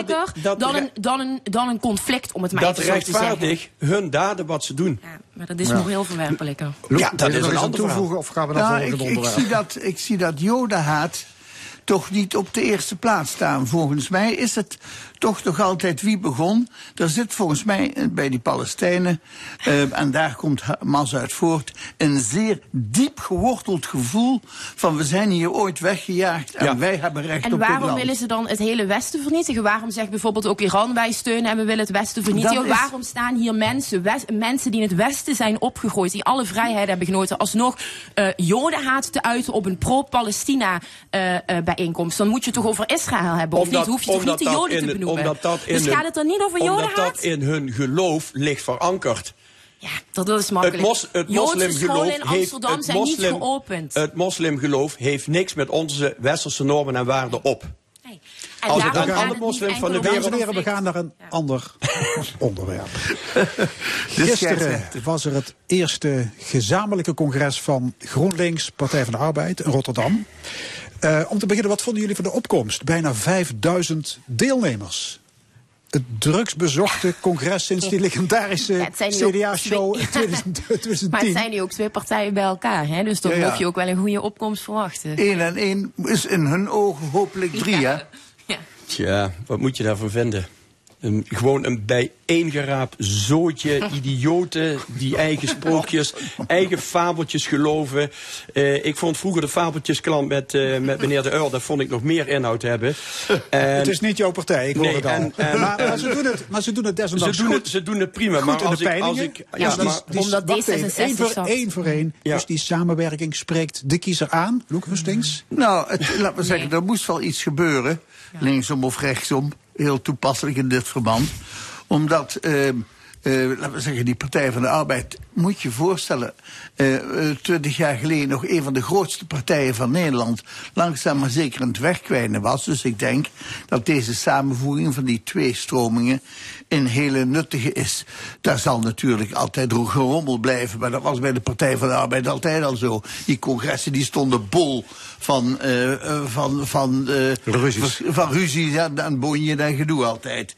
dat dat dan, een, dan, een, dan een conflict, om het maar Dat even zo te zeggen. rechtvaardigt hun daden wat ze doen. Maar dat is Ja. moreel verwerpelijker. Ja, dat is een ander toevoegen of gaan we naar Nou, volgende ik, ik, zie dat, ik zie dat jodenhaat toch niet op de eerste plaats staan. Volgens mij is het toch nog altijd wie begon. Er zit volgens mij eh, bij die Palestijnen, eh, en daar komt Hamas uit voort, een zeer diep geworteld gevoel van we zijn hier ooit weggejaagd en Ja. wij hebben recht En op dit waarom land. willen ze dan het hele Westen vernietigen? Waarom zegt bijvoorbeeld ook Iran wij steunen en we willen het Westen vernietigen? Dat is- Waarom staan hier mensen, wes- mensen die in het Westen zijn opgegroeid, die alle vrijheden hebben genoten, alsnog eh jodenhaat te uiten op een pro-Palestina eh, eh, bijeenkomst? Dan moet je het toch over Israël hebben, of niet? Hoef je toch niet de Joden te het- benoemen? omdat dat in dus hun- gaat het dan niet over Omdat jodenhaat? dat in hun geloof ligt verankerd. Dat is makkelijk. Het, mos, het moslimgeloof in heeft Amsterdam het zijn niet moslim- geopend. Het moslimgeloof heeft niks met onze westerse normen en waarden op. En Als het het niet moslims van de wereld... heren, we gaan naar een ander onderwerp. Gisteren was er het eerste gezamenlijke congres van GroenLinks, Partij van de Arbeid in Rotterdam. Eh, om te beginnen, wat vonden jullie van de opkomst? Bijna 5000 deelnemers. Het drugsbezochte congres sinds die legendarische CDA-show twee- in 2000 2010. Maar het zijn nu ook twee partijen bij elkaar, hè? dus dan Ja, ja. mag je ook wel een goede opkomst verwachten. Eén en één is in hun ogen hopelijk drie, hè? Tja, wat moet je daarvan vinden? Een, gewoon een bijeengeraapt zootje idioten die eigen sprookjes, eigen fabeltjes geloven. Eh, ik vond vroeger de fabeltjesklant met, eh, met meneer De Uil, daar vond ik nog meer inhoud hebben. En- het is niet jouw partij, ik hoor Nee, het al. en- en- maar, maar ze doen het, maar ze doen het ze desondanks doen, goed. het, ze doen het prima, Goed maar in als de ik, als ik, Ja, dus maar, die, omdat wacht even, D66 één voor, één voor één. Ja. Dus die samenwerking spreekt de kiezer aan. Loek Hustings. Nou, het, laten we zeggen, er moest wel iets gebeuren. Linksom of rechtsom. Heel toepasselijk in dit verband. Omdat, eh, eh, laten we zeggen, die Partij van de Arbeid... moet je voorstellen, twintig jaar geleden nog een van de grootste partijen van Nederland... langzaam maar zeker aan het wegkwijnen was. Dus ik denk dat deze samenvoeging van die twee stromingen... een hele nuttige is. Daar zal natuurlijk altijd gerommel blijven... maar dat was bij de Partij van de Arbeid altijd al zo. Die congressen die stonden bol van, eh, eh, van, van, eh, van ruzies en, en bonje en gedoe altijd.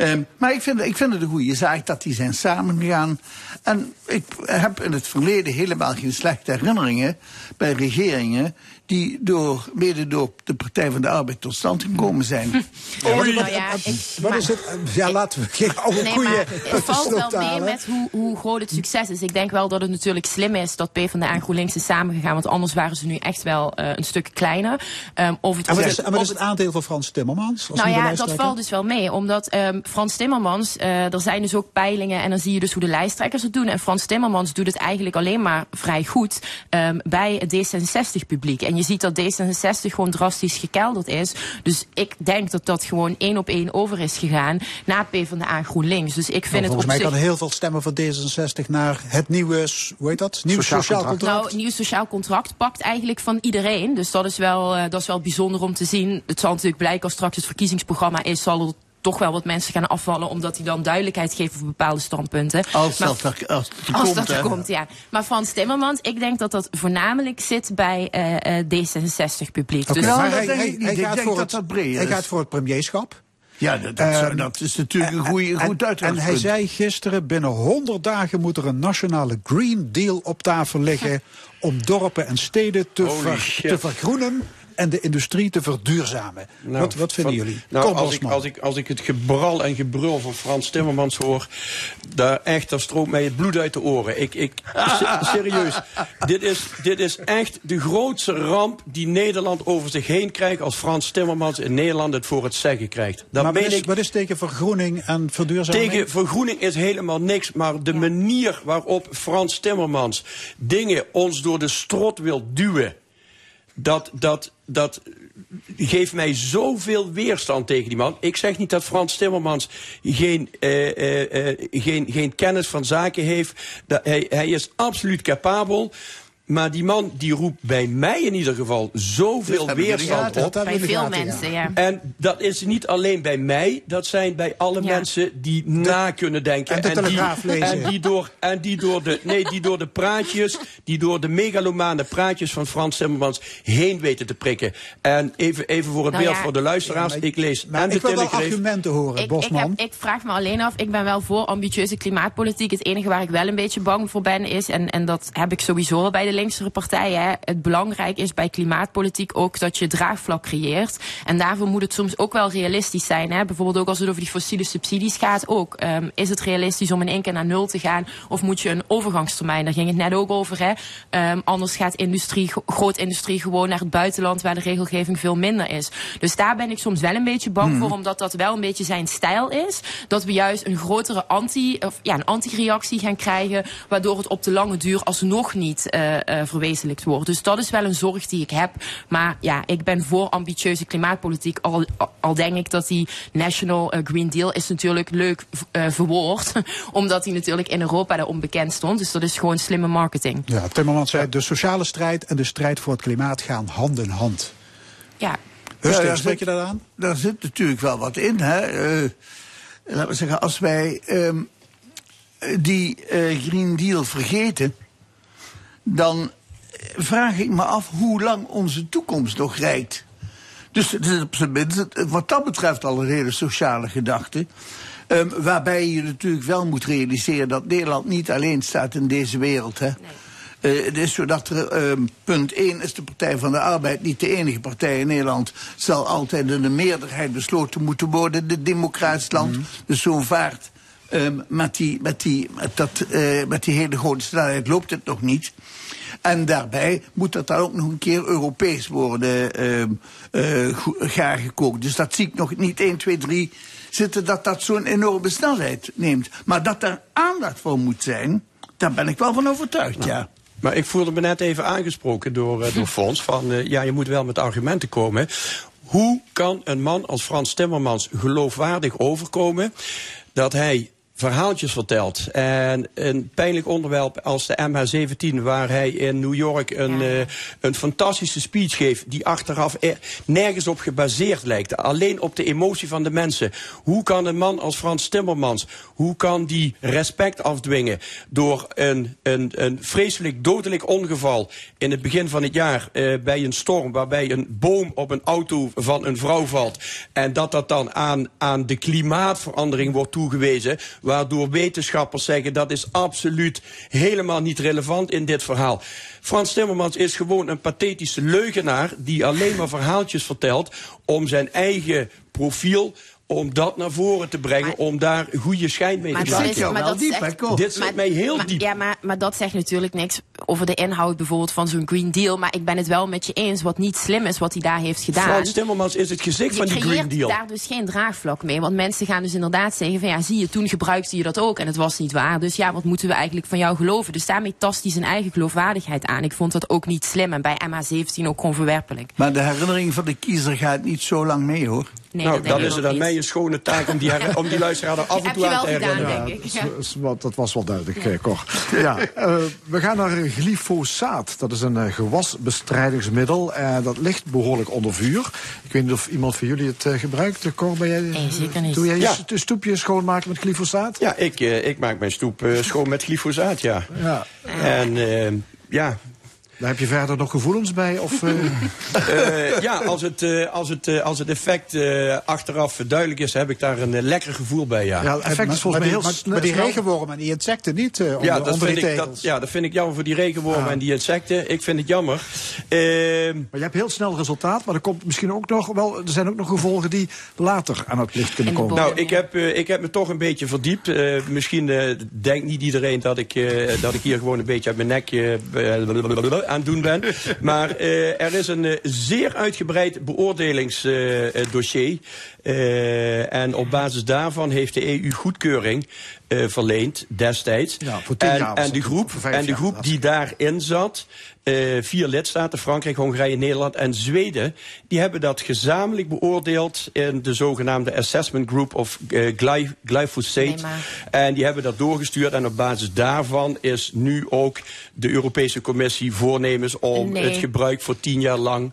Ehm, maar ik vind, ik vind het een goede zaak dat die zijn samengegaan. En ik heb in het verleden helemaal geen slechte herinneringen bij regeringen die door, mede door de Partij van de Arbeid tot stand gekomen zijn. Nou ja, ik- Wat maar- is het? Ja, laten we geen oude Nee, koeien het valt wel mee halen. met hoe, hoe groot het succes is. Ik denk wel dat het natuurlijk slim is dat PvdA en GroenLinks is samengegaan. Want anders waren ze nu echt wel eh, een stuk kleiner. Ehm, of het, En wat is, het- en wat of is het aandeel van Frans Timmermans? Als nou ja, dat valt dus wel mee. Omdat ehm, Frans Timmermans, eh, er zijn dus ook peilingen en dan zie je dus hoe de lijsttrekkers het doen. En Frans Timmermans doet het eigenlijk alleen maar vrij goed ehm, bij het D66-publiek. En je ziet dat D66 gewoon drastisch gekelderd is. Dus ik denk dat dat gewoon één op één over is gegaan naar PvdA en GroenLinks. Dus ik vind Nou, het volgens mij zich... kan heel veel stemmen van D66 naar het nieuwe, hoe heet dat? Nieuw Sociaal sociaal, contract. contract. Nou, nieuw sociaal contract pakt eigenlijk van iedereen. Dus dat is wel, eh, dat is wel bijzonder om te zien. Het zal natuurlijk blijken als straks het verkiezingsprogramma is, zal er toch wel wat mensen gaan afvallen, omdat hij dan duidelijkheid geeft over bepaalde standpunten. Als Maar- dat er, als het er als komt, dat er komt, ja. Maar Frans Timmermans, ik denk dat dat voornamelijk zit bij eh, eh, D66-publiek. Oké, Dus maar hij, gaat voor het, dat hij gaat voor het premierschap. Ja, dat, dat, Ehm, dat is natuurlijk een goeie, en- goed En uitgangspunt. hij zei gisteren, binnen 100 dagen moet er een nationale Green Deal op tafel liggen... om dorpen en steden te, ver- te vergroenen en de industrie te verduurzamen. Nou, wat, wat vinden van- jullie? Nou, als, ik, als, ik, als ik het gebral en gebrul van Frans Timmermans hoor, daar echt, daar stroomt mij het bloed uit de oren. Ik, ik, se- serieus, dit is, dit is echt de grootste ramp die Nederland over zich heen krijgt als Frans Timmermans in Nederland het voor het zeggen krijgt. Dat maar wat is, ik wat is tegen vergroening en verduurzaming? tegen vergroening is helemaal niks, maar de manier waarop Frans Timmermans dingen ons door de strot wil duwen, dat, dat, dat geeft mij zoveel weerstand tegen die man. Ik zeg niet dat Frans Timmermans geen, eh, eh, eh, geen, geen kennis van zaken heeft. Dat, hij, hij is absoluut capabel. Maar die man die roept bij mij in ieder geval zoveel ik de weerstand gaten, op. ik Bij veel gaten, mensen, ja. En dat is niet alleen bij mij, dat zijn bij alle mensen die na kunnen denken. en de die, en die door, en die door de, nee, die door de praatjes, die door de megalomane praatjes van Frans Timmermans heen weten te prikken. En even, even voor het Nou beeld ja, voor de luisteraars, ik lees Maar en de ik wil wel argumenten horen, Ik, ik, Bosman. heb, ik vraag me alleen af, ik ben wel voor ambitieuze klimaatpolitiek. Het enige waar ik wel een beetje bang voor ben is, en, en dat heb ik sowieso al bij de linkse partijen, hè, het belangrijk is bij klimaatpolitiek ook dat je draagvlak creëert. En daarvoor moet het soms ook wel realistisch zijn. Hè. Bijvoorbeeld ook als het over die fossiele subsidies gaat ook. Ehm, is het realistisch om in één keer naar nul te gaan? Of moet je een overgangstermijn? Daar ging het net ook over. Hè. Ehm, anders gaat industrie, gro- grootindustrie gewoon naar het buitenland waar de regelgeving veel minder is. Dus daar ben ik soms wel een beetje bang Hmm. voor, omdat dat wel een beetje zijn stijl is. Dat we juist een grotere anti, of ja, een anti-reactie gaan krijgen, waardoor het op de lange duur alsnog niet eh, eh, verwezenlijkt wordt. Dus dat is wel een zorg die ik heb. Maar ja, ik ben voor ambitieuze klimaatpolitiek. Al, al denk ik dat die National eh, Green Deal is natuurlijk leuk eh, verwoord. omdat die natuurlijk in Europa daar onbekend stond. Dus dat is gewoon slimme marketing. Ja, Timmermans zei, de sociale strijd en de strijd voor het klimaat gaan hand in hand. Ja. Husting, daar spreek zit- je dat aan? Daar zit natuurlijk wel wat in. Hè? Eh, laten we zeggen, als wij ehm, die eh, Green Deal vergeten, dan vraag ik me af hoe lang onze toekomst nog rijdt. Dus het is op zijn minst wat dat betreft al een hele sociale gedachte. Ehm, waarbij je natuurlijk wel moet realiseren dat Nederland niet alleen staat in deze wereld. Hè. Eh, het is zo dat er, ehm, punt 1 is de Partij van de Arbeid niet de enige partij in Nederland. Zal altijd in de meerderheid besloten moeten worden, dit democratisch land. Dus zo vaart ehm, met, die, met, die, met, dat, eh, met die hele grote snelheid loopt het nog niet. En daarbij moet dat dan ook nog een keer Europees worden ehm eh, go- gaar gekookt. Dus dat zie ik nog niet 1, 2, 3 zitten dat dat zo'n enorme snelheid neemt. Maar dat er aandacht voor moet zijn, daar ben ik wel van overtuigd, ja. Maar ik voelde me net even aangesproken door, eh, door Fons. Van ja, je moet wel met argumenten komen. Hoe kan een man als Frans Timmermans geloofwaardig overkomen dat hij verhaaltjes vertelt. En een pijnlijk onderwerp als de MH17, waar hij in New York een, eh, een fantastische speech geeft, die achteraf er nergens op gebaseerd lijkt. Alleen op de emotie van de mensen. Hoe kan een man als Frans Timmermans, hoe kan die respect afdwingen door een, een, een vreselijk dodelijk ongeval in het begin van het jaar eh, bij een storm, waarbij een boom op een auto van een vrouw valt. En dat dat dan aan, aan de klimaatverandering wordt toegewezen, waardoor wetenschappers zeggen dat is absoluut helemaal niet relevant in dit verhaal. Frans Timmermans is gewoon een pathetische leugenaar die alleen maar verhaaltjes vertelt om zijn eigen profiel om dat naar voren te brengen, om daar goede schijn mee te maken. maar dat Dit zit maar- mij heel maar- diep. Ja, maar, maar dat zegt natuurlijk niks over de inhoud bijvoorbeeld van zo'n Green Deal. Maar ik ben het wel met je eens wat niet slim is wat hij daar heeft gedaan. Frans Timmermans is het gezicht je van die Green creëert Deal. daar dus geen draagvlak mee. Want mensen gaan dus inderdaad zeggen van ja, zie je, toen gebruikte je dat ook en het was niet waar. Dus ja, wat moeten we eigenlijk van jou geloven? Dus daarmee tast hij zijn eigen geloofwaardigheid aan. Ik vond dat ook niet slim en bij MH17 ook gewoon verwerpelijk. Maar de herinnering van de kiezer gaat niet zo lang mee, hoor. Nee, nou, dan is het aan mij een schone taak om die, om die luisteraar er af en toe je aan te gedaan, herinneren. denk ik. Ja, Ja. dat, is wat- dat was wel duidelijk, eh, Cor. Ja, eh, we gaan naar glyfosaat. Dat is een eh, gewasbestrijdingsmiddel. en dat ligt behoorlijk onder vuur. Ik weet niet of iemand van jullie het gebruikt. Cor, ben jij, Nee, zeker niet. Doe jij je Ja. st- stoepje schoonmaken met glyfosaat? Ja, ik, ik maak mijn stoep schoon met glyfosaat, ja. Ja. En eh, ja, Daar heb je verder nog gevoelens bij? Of, eh? Eh, ja, als het, eh, als, het, eh, als het effect eh, achteraf duidelijk is, heb ik daar een lekker gevoel bij. Ja, Ja, het effect is volgens mij heel maar, snel- maar die regenwormen en die insecten niet eh, onder, ja, dat onder vind die ik, dat, ja, dat vind ik jammer voor die regenwormen en die insecten. Ik vind het jammer. Ehm, Maar je hebt heel snel resultaat, maar er komt misschien ook nog wel. Er zijn ook nog gevolgen die later aan het licht kunnen komen. Nou, ik heb, eh, ik heb me toch een beetje verdiept. Eh, misschien eh, denkt niet iedereen dat ik, eh, dat ik hier gewoon een beetje uit mijn nek aan het doen ben. Maar eh, er is een eh, zeer uitgebreid beoordelingsdossier. Eh, en op basis daarvan heeft de EU goedkeuring eh, verleend destijds. Ja, voor tien en, jaar en de groep, en de groep die daarin zat, eh, vier lidstaten, Frankrijk, Hongarije, Nederland en Zweden, die hebben dat gezamenlijk beoordeeld in de zogenaamde Assessment Group of eh, gly- Glyphosate. En die hebben dat doorgestuurd en op basis daarvan is nu ook de Europese Commissie voornemens om Nee. het gebruik voor tien jaar lang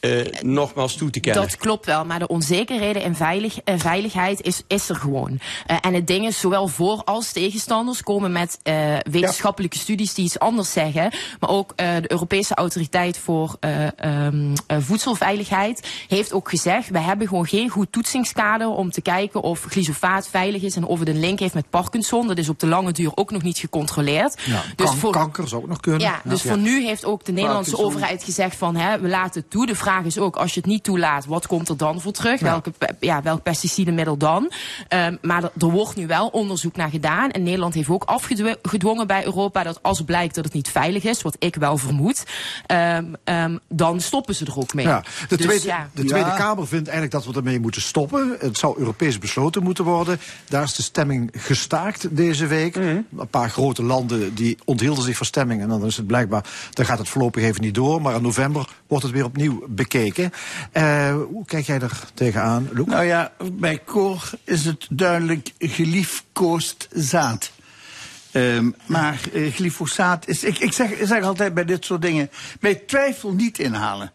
eh, nogmaals toe te kennen. Dat klopt wel, maar de onzekerheden en veilig, eh, veiligheid is, is er gewoon. Eh, en het ding is, zowel voor- als tegenstanders komen met wetenschappelijke studies die iets anders zeggen. Maar ook de Europese Autoriteit voor eh, ehm, eh, Voedselveiligheid heeft ook gezegd... we hebben gewoon geen goed toetsingskader om te kijken of glyfosaat veilig is... en of het een link heeft met Parkinson. Dat is op de lange duur ook nog niet gecontroleerd. Ja, Dus kan- voor- Kanker zou ook nog kunnen. ja, dus voor nu heeft ook de Nederlandse Parkinson. overheid gezegd van hè, we laten het toe. De vraag is ook, als je het niet toelaat, wat komt er dan voor terug? Ja. Welke, pe- ja, welk pesticidenmiddel dan? Ehm, maar er, er wordt nu wel onderzoek naar gedaan. En Nederland heeft ook afgedwongen bij Europa dat als blijkt dat het niet veilig is, wat ik wel vermoed, ehm, ehm, dan stoppen ze er ook mee. Ja, de Dus Tweede, ja. de tweede Kamer vindt eigenlijk dat we ermee moeten stoppen. Het zou Europees besloten moeten worden. Daar is de stemming gestaakt deze week. Mhm. Een paar grote landen die onthielden zich van stemming. En dan is het blijkbaar, dan gaat het voorlopig even niet door. Maar in november wordt het weer opnieuw bekeken. Eh, hoe kijk jij er tegenaan, Loek? Nou ja, bij Cor is het duidelijk geliefkoosd zaad. Ehm, maar eh, glyfosaat is. Ik, ik, zeg, ik zeg altijd bij dit soort dingen: bij twijfel niet inhalen.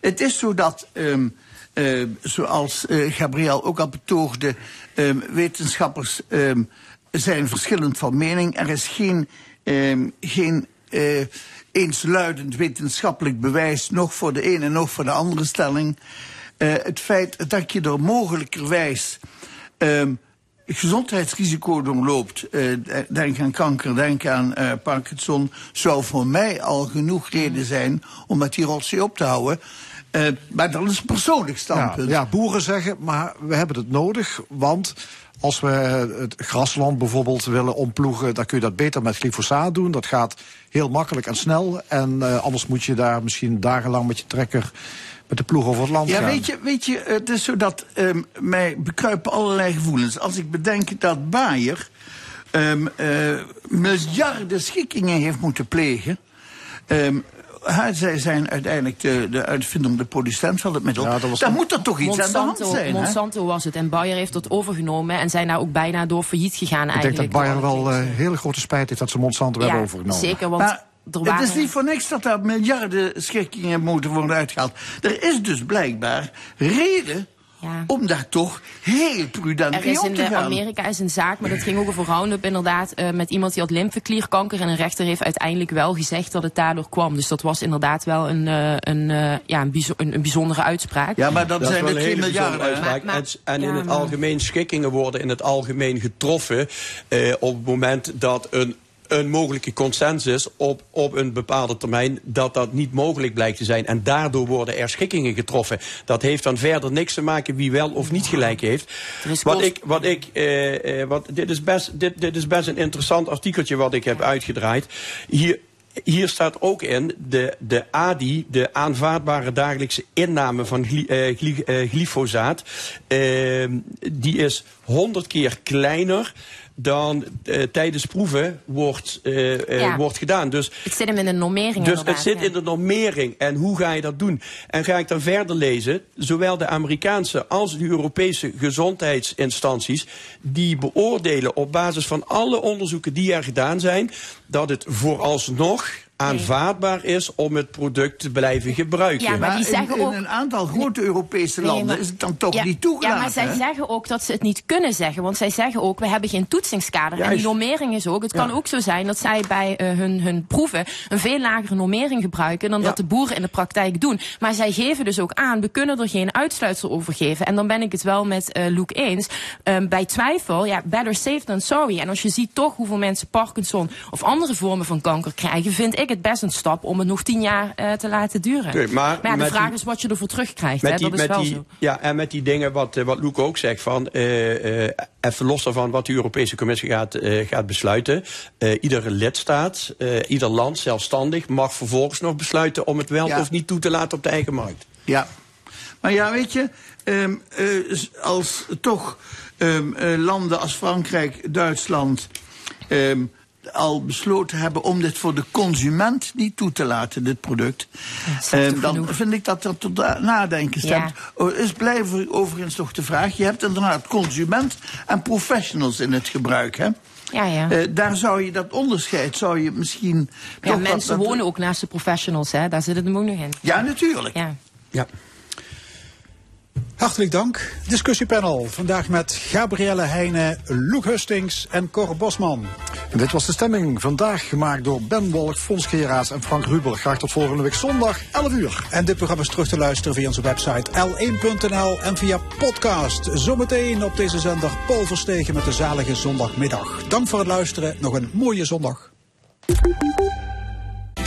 Het is zo dat, ehm, eh, zoals eh, Gabriel ook al betoogde, ehm, wetenschappers ehm, zijn verschillend van mening. Er is geen, ehm, geen eh, eensluidend wetenschappelijk bewijs, nog voor de ene, nog voor de andere stelling. Eh, het feit dat je er mogelijkerwijs ehm, gezondheidsrisico doorloopt, eh, denk aan kanker, denk aan eh, Parkinson, zou voor mij al genoeg reden zijn om met die rotzooi op te houden. Eh, maar dat is een persoonlijk Ja, standpunt. ja, boeren zeggen, maar we hebben het nodig, want als we het grasland bijvoorbeeld willen omploegen, dan kun je dat beter met glyfosaat doen. Dat gaat heel makkelijk en snel. En eh, anders moet je daar misschien dagenlang met je trekker met de ploeg over het land Ja, gaan. weet je, weet je, het is zo dat ehm, mij bekruipen allerlei gevoelens. Als ik bedenk dat Bayer ehm, eh, miljarden schikkingen heeft moeten plegen. Ehm, zij zijn uiteindelijk de, de uitvindende producent van het middel. Daar moet er toch iets aan de hand Monsanto, zijn. hè? Monsanto was het. En Bayer heeft dat overgenomen en zijn daar ook bijna door failliet gegaan Ik denk eigenlijk. dat Bayern wel eh, hele grote spijt heeft dat ze Monsanto hebben overgenomen. Zeker, want Maar er waren... Het is niet voor niks dat er miljarden schikkingen moeten worden uitgehaald. Er is dus blijkbaar reden om daar toch heel prudent Er mee is om in te de gaan. Amerika is een zaak, maar dat ging ook over Roundup inderdaad, eh, met iemand die had lymfeklierkanker. En een rechter heeft uiteindelijk wel gezegd dat het daardoor kwam. Dus dat was inderdaad wel een, eh, een, eh, ja, een, bijzo- een, een bijzondere uitspraak. Ja, maar dat, zijn wel er een geen hele bijzondere miljarden. uitspraak. en en ja, in het maar- algemeen schikkingen worden in het algemeen getroffen eh, op het moment dat een een mogelijke consensus op, op een bepaalde termijn dat dat niet mogelijk blijkt te zijn. En daardoor worden er schikkingen getroffen. Dat heeft dan verder niks te maken wie wel of niet gelijk heeft. Wat ik, wat ik, eh, eh, wat, dit, is best, dit, dit is best een interessant artikeltje wat ik heb uitgedraaid. Hier, hier staat ook in de, de ADI, de aanvaardbare dagelijkse inname van gly, eh, gly- eh, glyfosaat. eh, die is 100 keer kleiner dan eh, tijdens proeven wordt, eh, Ja. wordt gedaan. Dus Het zit hem in de normering dus het zit ja. in de normering. En hoe ga je dat doen? En ga ik dan verder lezen, zowel de Amerikaanse als de Europese gezondheidsinstanties, die beoordelen op basis van alle onderzoeken die er gedaan zijn, dat het vooralsnog aanvaardbaar is om het product te blijven gebruiken. Ja, maar die in, zeggen in ook- een aantal grote Europese Nee, landen maar- is het dan toch ja, niet toegelaten. Ja, maar zij hè? zeggen ook dat ze het niet kunnen zeggen. Want zij zeggen ook, we hebben geen toetsingskader. En die normering is ook. Het kan ook zo zijn dat zij bij eh, hun, hun proeven een veel lagere normering gebruiken dan dat de boeren in de praktijk doen. Maar zij geven dus ook aan, we kunnen er geen uitsluitsel over geven. En dan ben ik het wel met eh Luke eens. Ehm, bij twijfel, ja, better safe than sorry. En als je ziet toch hoeveel mensen Parkinson of andere vormen van kanker krijgen, vind ik het best een stap om het nog tien jaar eh, te laten duren. Nee, maar ja, de vraag die- is wat je ervoor terugkrijgt. Met hè? die, dat is met wel die, zo. ja, en met die dingen wat, eh, wat Loek ook zegt van, eh, eh, even los daarvan wat de Europese Commissie gaat, eh, gaat besluiten. Eh, iedere lidstaat, eh, ieder land zelfstandig mag vervolgens nog besluiten om het wel Ja. of niet toe te laten op de eigen markt. Ja. Maar ja, weet je, ehm, eh, als toch ehm, eh, landen als Frankrijk, Duitsland ehm, al besloten hebben om dit voor de consument niet toe te laten, dit product, ehm, toch dan genoeg? vind ik dat dat tot na- nadenken stemt. Ja. Is blijven overigens nog de vraag, je hebt inderdaad consument en professionals in het gebruik, hè? Ja, ja. Eh, daar zou je dat onderscheid, zou je misschien Ja, toch mensen wat- wonen ook naast de professionals, hè? daar zit het hem ook nog in. Ja, natuurlijk. Ja. Ja. Hartelijk dank. Discussiepanel. Vandaag met Gabrielle Heijnen, Loek Hustings en Cor Bosman. En dit was de stemming. Vandaag gemaakt door Ben Wolk, Fons Geraas en Frank Rubel. Graag tot volgende week zondag, 11 uur. En dit programma is terug te luisteren via onze website l1.nl en via podcast. Zometeen op deze zender Paul Verstegen met de zalige zondagmiddag. Dank voor het luisteren. Nog een mooie zondag.